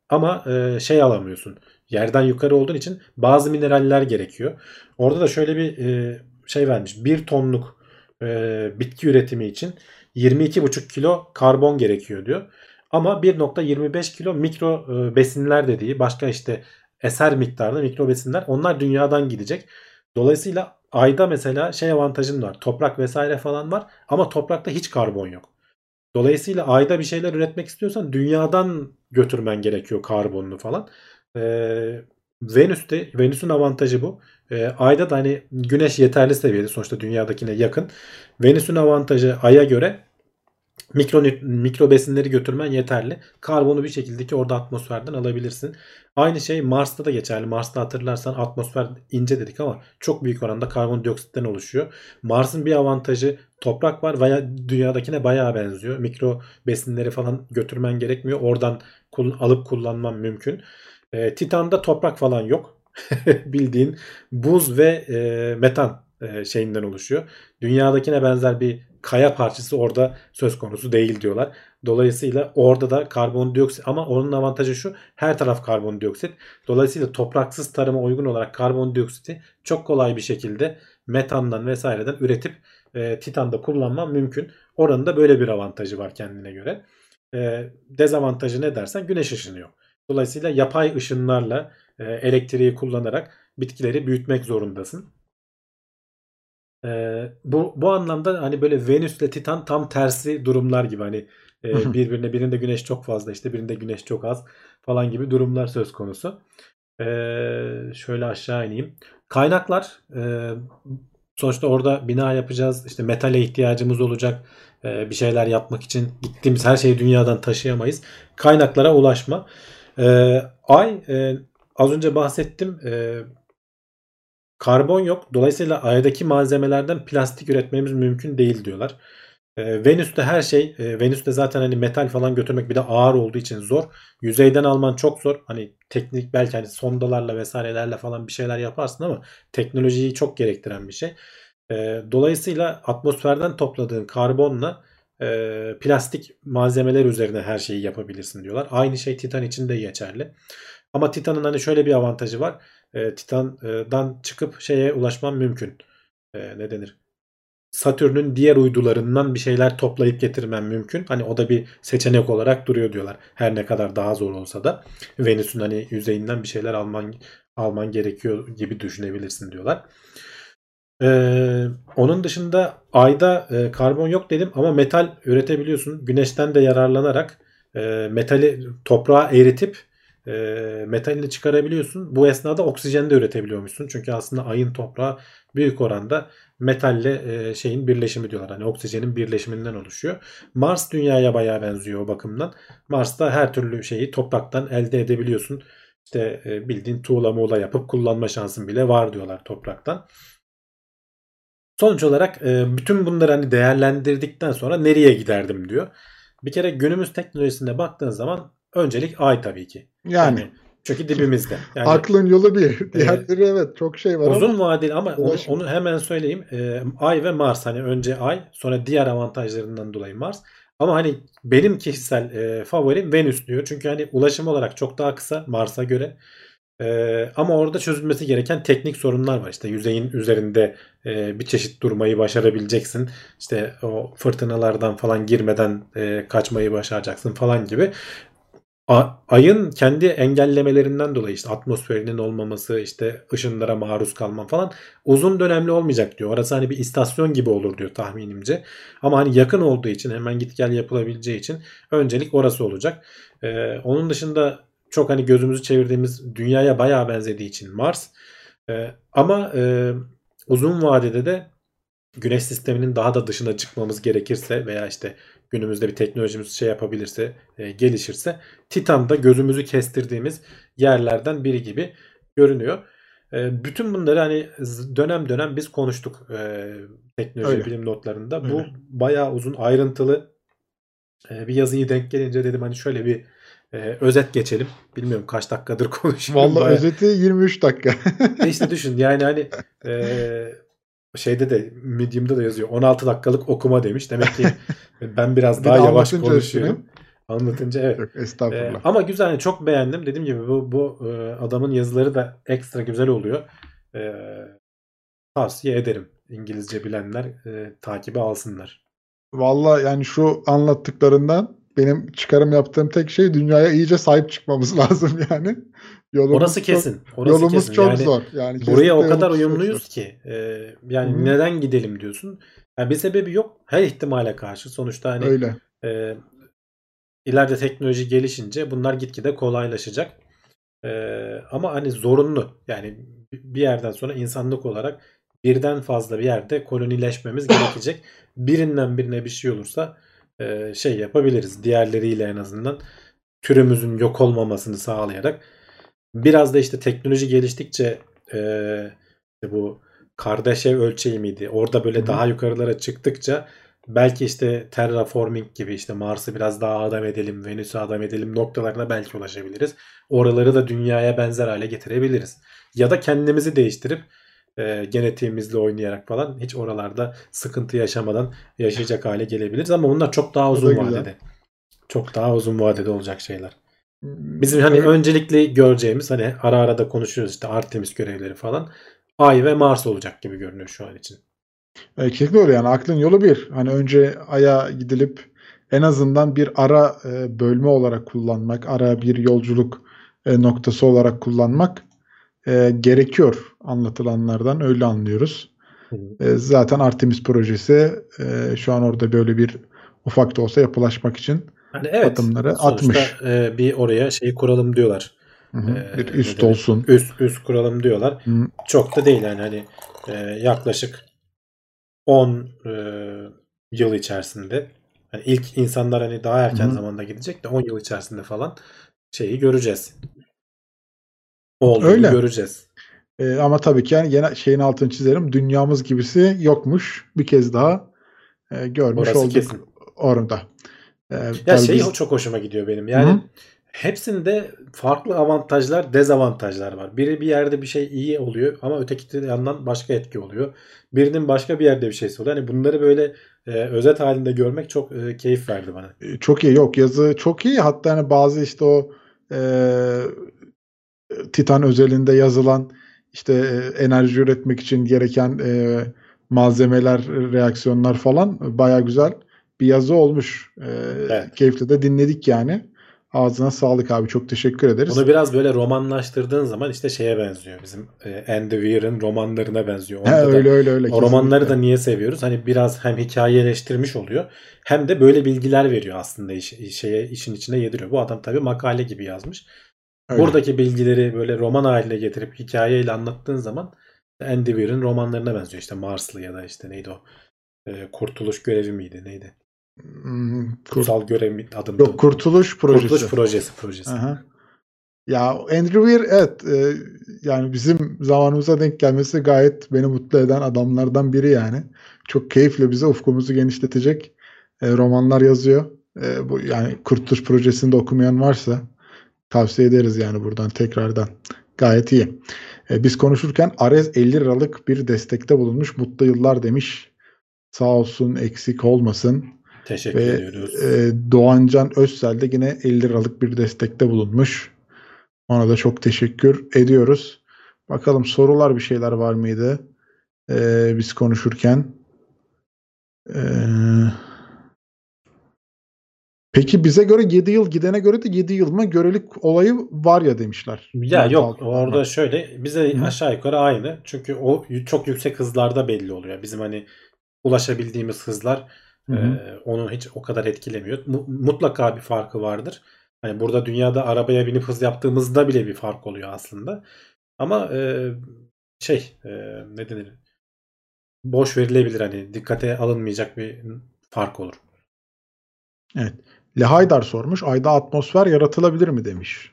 Ama şey alamıyorsun. Yerden yukarı olduğun için bazı mineraller gerekiyor. Orada da şöyle bir e, şey vermiş. 1 tonluk e, bitki üretimi için 22,5 kilo karbon gerekiyor diyor. Ama 1.25 kilo mikro e, besinler dediği başka işte eser miktarda mikro besinler onlar dünyadan gidecek. Dolayısıyla ayda mesela şey avantajın var. Toprak vesaire falan var ama toprakta hiç karbon yok. Dolayısıyla ayda bir şeyler üretmek istiyorsan dünyadan götürmen gerekiyor karbonunu falan. Ee, Venüs'te Venüs'ün avantajı bu. Ee, ayda da hani güneş yeterli seviyede sonuçta dünyadakine yakın. Venüs'ün avantajı aya göre mikro, mikro besinleri götürmen yeterli. Karbonu bir şekilde ki orada atmosferden alabilirsin. Aynı şey Mars'ta da geçerli. Mars'ta hatırlarsan atmosfer ince dedik ama çok büyük oranda karbondioksitten oluşuyor. Mars'ın bir avantajı toprak var veya dünyadakine bayağı benziyor. Mikro besinleri falan götürmen gerekmiyor. Oradan alıp kullanman mümkün. E, Titan'da toprak falan yok. <laughs> Bildiğin buz ve e, metan e, şeyinden oluşuyor. Dünyadakine benzer bir kaya parçası orada söz konusu değil diyorlar. Dolayısıyla orada da karbondioksit ama onun avantajı şu her taraf karbondioksit. Dolayısıyla topraksız tarıma uygun olarak karbondioksiti çok kolay bir şekilde metandan vesaireden üretip e, titanda kullanman mümkün. Oranın da böyle bir avantajı var kendine göre. E, dezavantajı ne dersen güneş ışını yok. Dolayısıyla yapay ışınlarla e, elektriği kullanarak bitkileri büyütmek zorundasın. E, bu, bu anlamda hani böyle Venüs ile Titan tam tersi durumlar gibi hani e, birbirine birinde güneş çok fazla işte birinde güneş çok az falan gibi durumlar söz konusu. E, şöyle aşağı ineyim. Kaynaklar e, sonuçta orada bina yapacağız işte metale ihtiyacımız olacak e, bir şeyler yapmak için gittiğimiz her şeyi dünyadan taşıyamayız. Kaynaklara ulaşma. E, ay e, az önce bahsettim e, karbon yok. Dolayısıyla aydaki malzemelerden plastik üretmemiz mümkün değil diyorlar. E, Venüs'te her şey, e, Venüs'te zaten hani metal falan götürmek bir de ağır olduğu için zor. Yüzeyden alman çok zor. Hani teknik belki hani sondalarla vesairelerle falan bir şeyler yaparsın ama teknolojiyi çok gerektiren bir şey. E, dolayısıyla atmosferden topladığın karbonla e, plastik malzemeler üzerine her şeyi yapabilirsin diyorlar. Aynı şey Titan için de geçerli. Ama Titan'ın hani şöyle bir avantajı var. E, Titan'dan çıkıp şeye ulaşman mümkün. E, ne denir? Satürn'ün diğer uydularından bir şeyler toplayıp getirmen mümkün. Hani o da bir seçenek olarak duruyor diyorlar. Her ne kadar daha zor olsa da Venüs'ün hani yüzeyinden bir şeyler alman alman gerekiyor gibi düşünebilirsin diyorlar. Ee, onun dışında ayda e, karbon yok dedim ama metal üretebiliyorsun. Güneşten de yararlanarak e, metali toprağa eritip e, metalini çıkarabiliyorsun. Bu esnada oksijen de üretebiliyormuşsun. Çünkü aslında ayın toprağı büyük oranda metalle e, şeyin birleşimi diyorlar. Hani oksijenin birleşiminden oluşuyor. Mars dünyaya bayağı benziyor o bakımdan. Mars'ta her türlü şeyi topraktan elde edebiliyorsun. İşte e, bildiğin tuğla muğla yapıp kullanma şansın bile var diyorlar topraktan. Sonuç olarak e, bütün bunları hani değerlendirdikten sonra nereye giderdim diyor. Bir kere günümüz teknolojisine baktığın zaman öncelik ay tabii ki. Yani, yani çünkü dibimizde. Yani, Aklın yolu bir. Diğerleri e, evet çok şey var Uzun ama vadeli ama onu, onu hemen söyleyeyim. E, ay ve Mars hani önce ay sonra diğer avantajlarından dolayı Mars. Ama hani benim kişisel e, favorim Venüs diyor. Çünkü hani ulaşım olarak çok daha kısa Mars'a göre. Ee, ama orada çözülmesi gereken teknik sorunlar var. İşte yüzeyin üzerinde e, bir çeşit durmayı başarabileceksin. İşte o fırtınalardan falan girmeden e, kaçmayı başaracaksın falan gibi. ayın kendi engellemelerinden dolayı işte atmosferinin olmaması, işte ışınlara maruz kalman falan uzun dönemli olmayacak diyor. Orası hani bir istasyon gibi olur diyor tahminimce. Ama hani yakın olduğu için hemen git gel yapılabileceği için öncelik orası olacak. Ee, onun dışında çok hani gözümüzü çevirdiğimiz dünyaya bayağı benzediği için Mars. E, ama e, uzun vadede de Güneş sisteminin daha da dışına çıkmamız gerekirse veya işte günümüzde bir teknolojimiz şey yapabilirse, e, gelişirse Titan'da gözümüzü kestirdiğimiz yerlerden biri gibi görünüyor. E, bütün bunları hani dönem dönem biz konuştuk e, teknoloji Öyle. bilim notlarında. Öyle. Bu bayağı uzun ayrıntılı e, bir yazıyı denk gelince dedim hani şöyle bir ee, özet geçelim. Bilmiyorum kaç dakikadır <laughs> konuşuyorum. Vallahi Bayağı... özeti 23 dakika. <laughs> e işte düşün yani hani e, şeyde de Medium'da da yazıyor 16 dakikalık okuma demiş. Demek ki <laughs> ben biraz daha yavaş konuşuyorum. Anlatınca evet. Yok, estağfurullah. Ee, ama güzel yani çok beğendim. Dediğim gibi bu, bu e, adamın yazıları da ekstra güzel oluyor. E, tavsiye ederim. İngilizce bilenler e, takibi alsınlar. Valla yani şu anlattıklarından benim çıkarım yaptığım tek şey dünyaya iyice sahip çıkmamız <laughs> lazım yani. Yolumuz Orası kesin. Orası yolumuz kesin. çok yani zor. Yani buraya o kadar uyumluyuz ki e, yani Hı-hı. neden gidelim diyorsun. Yani bir sebebi yok. Her ihtimale karşı sonuçta hani Öyle. E, ileride teknoloji gelişince bunlar gitgide kolaylaşacak. E, ama hani zorunlu. Yani bir yerden sonra insanlık olarak birden fazla bir yerde kolonileşmemiz gerekecek. <clears throat> Birinden birine bir şey olursa e, şey yapabiliriz. Diğerleriyle en azından türümüzün yok olmamasını sağlayarak biraz da işte teknoloji geliştikçe e, işte bu Kardashev ölçeği miydi? Orada böyle Hı. daha yukarılara çıktıkça belki işte terraforming gibi işte Mars'ı biraz daha adam edelim, Venüs'ü adam edelim noktalarına belki ulaşabiliriz. Oraları da dünyaya benzer hale getirebiliriz. Ya da kendimizi değiştirip e, genetiğimizle oynayarak falan hiç oralarda sıkıntı yaşamadan yaşayacak hale gelebiliriz ama bunlar çok daha uzun vadede. Çok daha uzun vadede olacak şeyler. Hmm, Bizim hani evet. öncelikli göreceğimiz hani ara ara da konuşuyoruz işte Artemis görevleri falan. Ay ve Mars olacak gibi görünüyor şu an için. E, kesinlikle öyle yani aklın yolu bir. Hani önce Ay'a gidilip en azından bir ara e, bölme olarak kullanmak, ara bir yolculuk e, noktası olarak kullanmak e, gerekiyor anlatılanlardan öyle anlıyoruz. E, zaten Artemis projesi e, şu an orada böyle bir ufak da olsa yapılaşmak için hani evet, adımları atmış. E, bir oraya şeyi kuralım diyorlar. Hı hı, e, bir üst olsun. Üst üst kuralım diyorlar. Hı. Çok da değil yani hani e, yaklaşık 10 e, yıl içerisinde hani ilk insanlar hani daha erken Hı. zamanda gidecek de 10 yıl içerisinde falan şeyi göreceğiz. Olduğunu Öyle. göreceğiz. E, ama tabii ki yani yine şeyin altını çizerim. Dünyamız gibisi yokmuş. Bir kez daha e, görmüş Orası olduk kesin. orada. E, ya şey biz... çok hoşuma gidiyor benim. Yani Hı. hepsinde farklı avantajlar, dezavantajlar var. Biri bir yerde bir şey iyi oluyor ama öteki yandan başka etki oluyor. Birinin başka bir yerde bir şeysi oluyor. Hani bunları böyle e, özet halinde görmek çok e, keyif verdi bana. E, çok iyi. Yok yazı çok iyi. Hatta hani bazı işte o e, Titan özelinde yazılan işte e, enerji üretmek için gereken e, malzemeler, reaksiyonlar falan baya güzel bir yazı olmuş. E, evet. Keyifli de dinledik yani. Ağzına sağlık abi. Çok teşekkür ederiz. Bunu biraz böyle romanlaştırdığın zaman işte şeye benziyor. Bizim e, Andy Weir'ın romanlarına benziyor. He, öyle öyle öyle. O romanları da niye seviyoruz? Hani biraz hem hikayeleştirmiş oluyor hem de böyle bilgiler veriyor aslında iş, şeye işin içine yediriyor. Bu adam tabii makale gibi yazmış. Öyle. Buradaki bilgileri böyle roman haline getirip hikayeyle anlattığın zaman Andy Weir'in romanlarına benziyor. İşte Marslı ya da işte neydi o? E, Kurtuluş görevi miydi? Neydi? Hmm, Kutsal görev adım. Yok Kurtuluş Projesi. Kurtuluş Projesi. projesi. Aha. Ya Andrew Weir evet e, yani bizim zamanımıza denk gelmesi gayet beni mutlu eden adamlardan biri yani. Çok keyifle bize ufkumuzu genişletecek e, romanlar yazıyor. E, bu yani Kurtuluş Projesi'nde okumayan varsa tavsiye ederiz yani buradan tekrardan. Gayet iyi. E, biz konuşurken Arez 50 liralık bir destekte bulunmuş. Mutlu yıllar demiş. Sağ olsun eksik olmasın. Teşekkür Ve, ediyoruz. E, Doğancan Özsel de yine 50 liralık bir destekte bulunmuş. Ona da çok teşekkür ediyoruz. Bakalım sorular bir şeyler var mıydı? E, biz konuşurken. Eee Peki bize göre 7 yıl gidene göre de 7 yıl mı görelik olayı var ya demişler. Ya yani yok orada şöyle bize Hı. aşağı yukarı aynı. Çünkü o çok yüksek hızlarda belli oluyor. Bizim hani ulaşabildiğimiz hızlar e, onu hiç o kadar etkilemiyor. Mutlaka bir farkı vardır. Hani burada dünyada arabaya binip hız yaptığımızda bile bir fark oluyor aslında. Ama e, şey e, ne denir? Boş verilebilir hani dikkate alınmayacak bir fark olur. Evet. Lehaydar sormuş. Ayda atmosfer yaratılabilir mi demiş.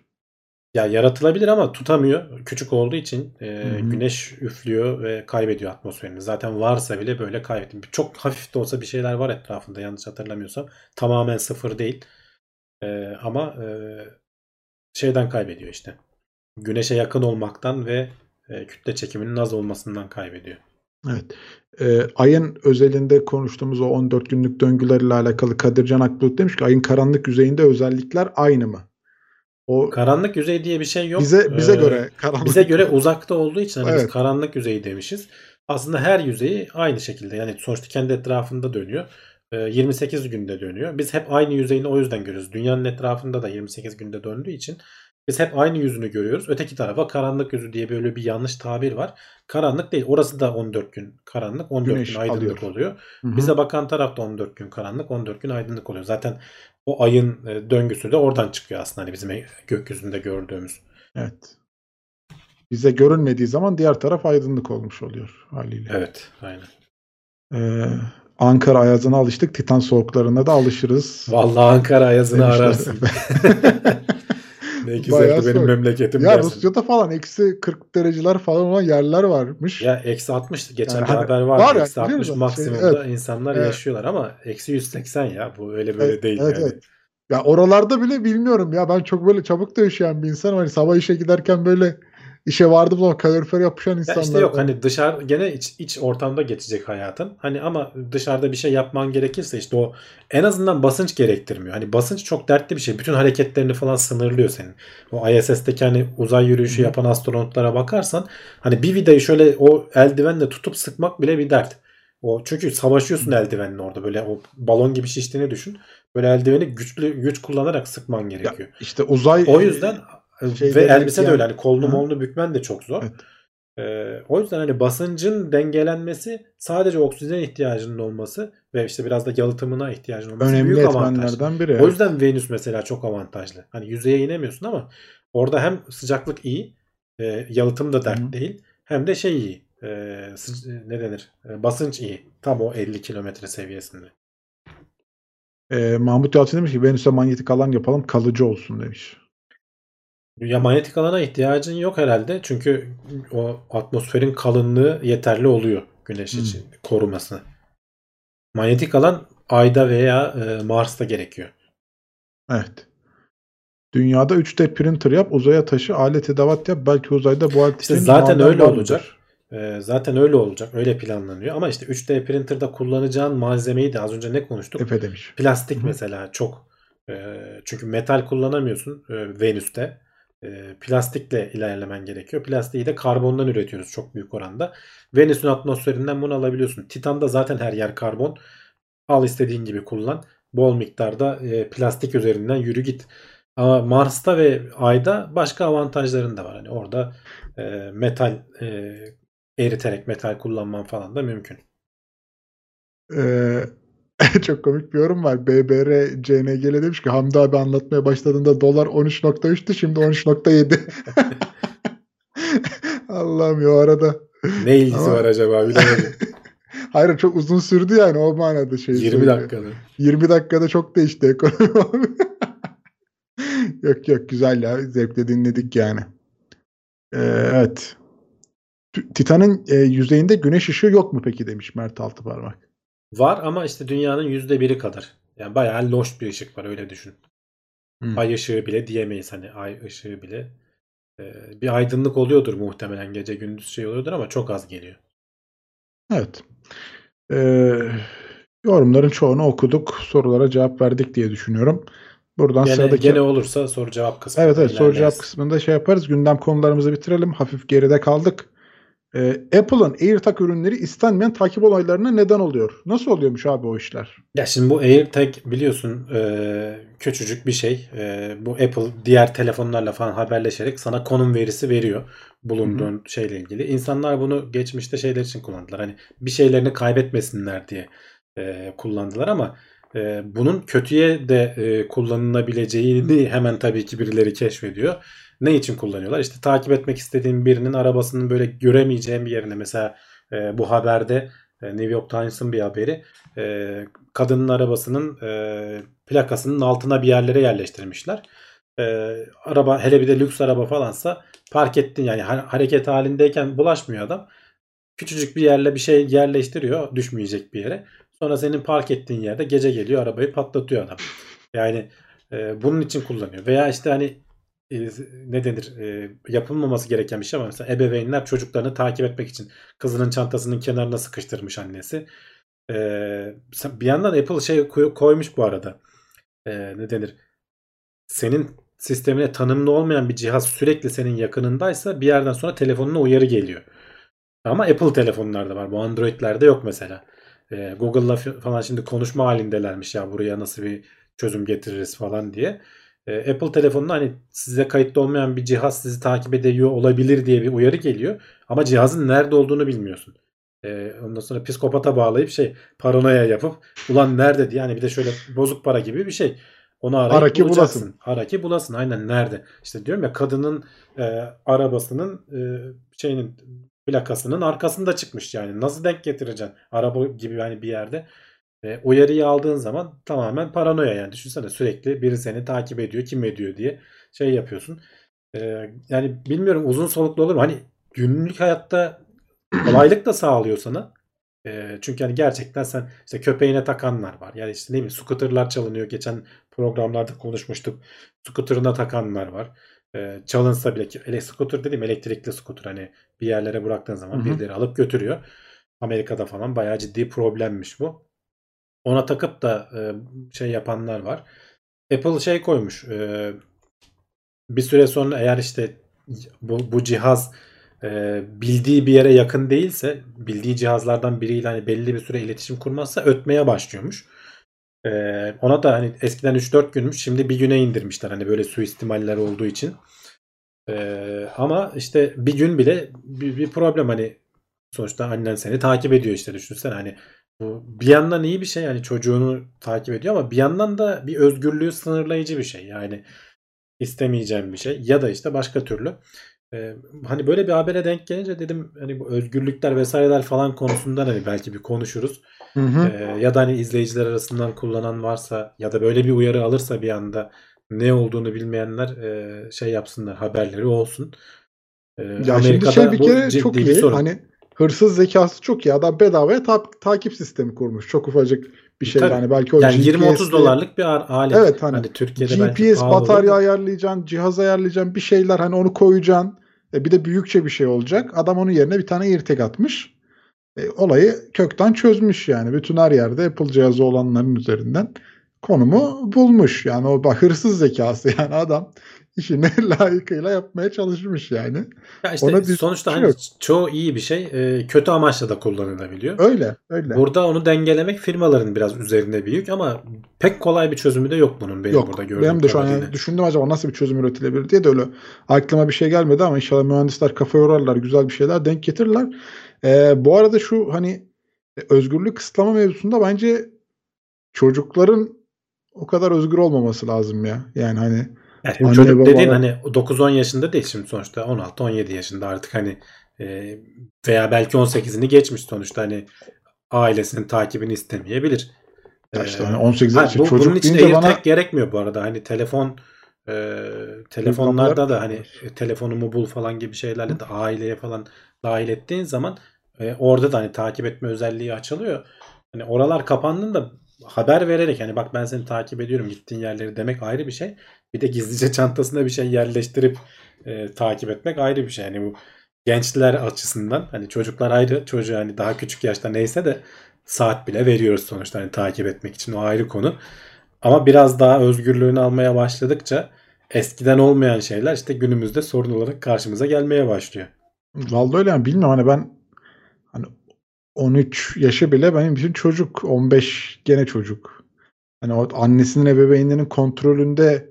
Ya yaratılabilir ama tutamıyor. Küçük olduğu için e, güneş üflüyor ve kaybediyor atmosferini. Zaten varsa bile böyle kaybediyor. Çok hafif de olsa bir şeyler var etrafında yanlış hatırlamıyorsam. Tamamen sıfır değil. E, ama e, şeyden kaybediyor işte. Güneşe yakın olmaktan ve e, kütle çekiminin az olmasından kaybediyor. Evet. Ee, ayın özelinde konuştuğumuz o 14 günlük döngülerle alakalı Kadircan Akbulut demiş ki ayın karanlık yüzeyinde özellikler aynı mı? O karanlık yüzey diye bir şey yok. Bize bize ee, göre karanlık. Bize göre uzakta olduğu için hani evet. biz karanlık yüzeyi demişiz. Aslında her yüzeyi aynı şekilde yani sonuçta kendi etrafında dönüyor. 28 ee, günde dönüyor. Biz hep aynı yüzeyini o yüzden görüyoruz. Dünyanın etrafında da 28 günde döndüğü için biz hep aynı yüzünü görüyoruz. Öteki tarafa karanlık yüzü diye böyle bir yanlış tabir var. Karanlık değil. Orası da 14 gün karanlık. 14 Güneş gün aydınlık alıyor. oluyor. Hı-hı. Bize bakan taraf da 14 gün karanlık. 14 gün aydınlık oluyor. Zaten o ayın e, döngüsü de oradan çıkıyor aslında. Hani bizim gökyüzünde gördüğümüz. Evet. Bize görünmediği zaman diğer taraf aydınlık olmuş oluyor haliyle. Evet. Aynen. Ee, Ankara ayazına alıştık. Titan soğuklarına da alışırız. Vallahi Ankara ayazını ararsın. <laughs> <laughs> ne ki benim memleketim Ya dersin. Rusya'da falan eksi 40 dereceler falan olan yerler varmış. Ya eksi 60 geçen Yani hani haber var. var eksi 60 biliyoruz. maksimumda Şey, insanlar Evet. yaşıyorlar ama eksi 180 ya bu öyle böyle Evet, değil evet, yani. evet. Ya oralarda bile bilmiyorum ya ben çok böyle çabuk da yaşayan bir insanım. Hani sabah işe giderken böyle işe vardığım zaman kalorifer yapışan Ya insanlar. işte yok var. hani dışarı gene iç, iç ortamda geçecek hayatın. Hani ama dışarıda bir şey yapman gerekirse işte o en azından basınç gerektirmiyor. Hani basınç çok dertli bir şey. Bütün hareketlerini falan sınırlıyor senin. O ISS'teki hani uzay yürüyüşü Hı. yapan astronotlara bakarsan hani bir vidayı şöyle o eldivenle tutup sıkmak bile bir dert. O çünkü savaşıyorsun eldivenle orada böyle o balon gibi şiştiğini düşün. Böyle eldiveni güçlü güç kullanarak sıkman gerekiyor. İşte uzay O yüzden şey ve elbise de yani- öyle hani kolunu molunu bükmen de çok zor. Evet. Ee, o yüzden hani basıncın dengelenmesi sadece oksijen ihtiyacının olması ve işte biraz da yalıtımına ihtiyacın olması önemli büyük avantaj. biri. O yüzden Venüs mesela çok avantajlı. Hani yüzeye inemiyorsun ama orada hem sıcaklık iyi, e, yalıtım da dert Hı değil. Hem de şey iyi. e, ne denir? E, basınç iyi. Tam o 50 kilometre seviyesinde. Ee, Mahmut Yalçın demiş ki Venüs'e manyetik alan yapalım kalıcı olsun demiş. Ya manyetik alana ihtiyacın yok herhalde. Çünkü o atmosferin kalınlığı yeterli oluyor güneş Hmm. için korumasına. Manyetik alan Ay'da veya e, Mars'ta gerekiyor. Evet. Dünyada 3D printer yap, uzaya taşı, alet edevat yap. Belki uzayda bu alet İşte zaten öyle var mıdır? olacak. E, zaten öyle olacak. Öyle planlanıyor. Ama işte 3D printer'da kullanacağın malzemeyi de az önce ne konuştuk? Efe demiş. Plastik Hı hı. mesela çok. E, çünkü metal kullanamıyorsun e, Venüs'te. E, plastikle ilerlemen gerekiyor. Plastiği de karbondan üretiyoruz çok büyük oranda. Venüs'ün atmosferinden bunu alabiliyorsun. Titan'da zaten her yer karbon. Al istediğin gibi kullan. Bol miktarda e, plastik üzerinden yürü git. Ama Mars'ta ve Ay'da başka avantajların da var. Hani orada e, metal e, eriterek metal kullanman falan da mümkün. Ee, <laughs> çok komik bir yorum var. BBR CNG'le demiş ki Hamdi abi anlatmaya başladığında dolar 13.3'tü şimdi 13.7. <laughs> Allah'ım ya o arada. Ne ilgisi Ama- var acaba bilemedim. <laughs> Hayır çok uzun sürdü yani o manada şey. 20 söylüyor. dakikada. 20 dakikada çok değişti ekonomi. yok yok güzel ya. Zevkle dinledik yani. Ee, evet. Titan'ın e, yüzeyinde güneş ışığı yok mu peki demiş Mert Altıparmak. Var ama işte dünyanın yüzde biri kadar. Yani bayağı loş bir ışık var öyle düşün. Hmm. Ay ışığı bile diyemeyiz hani ay ışığı bile. Ee, bir aydınlık oluyordur muhtemelen gece gündüz şey oluyordur ama çok az geliyor. Evet. Ee, yorumların çoğunu okuduk. Sorulara cevap verdik diye düşünüyorum. Buradan Gene, sıradaki... gene olursa soru cevap kısmı. Evet evet soru cevap kısmında şey yaparız. Gündem konularımızı bitirelim. Hafif geride kaldık. Ee, Apple'ın AirTag ürünleri istenmeyen takip olaylarına neden oluyor. Nasıl oluyormuş abi o işler? Ya şimdi bu AirTag biliyorsun e, küçücük bir şey. E, bu Apple diğer telefonlarla falan haberleşerek sana konum verisi veriyor. Bulunduğun şeyle ilgili. İnsanlar bunu geçmişte şeyler için kullandılar. Hani bir şeylerini kaybetmesinler diye e, kullandılar ama e, bunun kötüye de e, kullanılabileceğini hemen tabii ki birileri keşfediyor. Ne için kullanıyorlar? İşte takip etmek istediğin birinin arabasının böyle göremeyeceğin bir yerine mesela e, bu haberde e, New York Times'ın bir haberi e, kadının arabasının e, plakasının altına bir yerlere yerleştirmişler. E, araba hele bir de lüks araba falansa park ettin yani ha- hareket halindeyken bulaşmıyor adam. Küçücük bir yerle bir şey yerleştiriyor düşmeyecek bir yere. Sonra senin park ettiğin yerde gece geliyor arabayı patlatıyor adam. Yani e, bunun için kullanıyor. Veya işte hani e, ne denir e, yapılmaması gereken bir şey ama mesela ebeveynler çocuklarını takip etmek için kızının çantasının kenarına sıkıştırmış annesi. E, bir yandan Apple şey koy- koymuş bu arada. E, ne denir? Senin sistemine tanımlı olmayan bir cihaz sürekli senin yakınındaysa bir yerden sonra telefonuna uyarı geliyor. Ama Apple telefonlarda var. Bu Android'lerde yok mesela. E, Google'la falan şimdi konuşma halindelermiş ya buraya nasıl bir çözüm getiririz falan diye. E, Apple telefonuna hani size kayıtlı olmayan bir cihaz sizi takip ediyor olabilir diye bir uyarı geliyor. Ama cihazın nerede olduğunu bilmiyorsun. E, ondan sonra psikopata bağlayıp şey paranoya yapıp ulan nerede diye yani bir de şöyle bozuk para gibi bir şey. Onu arayıp Ara ki bulacaksın. bulasın. Ara ki bulasın. Aynen nerede? İşte diyorum ya kadının e, arabasının e, şeyinin plakasının arkasında çıkmış yani. Nasıl denk getireceksin? Araba gibi yani bir yerde. E, uyarıyı aldığın zaman tamamen paranoya yani. Düşünsene sürekli biri seni takip ediyor, kim ediyor diye şey yapıyorsun. E, yani bilmiyorum uzun soluklu olur mu? Hani günlük hayatta <clears throat> kolaylık da sağlıyor sana. E, çünkü hani gerçekten sen işte köpeğine takanlar var. Yani işte ne bileyim scooterlar çalınıyor. Geçen programlarda konuşmuştuk. Scooter'ına takanlar var. E, çalınsa bile ele scooter dedim elektrikli scooter hani bir yerlere bıraktığın zaman Hı-hı. birileri alıp götürüyor. Amerika'da falan bayağı ciddi problemmiş bu. Ona takıp da e, şey yapanlar var. Apple şey koymuş. E, bir süre sonra eğer işte bu, bu cihaz e, bildiği bir yere yakın değilse bildiği cihazlardan biriyle hani belli bir süre iletişim kurmazsa ötmeye başlıyormuş. Ona da hani eskiden 3-4 günmüş şimdi bir güne indirmişler hani böyle suistimaller olduğu için. Ama işte bir gün bile bir, bir problem hani sonuçta annen seni takip ediyor işte düşünsene hani bir yandan iyi bir şey yani çocuğunu takip ediyor ama bir yandan da bir özgürlüğü sınırlayıcı bir şey yani istemeyeceğim bir şey ya da işte başka türlü. Ee, hani böyle bir habere denk gelince dedim hani bu özgürlükler vesaireler falan konusundan hani belki bir konuşuruz. Hı hı. Ee, ya da hani izleyiciler arasından kullanan varsa ya da böyle bir uyarı alırsa bir anda ne olduğunu bilmeyenler e, şey yapsınlar haberleri olsun. Ee, ya Amerika'da şimdi şey bir kere çok iyi. Bir sorun. Hani hırsız zekası çok iyi. Adam bedavaya ta- takip sistemi kurmuş. Çok ufacık bir şey Tabii. yani belki o yani 20-30 dolarlık bir alet. Evet hani, hani Türkiye'de GPS batarya olur. ayarlayacaksın, cihaz ayarlayacaksın, bir şeyler hani onu koyacaksın. E bir de büyükçe bir şey olacak. Adam onun yerine bir tane AirTag atmış. E, olayı kökten çözmüş yani. Bütün her yerde Apple cihazı olanların üzerinden konumu bulmuş. Yani o bak hırsız zekası yani adam işini <laughs> layıkıyla yapmaya çalışmış yani. Ya işte Ona sonuçta hani yok. çoğu iyi bir şey e, kötü amaçla da kullanılabiliyor. Öyle öyle. Burada onu dengelemek firmaların biraz üzerinde büyük ama pek kolay bir çözümü de yok bunun benim yok, burada gördüğüm Benim de şu an yani düşündüm acaba nasıl bir çözüm üretilebilir diye de öyle aklıma bir şey gelmedi ama inşallah mühendisler kafa yorarlar güzel bir şeyler denk getirirler. Ee, bu arada şu hani özgürlük kısıtlama mevzusunda bence çocukların o kadar özgür olmaması lazım ya. Yani hani yani Anne, çocuk baba... dediğin hani 9-10 yaşında değil şimdi sonuçta 16-17 yaşında artık hani e, veya belki 18'ini geçmiş sonuçta hani ailesinin takibini istemeyebilir. Ya işte hani 18 yaş bu, çocuk bunun için AirTag bana... gerekmiyor bu arada. Hani telefon e, telefonlarda da hani e, telefonumu bul falan gibi şeylerle de aileye falan dahil ettiğin zaman e, orada da hani takip etme özelliği açılıyor. Hani oralar kapandığında haber vererek hani bak ben seni takip ediyorum gittiğin yerleri demek ayrı bir şey. Bir de gizlice <laughs> çantasına bir şey yerleştirip e, takip etmek ayrı bir şey. Yani bu gençler açısından hani çocuklar ayrı çocuğu hani daha küçük yaşta neyse de saat bile veriyoruz sonuçta hani takip etmek için o ayrı konu. Ama biraz daha özgürlüğünü almaya başladıkça eskiden olmayan şeyler işte günümüzde sorun olarak karşımıza gelmeye başlıyor. Vallahi öyle yani bilmiyorum hani ben 13 yaşı bile benim için çocuk 15 gene çocuk. Hani o annesinin ebeveynlerinin kontrolünde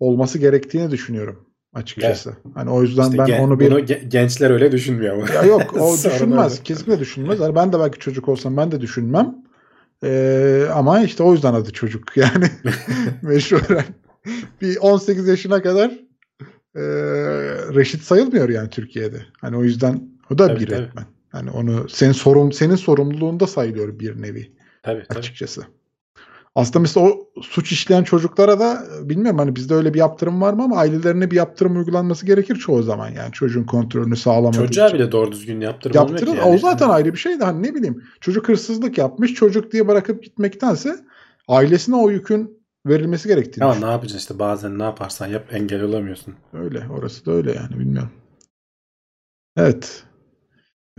olması gerektiğini düşünüyorum açıkçası. Evet. Hani o yüzden işte ben gen, onu bir bunu gençler öyle düşünmüyor ama. Ya yok o <laughs> düşünmez. Kesinlikle düşünmez. Yani ben de belki çocuk olsam ben de düşünmem. Ee, ama işte o yüzden adı çocuk yani <laughs> meşhuren. bir 18 yaşına kadar e, reşit sayılmıyor yani Türkiye'de. Hani o yüzden o da tabii, bir öğretmen. Hani onu senin sorum senin sorumluluğunda sayılıyor bir nevi. Tabii, tabii. açıkçası. Aslında mesela o suç işleyen çocuklara da bilmiyorum hani bizde öyle bir yaptırım var mı ama ailelerine bir yaptırım uygulanması gerekir çoğu zaman yani çocuğun kontrolünü sağlamak Çocuğa için. bile doğru düzgün yaptırım Yaptırın, yani. O zaten ayrı bir şey de hani ne bileyim çocuk hırsızlık yapmış çocuk diye bırakıp gitmektense ailesine o yükün verilmesi gerektiğini Ama ne yapacaksın işte bazen ne yaparsan yap engel olamıyorsun. Öyle orası da öyle yani bilmiyorum. Evet.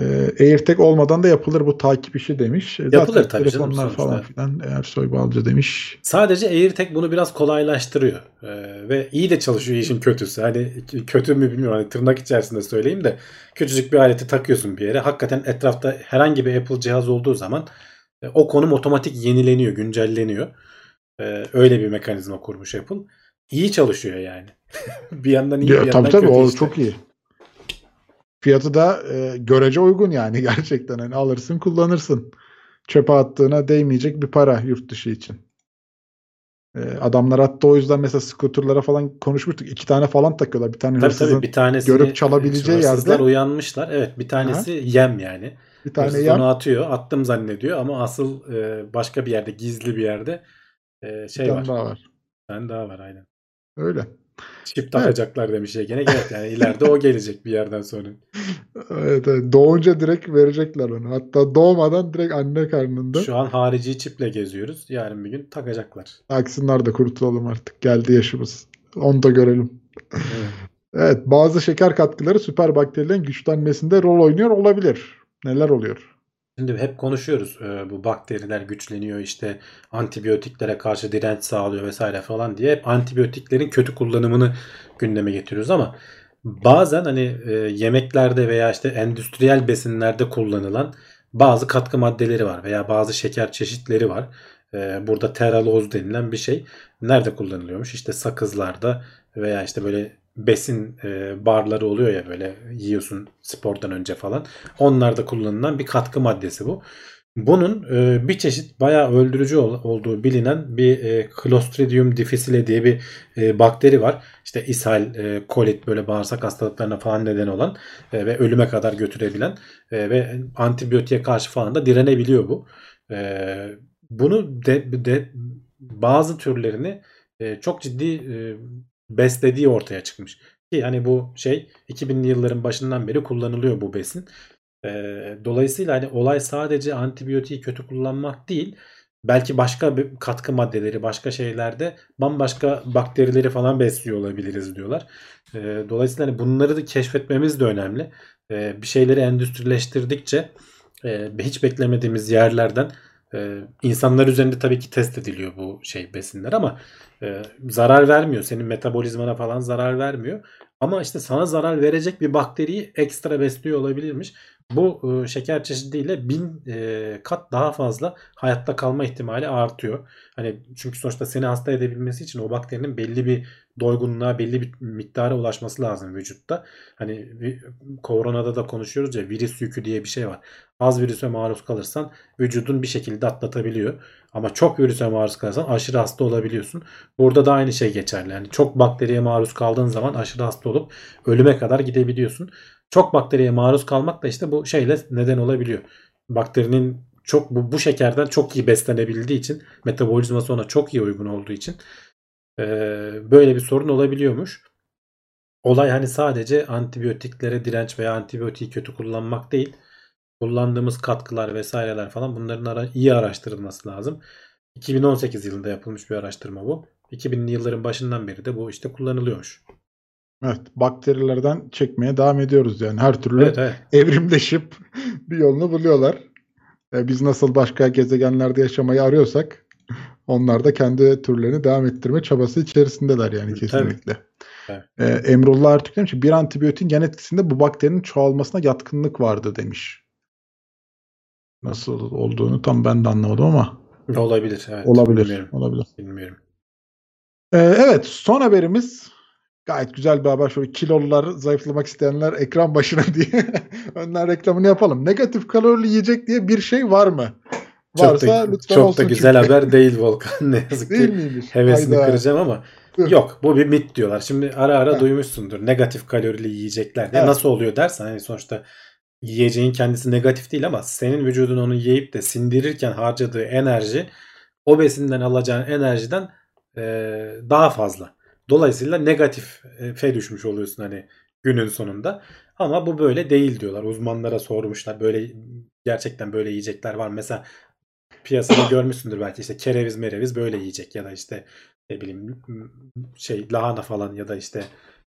E, AirTag olmadan da yapılır bu takip işi demiş. E, yapılır Zaten tabii telefonlar canım falan filan eğer Soybalcı demiş. Sadece AirTag bunu biraz kolaylaştırıyor. Ee, ve iyi de çalışıyor işin kötüsü. Hani kötü mü bilmiyorum hani tırnak içerisinde söyleyeyim de küçücük bir aleti takıyorsun bir yere. Hakikaten etrafta herhangi bir Apple cihaz olduğu zaman e, o konum otomatik yenileniyor, güncelleniyor. Ee, öyle bir mekanizma kurmuş Apple. İyi çalışıyor yani. <laughs> bir yandan iyi ya, bir yandan tabii, tabii, kötü o işte. çok iyi. Fiyatı da e, görece uygun yani <laughs> gerçekten. Hani alırsın kullanırsın. Çöpe attığına değmeyecek bir para yurt dışı için. E, adamlar hatta o yüzden mesela skuterlara falan konuşmuştuk. İki tane falan takıyorlar. Bir tane tabii, tabii, bir tanesini görüp çalabileceği yerde. uyanmışlar. Evet bir tanesi Aha. yem yani. Bir tane Hırsız yan. onu atıyor. Attım zannediyor ama asıl e, başka bir yerde gizli bir yerde e, şey bir var. tane daha var. Bir tane daha var aynen. Öyle. Çip takacaklar demiş Ege'ne. Evet yani ileride o gelecek bir yerden sonra. Evet, evet. Doğunca direkt verecekler onu. Hatta doğmadan direkt anne karnında. Şu an harici çiple geziyoruz. Yarın bir gün takacaklar. Taksınlar da kurtulalım artık. Geldi yaşımız. Onu da görelim. Evet. Evet, bazı şeker katkıları süper bakterilerin güçlenmesinde rol oynuyor olabilir. Neler oluyor? Şimdi hep konuşuyoruz e, bu bakteriler güçleniyor işte antibiyotiklere karşı direnç sağlıyor vesaire falan diye hep antibiyotiklerin kötü kullanımını gündeme getiriyoruz ama bazen hani e, yemeklerde veya işte endüstriyel besinlerde kullanılan bazı katkı maddeleri var veya bazı şeker çeşitleri var. E, burada teraloz denilen bir şey nerede kullanılıyormuş? İşte sakızlarda veya işte böyle besin e, barları oluyor ya böyle yiyorsun spordan önce falan. Onlarda kullanılan bir katkı maddesi bu. Bunun e, bir çeşit bayağı öldürücü ol, olduğu bilinen bir e, Clostridium difficile diye bir e, bakteri var. İşte ishal, e, kolit böyle bağırsak hastalıklarına falan neden olan e, ve ölüme kadar götürebilen e, ve antibiyotiğe karşı falan da direnebiliyor bu. E, bunu de, de bazı türlerini e, çok ciddi e, beslediği ortaya çıkmış. Ki hani bu şey 2000'li yılların başından beri kullanılıyor bu besin. E, dolayısıyla hani olay sadece antibiyotiği kötü kullanmak değil. Belki başka bir katkı maddeleri, başka şeylerde bambaşka bakterileri falan besliyor olabiliriz diyorlar. E, dolayısıyla hani bunları da keşfetmemiz de önemli. E, bir şeyleri endüstrileştirdikçe e, hiç beklemediğimiz yerlerden ee, insanlar üzerinde tabii ki test ediliyor bu şey besinler ama e, zarar vermiyor. Senin metabolizmana falan zarar vermiyor. Ama işte sana zarar verecek bir bakteriyi ekstra besliyor olabilirmiş. Bu e, şeker çeşidiyle bin e, kat daha fazla hayatta kalma ihtimali artıyor. Hani çünkü sonuçta seni hasta edebilmesi için o bakterinin belli bir doygunluğa, belli bir miktara ulaşması lazım vücutta. Hani koronada da konuşuyoruz ya virüs yükü diye bir şey var. Az virüse maruz kalırsan vücudun bir şekilde atlatabiliyor. Ama çok virüse maruz kalırsan aşırı hasta olabiliyorsun. Burada da aynı şey geçerli. Yani çok bakteriye maruz kaldığın zaman aşırı hasta olup ölüme kadar gidebiliyorsun. Çok bakteriye maruz kalmak da işte bu şeyle neden olabiliyor. Bakterinin çok bu, bu şekerden çok iyi beslenebildiği için metabolizması ona çok iyi uygun olduğu için e, böyle bir sorun olabiliyormuş. Olay hani sadece antibiyotiklere direnç veya antibiyotiği kötü kullanmak değil. Kullandığımız katkılar vesaireler falan bunların ara, iyi araştırılması lazım. 2018 yılında yapılmış bir araştırma bu. 2000'li yılların başından beri de bu işte kullanılıyormuş. Evet, bakterilerden çekmeye devam ediyoruz yani her türlü evet, evet. evrimleşip <laughs> bir yolunu buluyorlar. E, biz nasıl başka gezegenlerde yaşamayı arıyorsak onlar da kendi türlerini devam ettirme çabası içerisindeler yani kesinlikle. Evet. E, Emrullah Ertürk demiş ki bir antibiyotin gen etkisinde bu bakterinin çoğalmasına yatkınlık vardı demiş. Nasıl olduğunu tam ben de anlamadım ama. Olabilir. Evet. Olabilir. Bilmiyorum. Olabilir. Bilmiyorum. Ee, evet son haberimiz gayet güzel bir haber. Şöyle kilolular, zayıflamak isteyenler ekran başına <laughs> diye önden reklamını yapalım. Negatif kalorili yiyecek diye bir şey var mı? Çok Varsa da, lütfen çok olsun da güzel çünkü. haber değil Volkan <laughs> ne yazık değil ki. Miymiş? Hevesini Hayda. kıracağım ama yok bu bir mit diyorlar. Şimdi ara ara ha. duymuşsundur negatif kalorili yiyecekler diye. Evet. Nasıl oluyor dersen hani sonuçta yiyeceğin kendisi negatif değil ama senin vücudun onu yiyip de sindirirken harcadığı enerji o besinden alacağın enerjiden e, daha fazla. Dolayısıyla negatif fe düşmüş oluyorsun hani günün sonunda. Ama bu böyle değil diyorlar. Uzmanlara sormuşlar. Böyle gerçekten böyle yiyecekler var. Mesela piyasada görmüşsündür belki işte kereviz mereviz böyle yiyecek ya da işte ne bileyim şey lahana falan ya da işte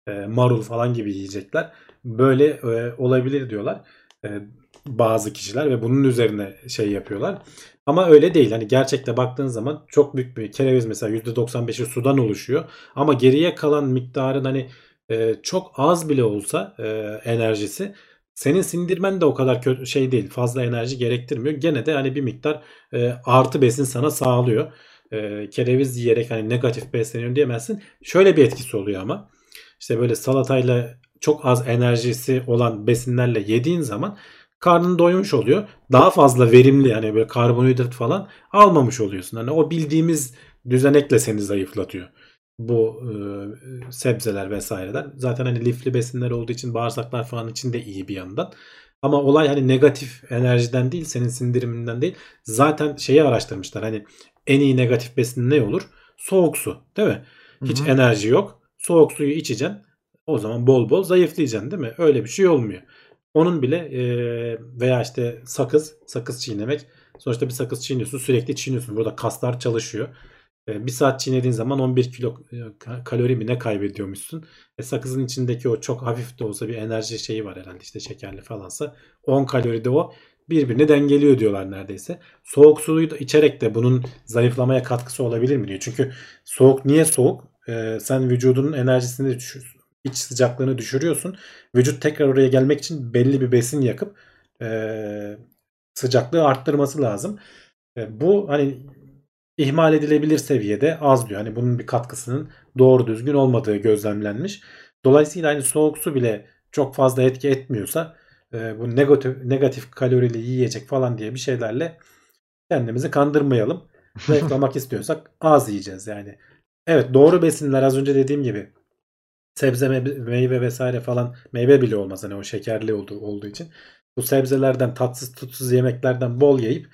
e, marul falan gibi yiyecekler. Böyle e, olabilir diyorlar e, bazı kişiler ve bunun üzerine şey yapıyorlar. Ama öyle değil. Hani gerçekte baktığın zaman çok büyük bir kereviz mesela %95'i sudan oluşuyor. Ama geriye kalan miktarın hani e, çok az bile olsa e, enerjisi senin sindirmen de o kadar kötü şey değil. Fazla enerji gerektirmiyor. Gene de hani bir miktar e, artı besin sana sağlıyor. E, kereviz yiyerek hani negatif besleniyorum diyemezsin. Şöyle bir etkisi oluyor ama. İşte böyle salatayla çok az enerjisi olan besinlerle yediğin zaman karnın doymuş oluyor. Daha fazla verimli yani böyle karbonhidrat falan almamış oluyorsun. Hani o bildiğimiz düzenekle seni zayıflatıyor. Bu e, sebzeler vesaireler. Zaten hani lifli besinler olduğu için bağırsaklar falan için de iyi bir yandan. Ama olay hani negatif enerjiden değil, senin sindiriminden değil. Zaten şeyi araştırmışlar. Hani en iyi negatif besin ne olur? Soğuk su, değil mi? Hiç Hı-hı. enerji yok. Soğuk suyu içeceksin. O zaman bol bol zayıflayacaksın değil mi? Öyle bir şey olmuyor. Onun bile e, veya işte sakız, sakız çiğnemek. Sonuçta bir sakız çiğniyorsun sürekli çiğniyorsun. Burada kaslar çalışıyor. E, bir saat çiğnediğin zaman 11 kilo kalori mi ne kaybediyormuşsun. E, sakızın içindeki o çok hafif de olsa bir enerji şeyi var herhalde işte şekerli falansa. 10 kalori de o birbirini dengeliyor diyorlar neredeyse. Soğuk suyu da içerek de bunun zayıflamaya katkısı olabilir mi diyor. Çünkü soğuk niye soğuk? Ee, sen vücudunun enerjisini düşür, iç sıcaklığını düşürüyorsun. Vücut tekrar oraya gelmek için belli bir besin yakıp e, sıcaklığı arttırması lazım. E, bu hani ihmal edilebilir seviyede az diyor. Hani bunun bir katkısının doğru düzgün olmadığı gözlemlenmiş. Dolayısıyla hani soğuk su bile çok fazla etki etmiyorsa e, bu negatif, negatif kalorili yiyecek falan diye bir şeylerle kendimizi kandırmayalım. <laughs> Zayıflamak istiyorsak az yiyeceğiz yani. Evet doğru besinler az önce dediğim gibi sebze meyve vesaire falan meyve bile olmaz hani o şekerli olduğu, olduğu için. Bu sebzelerden tatsız tutsuz yemeklerden bol yiyip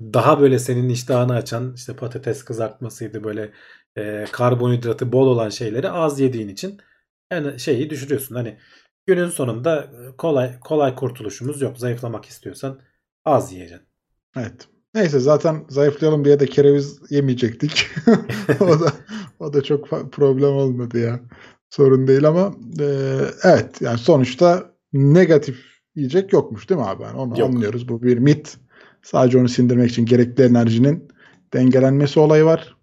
daha böyle senin iştahını açan işte patates kızartmasıydı böyle e, karbonhidratı bol olan şeyleri az yediğin için yani şeyi düşürüyorsun. Hani günün sonunda kolay kolay kurtuluşumuz yok. Zayıflamak istiyorsan az yiyeceksin. Evet. Neyse zaten zayıflayalım diye de kereviz yemeyecektik. <laughs> o da o da çok problem olmadı ya. Sorun değil ama e, evet yani sonuçta negatif yiyecek yokmuş değil mi abi? Yani onu Yok. anlıyoruz. Bu bir mit. Sadece onu sindirmek için gerekli enerjinin dengelenmesi olayı var.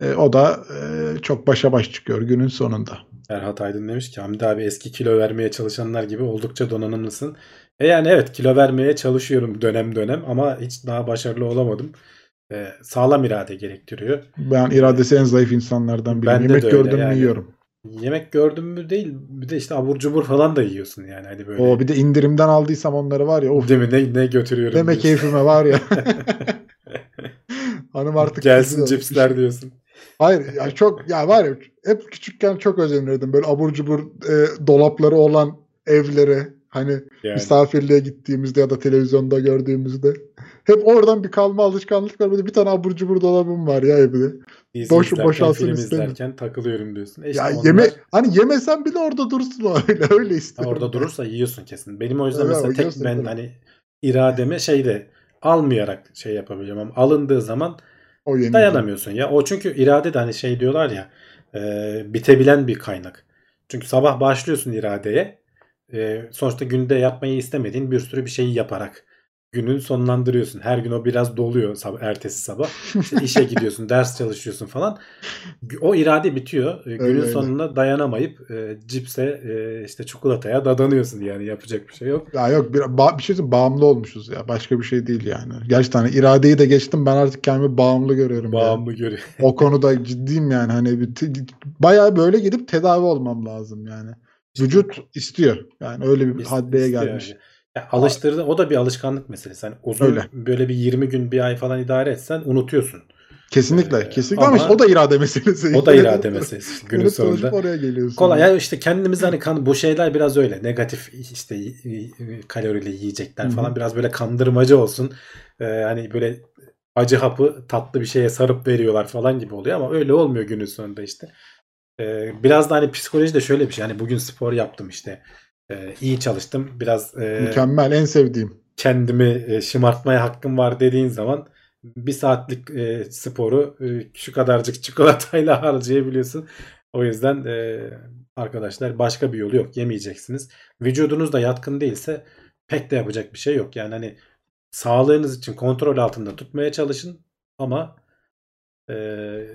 E, o da e, çok başa baş çıkıyor günün sonunda. Erhat Aydın demiş ki Hamdi abi eski kilo vermeye çalışanlar gibi oldukça donanımlısın. E yani evet kilo vermeye çalışıyorum dönem dönem ama hiç daha başarılı olamadım. E, sağlam irade gerektiriyor. Ben iradesi en zayıf insanlardan biriyim. Yemek gördüm yani. yiyorum. Yemek gördüm mü değil bir de işte abur cubur falan da yiyorsun yani hadi böyle. O bir de indirimden aldıysam onları var ya. Of. Değil mi ne, ne götürüyorum Deme keyfime var ya. <laughs> Hanım artık gelsin cipsler diyorsun. Hayır ya çok ya var ya hep küçükken çok özenirdim böyle abur cubur e, dolapları olan evlere hani yani. misafirliğe gittiğimizde ya da televizyonda gördüğümüzde hep oradan bir kalma alışkanlık var. Böyle bir tane abur cubur dolabım var ya evde. Boş boşalsın istemiyorum. takılıyorum diyorsun. E işte ya onlar... yeme hani yemesen bile orada dursun <laughs> öyle öyle istiyorum. orada durursa yiyorsun kesin. Benim o yüzden evet, mesela tek ben hani irademe şeyde almayarak şey yapabiliyorum ama alındığı zaman o dayanamıyorsun ya. O çünkü irade de hani şey diyorlar ya e, bitebilen bir kaynak. Çünkü sabah başlıyorsun iradeye. E, sonuçta günde yapmayı istemediğin bir sürü bir şeyi yaparak günün sonlandırıyorsun. Her gün o biraz doluyor sabah, ertesi sabah. İşte işe <laughs> gidiyorsun, ders çalışıyorsun falan. O irade bitiyor. Öyle, günün öyle. sonunda dayanamayıp e, cipse e, işte çikolataya dadanıyorsun yani yapacak bir şey yok. Ya yok bir, ba- bir şey bağımlı olmuşuz ya. Başka bir şey değil yani. Gerçekten hani iradeyi de geçtim ben artık kendimi bağımlı görüyorum. Bağımlı yani. görüyorum. <laughs> o konuda ciddiyim yani. Hani bir bayağı böyle gidip tedavi olmam lazım yani. Vücut istiyor. Yani öyle bir haddeye gelmiş. Yani. Ya alıştırdı o da bir alışkanlık meselesi. Yani uzun Öyle. böyle bir 20 gün bir ay falan idare etsen unutuyorsun. Kesinlikle. Ee, kesinlikle ama, ama o da irade meselesi. O da irade meselesi <laughs> günün sonunda. oraya geliyorsun. Kolay. Yani işte kendimiz hani kan bu şeyler biraz öyle negatif işte kalorili yiyecekler falan Hı-hı. biraz böyle kandırmacı olsun. Ee, hani böyle acı hapı tatlı bir şeye sarıp veriyorlar falan gibi oluyor ama öyle olmuyor günün sonunda işte. Ee, biraz da hani psikoloji de şöyle bir şey. Hani bugün spor yaptım işte e, iyi çalıştım. Biraz e, mükemmel en sevdiğim. Kendimi e, şımartmaya hakkım var dediğin zaman bir saatlik e, sporu e, şu kadarcık çikolatayla <laughs> harcayabiliyorsun. O yüzden e, arkadaşlar başka bir yolu yok. Yemeyeceksiniz. Vücudunuz da yatkın değilse pek de yapacak bir şey yok. Yani hani sağlığınız için kontrol altında tutmaya çalışın ama e,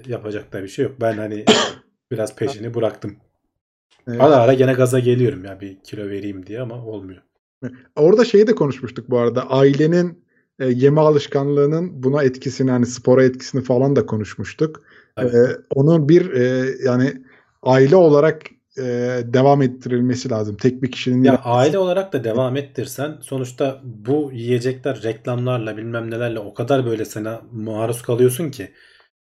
yapacak da bir şey yok. Ben hani <coughs> biraz peşini bıraktım. Evet. Ara ara gene gaza geliyorum ya bir kilo vereyim diye ama olmuyor. Orada şeyi de konuşmuştuk bu arada. Ailenin e, yeme alışkanlığının buna etkisini hani spora etkisini falan da konuşmuştuk. Evet. E, onun bir e, yani aile olarak e, devam ettirilmesi lazım. Tek bir kişinin ya aile olarak da devam ettirsen sonuçta bu yiyecekler reklamlarla bilmem nelerle o kadar böyle sana maruz kalıyorsun ki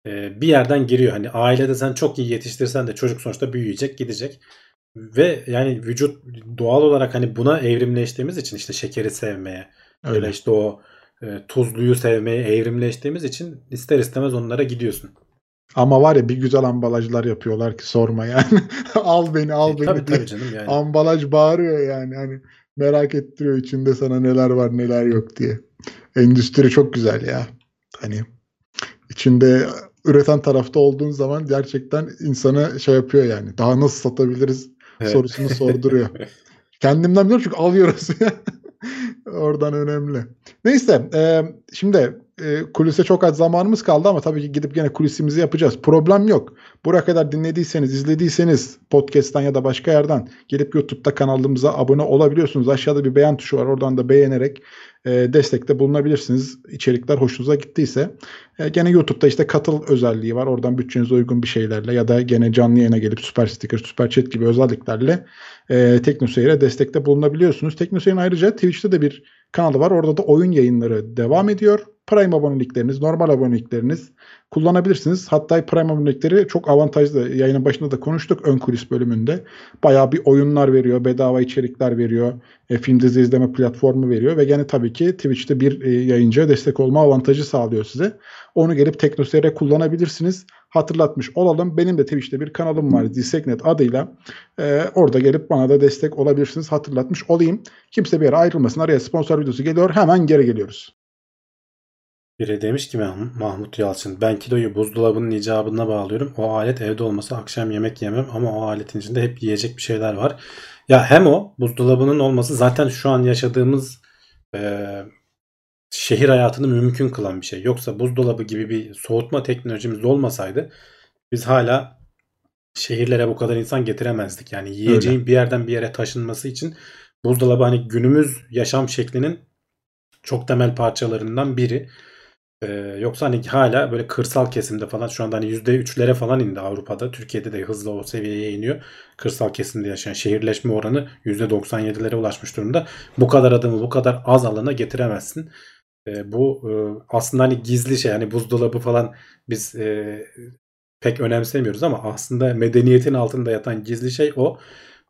e, bir yerden giriyor. Hani ailede sen çok iyi yetiştirsen de çocuk sonuçta büyüyecek, gidecek. ve yani vücut doğal olarak hani buna evrimleştiğimiz için işte şekeri sevmeye Öyle. da işte o e, tuzluyu sevmeye evrimleştiğimiz için ister istemez onlara gidiyorsun. Ama var ya bir güzel ambalajlar yapıyorlar ki sorma yani. <laughs> al beni al e, beni. Tabii tabii canım yani. Ambalaj bağırıyor yani. Hani merak ettiriyor içinde sana neler var neler yok diye. Endüstri çok güzel ya. Hani içinde üreten tarafta olduğun zaman gerçekten insana şey yapıyor yani. Daha nasıl satabiliriz evet. sorusunu sorduruyor. <laughs> Kendimden biliyorum çünkü alıyoruz. <laughs> Oradan önemli. Neyse e, şimdi e, kulise çok az zamanımız kaldı ama tabii ki gidip gene kulisimizi yapacağız. Problem yok. Buraya kadar dinlediyseniz, izlediyseniz podcast'tan ya da başka yerden gelip YouTube'da kanalımıza abone olabiliyorsunuz. Aşağıda bir beğen tuşu var. Oradan da beğenerek e, destekte bulunabilirsiniz. İçerikler hoşunuza gittiyse. E, gene YouTube'da işte katıl özelliği var. Oradan bütçenize uygun bir şeylerle ya da gene canlı yayına gelip süper sticker, süper chat gibi özelliklerle e, TeknoSeyir'e destekte bulunabiliyorsunuz. TeknoSeyir'in ayrıca Twitch'te de bir kanalı var. Orada da oyun yayınları devam ediyor. Prime abonelikleriniz, normal abonelikleriniz kullanabilirsiniz. Hatta Prime abonelikleri çok avantajlı. Yayının başında da konuştuk ön kulis bölümünde. Bayağı bir oyunlar veriyor, bedava içerikler veriyor, e, film dizi izleme platformu veriyor ve gene tabii ki Twitch'te bir e, yayıncıya destek olma avantajı sağlıyor size. Onu gelip TeknoSeyir'e kullanabilirsiniz. Hatırlatmış olalım. Benim de Twitch'te bir kanalım var. Disegnet adıyla. Ee, orada gelip bana da destek olabilirsiniz. Hatırlatmış olayım. Kimse bir yere ayrılmasın. Araya sponsor videosu geliyor. Hemen geri geliyoruz. Biri demiş ki Mahmut Yalçın ben kiloyu buzdolabının icabına bağlıyorum. O alet evde olmasa akşam yemek yemem ama o aletin içinde hep yiyecek bir şeyler var. Ya hem o buzdolabının olması zaten şu an yaşadığımız e, şehir hayatını mümkün kılan bir şey. Yoksa buzdolabı gibi bir soğutma teknolojimiz olmasaydı biz hala şehirlere bu kadar insan getiremezdik. Yani yiyeceğin Öyle. bir yerden bir yere taşınması için buzdolabı hani günümüz yaşam şeklinin çok temel parçalarından biri. Ee, yoksa hani hala böyle kırsal kesimde falan şu anda hani %3'lere falan indi Avrupa'da. Türkiye'de de hızla o seviyeye iniyor. Kırsal kesimde yaşayan şehirleşme oranı %97'lere ulaşmış durumda. Bu kadar adımı bu kadar az alana getiremezsin. E, bu e, aslında hani gizli şey hani buzdolabı falan biz e, pek önemsemiyoruz ama aslında medeniyetin altında yatan gizli şey o.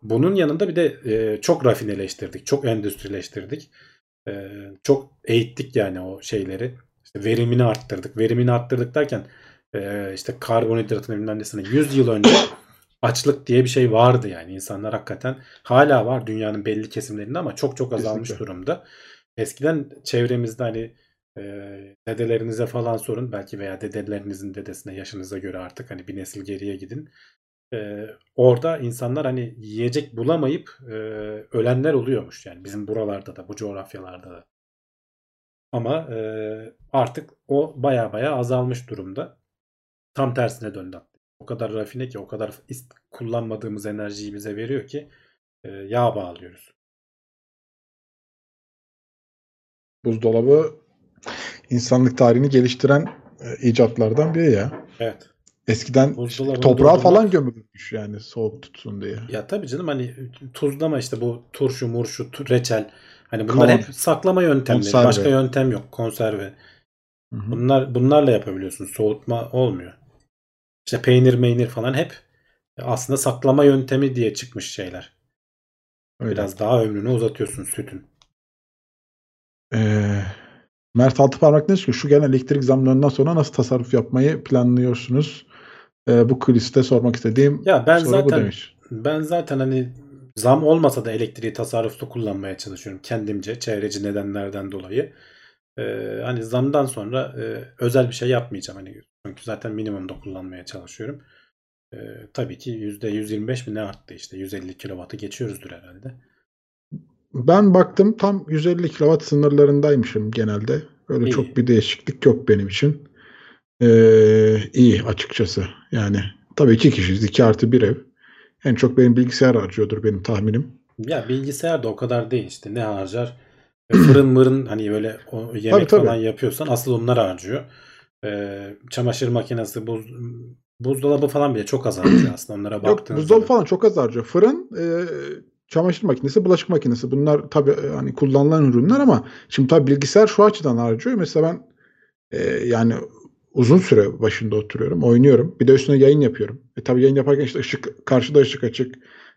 Bunun yanında bir de e, çok rafineleştirdik, çok endüstrileştirdik. E, çok eğittik yani o şeyleri. İşte verimini arttırdık. Verimini arttırdık derken e, işte karbonhidratın bilmem nesine 100 yıl önce <coughs> açlık diye bir şey vardı yani. insanlar hakikaten hala var dünyanın belli kesimlerinde ama çok çok azalmış Kesinlikle. durumda. Eskiden çevremizde hani e, dedelerinize falan sorun belki veya dedelerinizin dedesine yaşınıza göre artık hani bir nesil geriye gidin. E, orada insanlar hani yiyecek bulamayıp e, ölenler oluyormuş yani bizim buralarda da bu coğrafyalarda da. Ama e, artık o baya baya azalmış durumda. Tam tersine döndü. O kadar rafine ki o kadar kullanmadığımız enerjiyi bize veriyor ki e, yağ bağlıyoruz. Buzdolabı insanlık tarihini geliştiren e, icatlardan biri ya. Evet. Eskiden toprağa falan gömülmüş yani soğuk tutsun diye. Ya tabii canım hani tuzlama işte bu turşu, murşu, reçel. Hani bunlar Kavan. hep saklama yöntemleri. Konserve. Başka yöntem yok. Konserve. Hı-hı. Bunlar bunlarla yapabiliyorsun. Soğutma olmuyor. İşte peynir, meynir falan hep aslında saklama yöntemi diye çıkmış şeyler. Öyle. Biraz daha ömrünü uzatıyorsun sütün. Ee, Mert Altıparmak ne ki şu gelen elektrik zamlarından sonra nasıl tasarruf yapmayı planlıyorsunuz? Ee, bu kuliste sormak istediğim ya ben soru zaten, bu demiş. Ben zaten hani zam olmasa da elektriği tasarruflu kullanmaya çalışıyorum kendimce çevreci nedenlerden dolayı. Ee, hani zamdan sonra e, özel bir şey yapmayacağım. Hani çünkü zaten minimumda kullanmaya çalışıyorum. Ee, tabii ki %125 mi ne arttı işte 150 kW'ı geçiyoruzdur herhalde. Ben baktım tam 150 kW sınırlarındaymışım genelde. Öyle iyi. çok bir değişiklik yok benim için. Ee, iyi açıkçası. Yani tabii iki kişiyiz. 2 artı bir ev. En çok benim bilgisayar harcıyordur benim tahminim. Ya bilgisayar da o kadar değil işte. Ne harcar? E, fırın <clears throat> mırın hani böyle o yemek tabii, tabii. falan yapıyorsan asıl onlar harcıyor. Ee, çamaşır makinesi, buz, buzdolabı falan bile çok az harcıyor <clears throat> aslında onlara baktığınızda. Yok buzdolabı falan çok az harcıyor. Fırın e, çamaşır makinesi, bulaşık makinesi bunlar tabii e, hani kullanılan ürünler ama şimdi tabii bilgisayar şu açıdan harcıyor. Mesela ben e, yani uzun süre başında oturuyorum, oynuyorum. Bir de üstüne yayın yapıyorum. E tabii yayın yaparken işte ışık, karşıda ışık açık,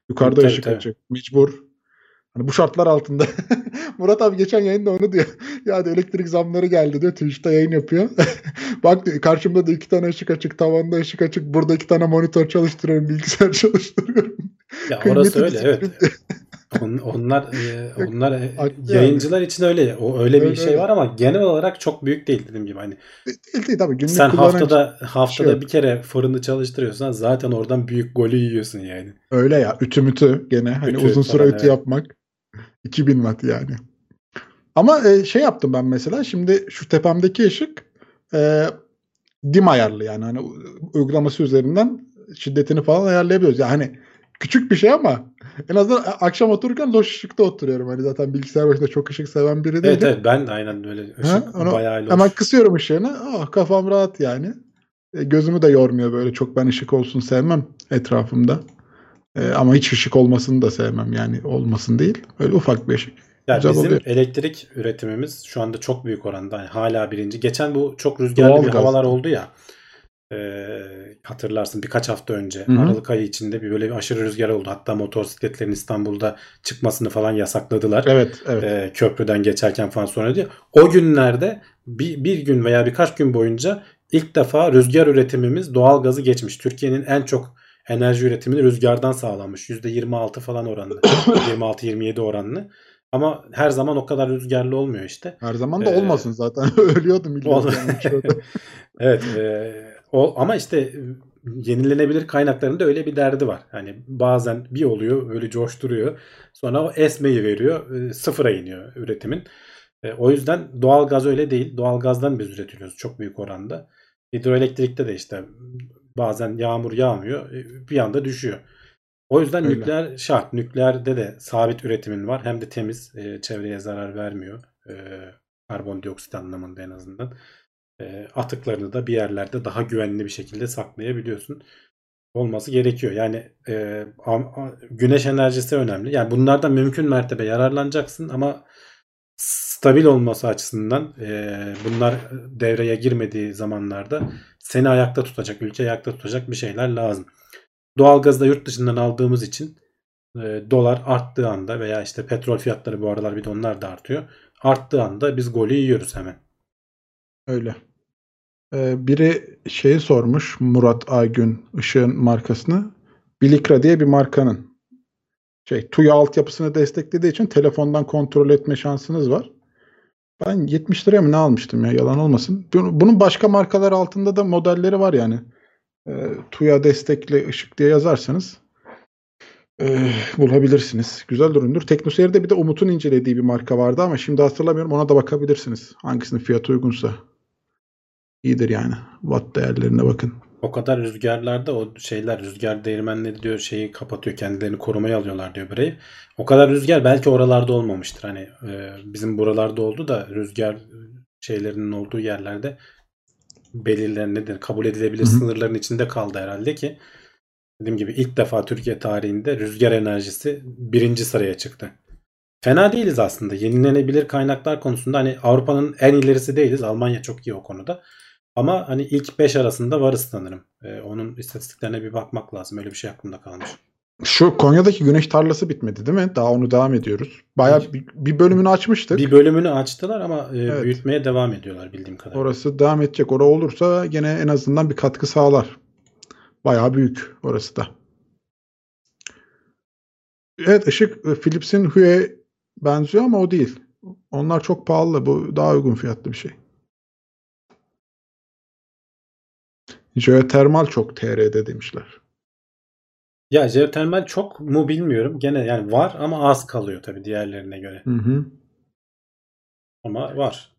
Yukarıda tabii, ışık tabii. açık. Mecbur. Hani bu şartlar altında. <laughs> Murat abi geçen yayında onu diyor. <laughs> ya da elektrik zamları geldi diyor. Twitch'te yayın yapıyor. <laughs> Bak diyor, karşımda da iki tane ışık açık. Tavanda ışık açık. Burada iki tane monitör çalıştırıyorum. Bilgisayar çalıştırıyorum. Ya orası öyle evet. On, onlar e, onlar e, yayıncılar yani. için öyle o öyle bir öyle, şey var ama genel olarak çok büyük değil dediğim gibi hani. Değil değil tabii günlük Sen haftada haftada şey bir kere fırını çalıştırıyorsan zaten oradan büyük golü yiyorsun yani. Öyle ya ütü mütü gene hani ütü uzun süre ütü evet. yapmak 2000 watt yani. Ama e, şey yaptım ben mesela şimdi şu tepemdeki ışık e, dim ayarlı yani hani uygulaması üzerinden şiddetini falan ayarlayabiliyoruz. Yani hani küçük bir şey ama en azından akşam otururken loş ışıkta oturuyorum. Hani zaten bilgisayar başında çok ışık seven biri değilim. Evet evet ben de aynen böyle ışık ha, bayağı loş. Hemen kısıyorum ışığını. Oh, kafam rahat yani. E, gözümü de yormuyor böyle çok ben ışık olsun sevmem etrafımda. E, ama hiç ışık olmasını da sevmem yani olmasın değil. Öyle ufak bir ışık. Yani Güzel bizim oluyor. elektrik üretimimiz şu anda çok büyük oranda. Yani hala birinci. Geçen bu çok rüzgarlı Doğal bir gaz. havalar oldu ya. E, hatırlarsın birkaç hafta önce Hı-hı. Aralık ayı içinde bir böyle bir aşırı rüzgar oldu. Hatta motosikletlerin İstanbul'da çıkmasını falan yasakladılar. Evet, evet. E, köprüden geçerken falan sonra diyor. O günlerde bir, bir gün veya birkaç gün boyunca ilk defa rüzgar üretimimiz doğal gazı geçmiş. Türkiye'nin en çok enerji üretimini rüzgardan sağlanmış. %26 falan oranlı. 26-27 oranlı. Ama her zaman o kadar rüzgarlı olmuyor işte. Her zaman da ee, olmasın zaten. <laughs> Ölüyordum. <laughs> evet. E, o, ama işte yenilenebilir kaynakların da öyle bir derdi var. Hani bazen bir oluyor öyle coşturuyor. Sonra o esmeyi veriyor. E, sıfıra iniyor üretimin. E, o yüzden doğal gaz öyle değil. Doğal gazdan biz üretiyoruz çok büyük oranda. Hidroelektrikte de işte bazen yağmur yağmıyor. E, bir anda düşüyor. O yüzden Öyle. nükleer şart. Nükleerde de sabit üretimin var. Hem de temiz. E, çevreye zarar vermiyor. E, karbondioksit anlamında en azından. E, atıklarını da bir yerlerde daha güvenli bir şekilde saklayabiliyorsun. Olması gerekiyor. Yani e, a, a, güneş enerjisi önemli. Yani bunlardan mümkün mertebe yararlanacaksın ama stabil olması açısından e, bunlar devreye girmediği zamanlarda seni ayakta tutacak, ülke ayakta tutacak bir şeyler lazım. Doğalgazı da yurt dışından aldığımız için e, dolar arttığı anda veya işte petrol fiyatları bu aralar bir de onlar da artıyor. Arttığı anda biz golü yiyoruz hemen. Öyle. Ee, biri şeyi sormuş Murat Aygün ışığın markasını. Bilikra diye bir markanın şey TUYA altyapısını desteklediği için telefondan kontrol etme şansınız var. Ben 70 liraya mı ne almıştım ya yalan olmasın. Bunun başka markalar altında da modelleri var yani e, TUYA destekli ışık diye yazarsanız e, bulabilirsiniz. Güzel üründür. Teknoseyir'de bir de Umut'un incelediği bir marka vardı ama şimdi hatırlamıyorum. Ona da bakabilirsiniz. Hangisinin fiyatı uygunsa. İyidir yani. Watt değerlerine bakın. O kadar rüzgarlarda o şeyler rüzgar değirmenleri diyor şeyi kapatıyor kendilerini korumaya alıyorlar diyor bireyi. O kadar rüzgar belki oralarda olmamıştır. Hani e, bizim buralarda oldu da rüzgar şeylerinin olduğu yerlerde belirlenen nedir kabul edilebilir Hı-hı. sınırların içinde kaldı herhalde ki dediğim gibi ilk defa Türkiye tarihinde rüzgar enerjisi birinci sıraya çıktı. Fena değiliz aslında. Yenilenebilir kaynaklar konusunda hani Avrupa'nın en ilerisi değiliz. Almanya çok iyi o konuda. Ama hani ilk 5 arasında varız sanırım. Ee, onun istatistiklerine bir bakmak lazım. Öyle bir şey aklımda kalmış. Şu Konya'daki güneş tarlası bitmedi değil mi? Daha onu devam ediyoruz. Baya bir, bir bölümünü açmıştık. Bir bölümünü açtılar ama e, evet. büyütmeye devam ediyorlar bildiğim kadarıyla. Orası devam edecek. Orası olursa gene en azından bir katkı sağlar. Baya büyük orası da. Evet ışık e, Philips'in Hue benziyor ama o değil. Onlar çok pahalı. Bu daha uygun fiyatlı bir şey. Jeotermal çok TR'de demişler. Ya jeotermal çok mu bilmiyorum. Gene yani var ama az kalıyor tabii diğerlerine göre. Hı hı. Ama var.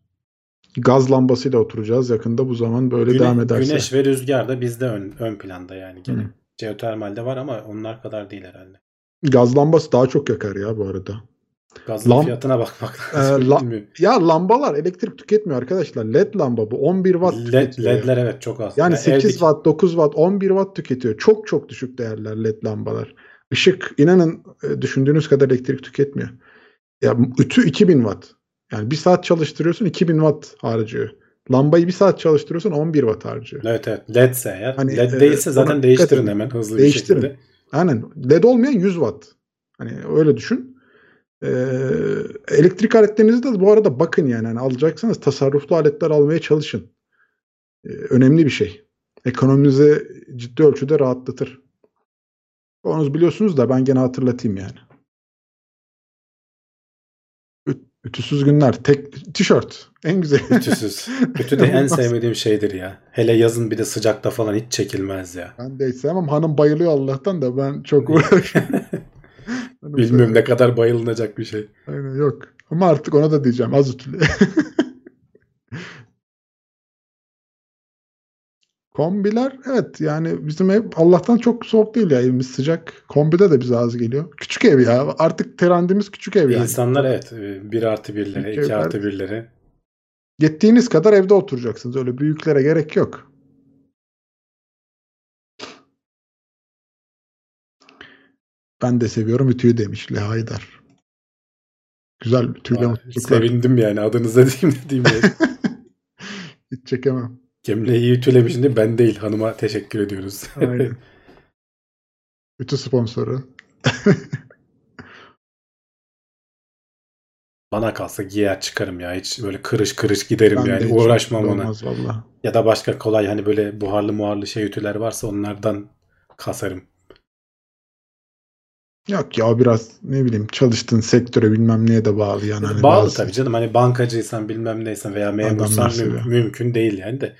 Gaz lambasıyla oturacağız yakında bu zaman böyle Güne, devam ederse. Güneş ve rüzgar da bizde ön, ön planda yani gene. Hı. Jeotermalde var ama onlar kadar değil herhalde. Gaz lambası daha çok yakar ya bu arada. Gazın Lam- fiyatına bakmak e, lazım. E, la- ya lambalar elektrik tüketmiyor arkadaşlar. LED lamba bu 11 watt LED, tüketiyor. LED'ler evet çok az. Yani, yani 8 evdeki... watt, 9 watt, 11 watt tüketiyor. Çok çok düşük değerler LED lambalar. Işık inanın e, düşündüğünüz kadar elektrik tüketmiyor. Ya ütü 2000 watt. Yani bir saat çalıştırıyorsun 2000 watt harcıyor. Lambayı bir saat çalıştırıyorsun 11 watt harcıyor. Evet evet. LED'se eğer. Hani, LED değilse zaten değiştirin hemen hızlı değiştirin. bir şekilde. Aynen. LED olmayan 100 watt. Hani öyle düşün. Ee, elektrik aletlerinizi de bu arada bakın yani. yani alacaksanız tasarruflu aletler almaya çalışın. Ee, önemli bir şey. Ekonominizi ciddi ölçüde rahatlatır. Onu biliyorsunuz da ben gene hatırlatayım yani. Ütüsüz günler. Tek tişört. En güzel. Ütüsüz. <laughs> Ütü de en sevmediğim şeydir ya. Hele yazın bir de sıcakta falan hiç çekilmez ya. Ben de hiç sevmem. Hanım bayılıyor Allah'tan da ben çok uğraşıyorum. <laughs> <laughs> Bilmiyorum ne kadar bayılınacak bir şey. Aynen yok. Ama artık ona da diyeceğim. Az ütülü. <laughs> Kombiler evet yani bizim ev Allah'tan çok soğuk değil ya evimiz sıcak. Kombide de bize az geliyor. Küçük ev ya artık trendimiz küçük ev yani. İnsanlar evet bir artı birlere, iki evler, artı birlere. Gittiğiniz kadar evde oturacaksınız öyle büyüklere gerek yok. Ben de seviyorum ütüyü demiş Le Haydar. Güzel ütüyle mutluluklar. Sevindim yani adınıza diyeyim dediğim <laughs> Hiç çekemem. Cemile iyi ütülemiş şimdi ben değil hanıma teşekkür ediyoruz. Aynen. <laughs> Ütü sponsoru. <laughs> Bana kalsa giyer çıkarım ya. Hiç böyle kırış kırış giderim ben yani. Uğraşmam ona. Vallahi. Ya da başka kolay hani böyle buharlı muharlı şey ütüler varsa onlardan kasarım. Yok ya biraz ne bileyim çalıştığın sektöre bilmem neye de bağlı yani. Hani bağlı bazı... tabii canım. Hani bankacıysan bilmem neysen veya memursan mü- mümkün değil yani de.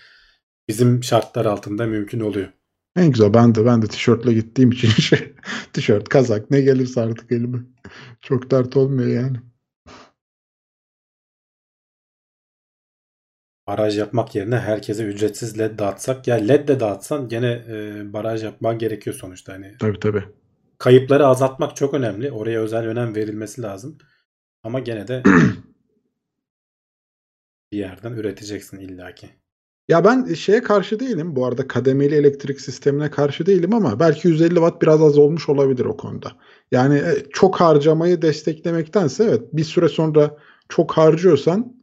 Bizim şartlar altında mümkün oluyor. En güzel ben de ben de tişörtle gittiğim için <laughs> şey, tişört, kazak ne gelirse artık elime. Çok dert olmuyor yani. Baraj yapmak yerine herkese ücretsiz led dağıtsak ya led de dağıtsan gene e, baraj yapman gerekiyor sonuçta hani. Tabii tabii. Kayıpları azaltmak çok önemli. Oraya özel önem verilmesi lazım. Ama gene de <clears throat> bir yerden üreteceksin illaki. Ya ben şeye karşı değilim. Bu arada kademeli elektrik sistemine karşı değilim ama belki 150 watt biraz az olmuş olabilir o konuda. Yani e, çok harcamayı desteklemektense evet bir süre sonra çok harcıyorsan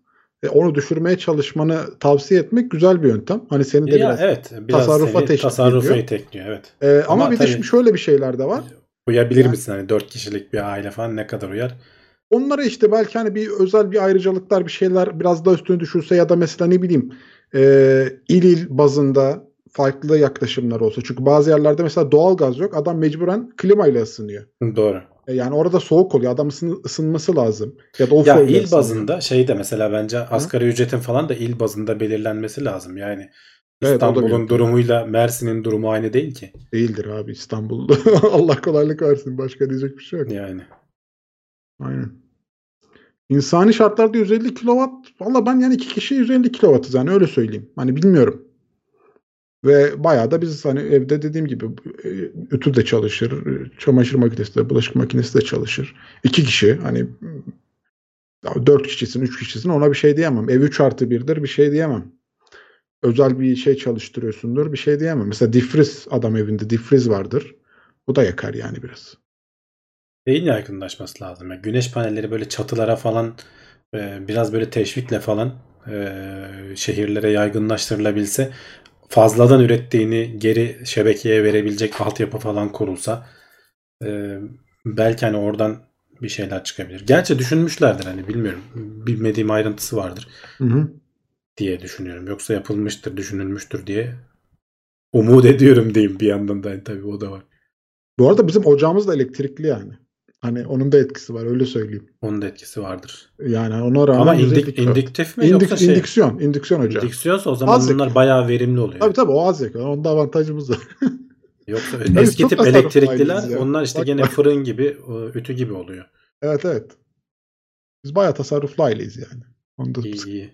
e, onu düşürmeye çalışmanı tavsiye etmek güzel bir yöntem. Hani seni de ya biraz, evet, biraz tasarrufa teşvik tasarrufa ediyor. tekliyor evet. Ee, ama, ama bir de şöyle bir şeyler de var. Uyabilir yani, misin hani 4 kişilik bir aile falan ne kadar uyar? Onlara işte belki hani bir özel bir ayrıcalıklar bir şeyler biraz da üstüne düşürse ya da mesela ne bileyim e, il il bazında farklı yaklaşımlar olsa. Çünkü bazı yerlerde mesela doğal gaz yok. Adam mecburen klimayla ısınıyor. Doğru. E, yani orada soğuk oluyor. Adam ısın, ısınması lazım. Ya da o ya il bazında şey de mesela bence asgari Hı? ücretin falan da il bazında belirlenmesi lazım. Yani İstanbul'un evet, durumuyla Mersin'in durumu aynı değil ki. Değildir abi İstanbul'da. <laughs> Allah kolaylık versin. Başka diyecek bir şey yok. Yani. Aynen. İnsani şartlarda 150 kW valla ben yani iki kişi 150 kW'ız yani öyle söyleyeyim. Hani bilmiyorum. Ve bayağı da biz hani evde dediğim gibi e, ütü de çalışır, çamaşır makinesi de, bulaşık makinesi de çalışır. İki kişi hani dört kişisin, üç kişisin ona bir şey diyemem. Ev 3 artı birdir bir şey diyemem. Özel bir şey çalıştırıyorsundur bir şey diyemem. Mesela difriz adam evinde difriz vardır. Bu da yakar yani biraz şeyin yaygınlaşması lazım. Yani güneş panelleri böyle çatılara falan e, biraz böyle teşvikle falan e, şehirlere yaygınlaştırılabilse fazladan ürettiğini geri şebekeye verebilecek altyapı falan kurulsa e, belki hani oradan bir şeyler çıkabilir. Gerçi düşünmüşlerdir hani bilmiyorum. Bilmediğim ayrıntısı vardır. Hı hı. Diye düşünüyorum. Yoksa yapılmıştır, düşünülmüştür diye umut ediyorum diyeyim bir yandan da yani tabii o da var. Bu arada bizim ocağımız da elektrikli yani. Hani onun da etkisi var öyle söyleyeyim. Onun da etkisi vardır. Yani ona rağmen Ama indik, indiktif mi İndik, yoksa şey? İndüksiyon. İndüksiyon hocam. İndüksiyonsa o zaman az bunlar yakın. bayağı verimli oluyor. Tabii tabii o az yakın. Onda avantajımız var. <laughs> Yoksa eski tip elektrikliler ya. onlar işte bak, gene bak. fırın gibi, ütü gibi oluyor. Evet evet. Biz bayağı tasarruflu aileyiz yani. Onda iyi iyi.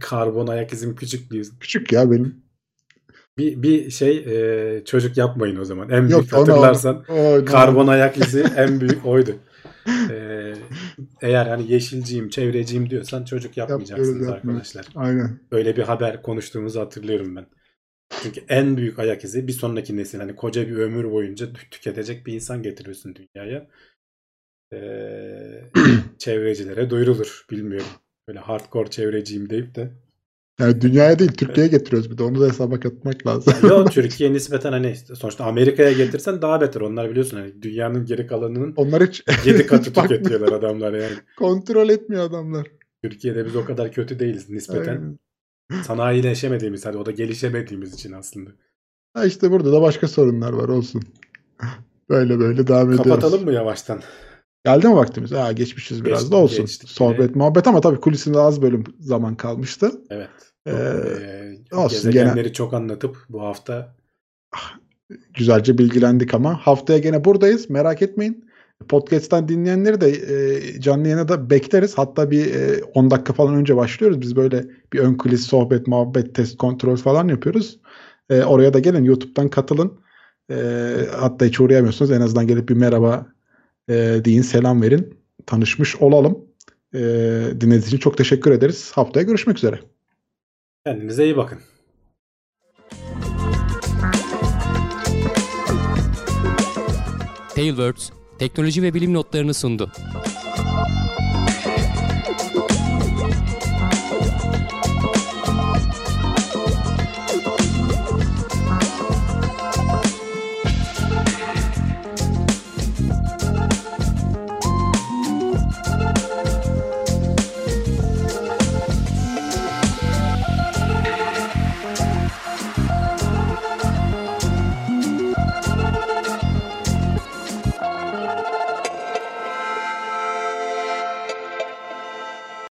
Karbon ayak izim küçük diyorsun. Küçük ya benim. Bir, bir şey e, çocuk yapmayın o zaman. En büyük Yok, hatırlarsan ona, ona, karbon ayak izi en büyük oydu. Ee, eğer hani yeşilciyim, çevreciyim diyorsan çocuk yapmayacaksınız Yap, arkadaşlar. Aynen. Öyle bir haber konuştuğumuzu hatırlıyorum ben. Çünkü en büyük ayak izi bir sonraki nesil hani koca bir ömür boyunca tüketecek bir insan getiriyorsun dünyaya. Ee, <clears throat> çevrecilere duyurulur. Bilmiyorum. Böyle hardcore çevreciyim deyip de Yani dünyaya değil Türkiye'ye getiriyoruz bir de onu da hesaba katmak lazım. Yok <laughs> Türkiye nispeten hani sonuçta Amerika'ya getirsen daha beter. Onlar biliyorsun hani dünyanın geri kalanının Onlar hiç 7 katı <laughs> bakmıyor. tüketiyorlar adamlar yani. Kontrol etmiyor adamlar. Türkiye'de biz o kadar kötü değiliz nispeten. Aynen. Sanayileşemediğimiz hadi o da gelişemediğimiz için aslında. Ha işte burada da başka sorunlar var olsun. <laughs> Böyle böyle devam ediyoruz. Kapatalım mı yavaştan? Geldi mi vaktimiz? Ha geçmişiz biraz da olsun. geçtik. Sohbet muhabbet ama tabii kulisinde az bölüm zaman kalmıştı. Evet. Ee, Ee, olsun, gezegenleri çok anlatıp bu hafta güzelce bilgilendik ama haftaya gene buradayız. Merak etmeyin. Podcast'tan dinleyenleri de e, canlı yayına da bekleriz. Hatta bir e, 10 dakika falan önce başlıyoruz. Biz böyle bir ön kulis, sohbet, muhabbet, test, kontrol falan yapıyoruz. E, oraya da gelin. YouTube'dan katılın. E, hatta hiç uğrayamıyorsunuz. En azından gelip bir merhaba e, deyin, selam verin. Tanışmış olalım. E, dinlediğiniz için çok teşekkür ederiz. Haftaya görüşmek üzere. kendinize iyi bakın. Tailwords teknoloji ve bilim notlarını sundu.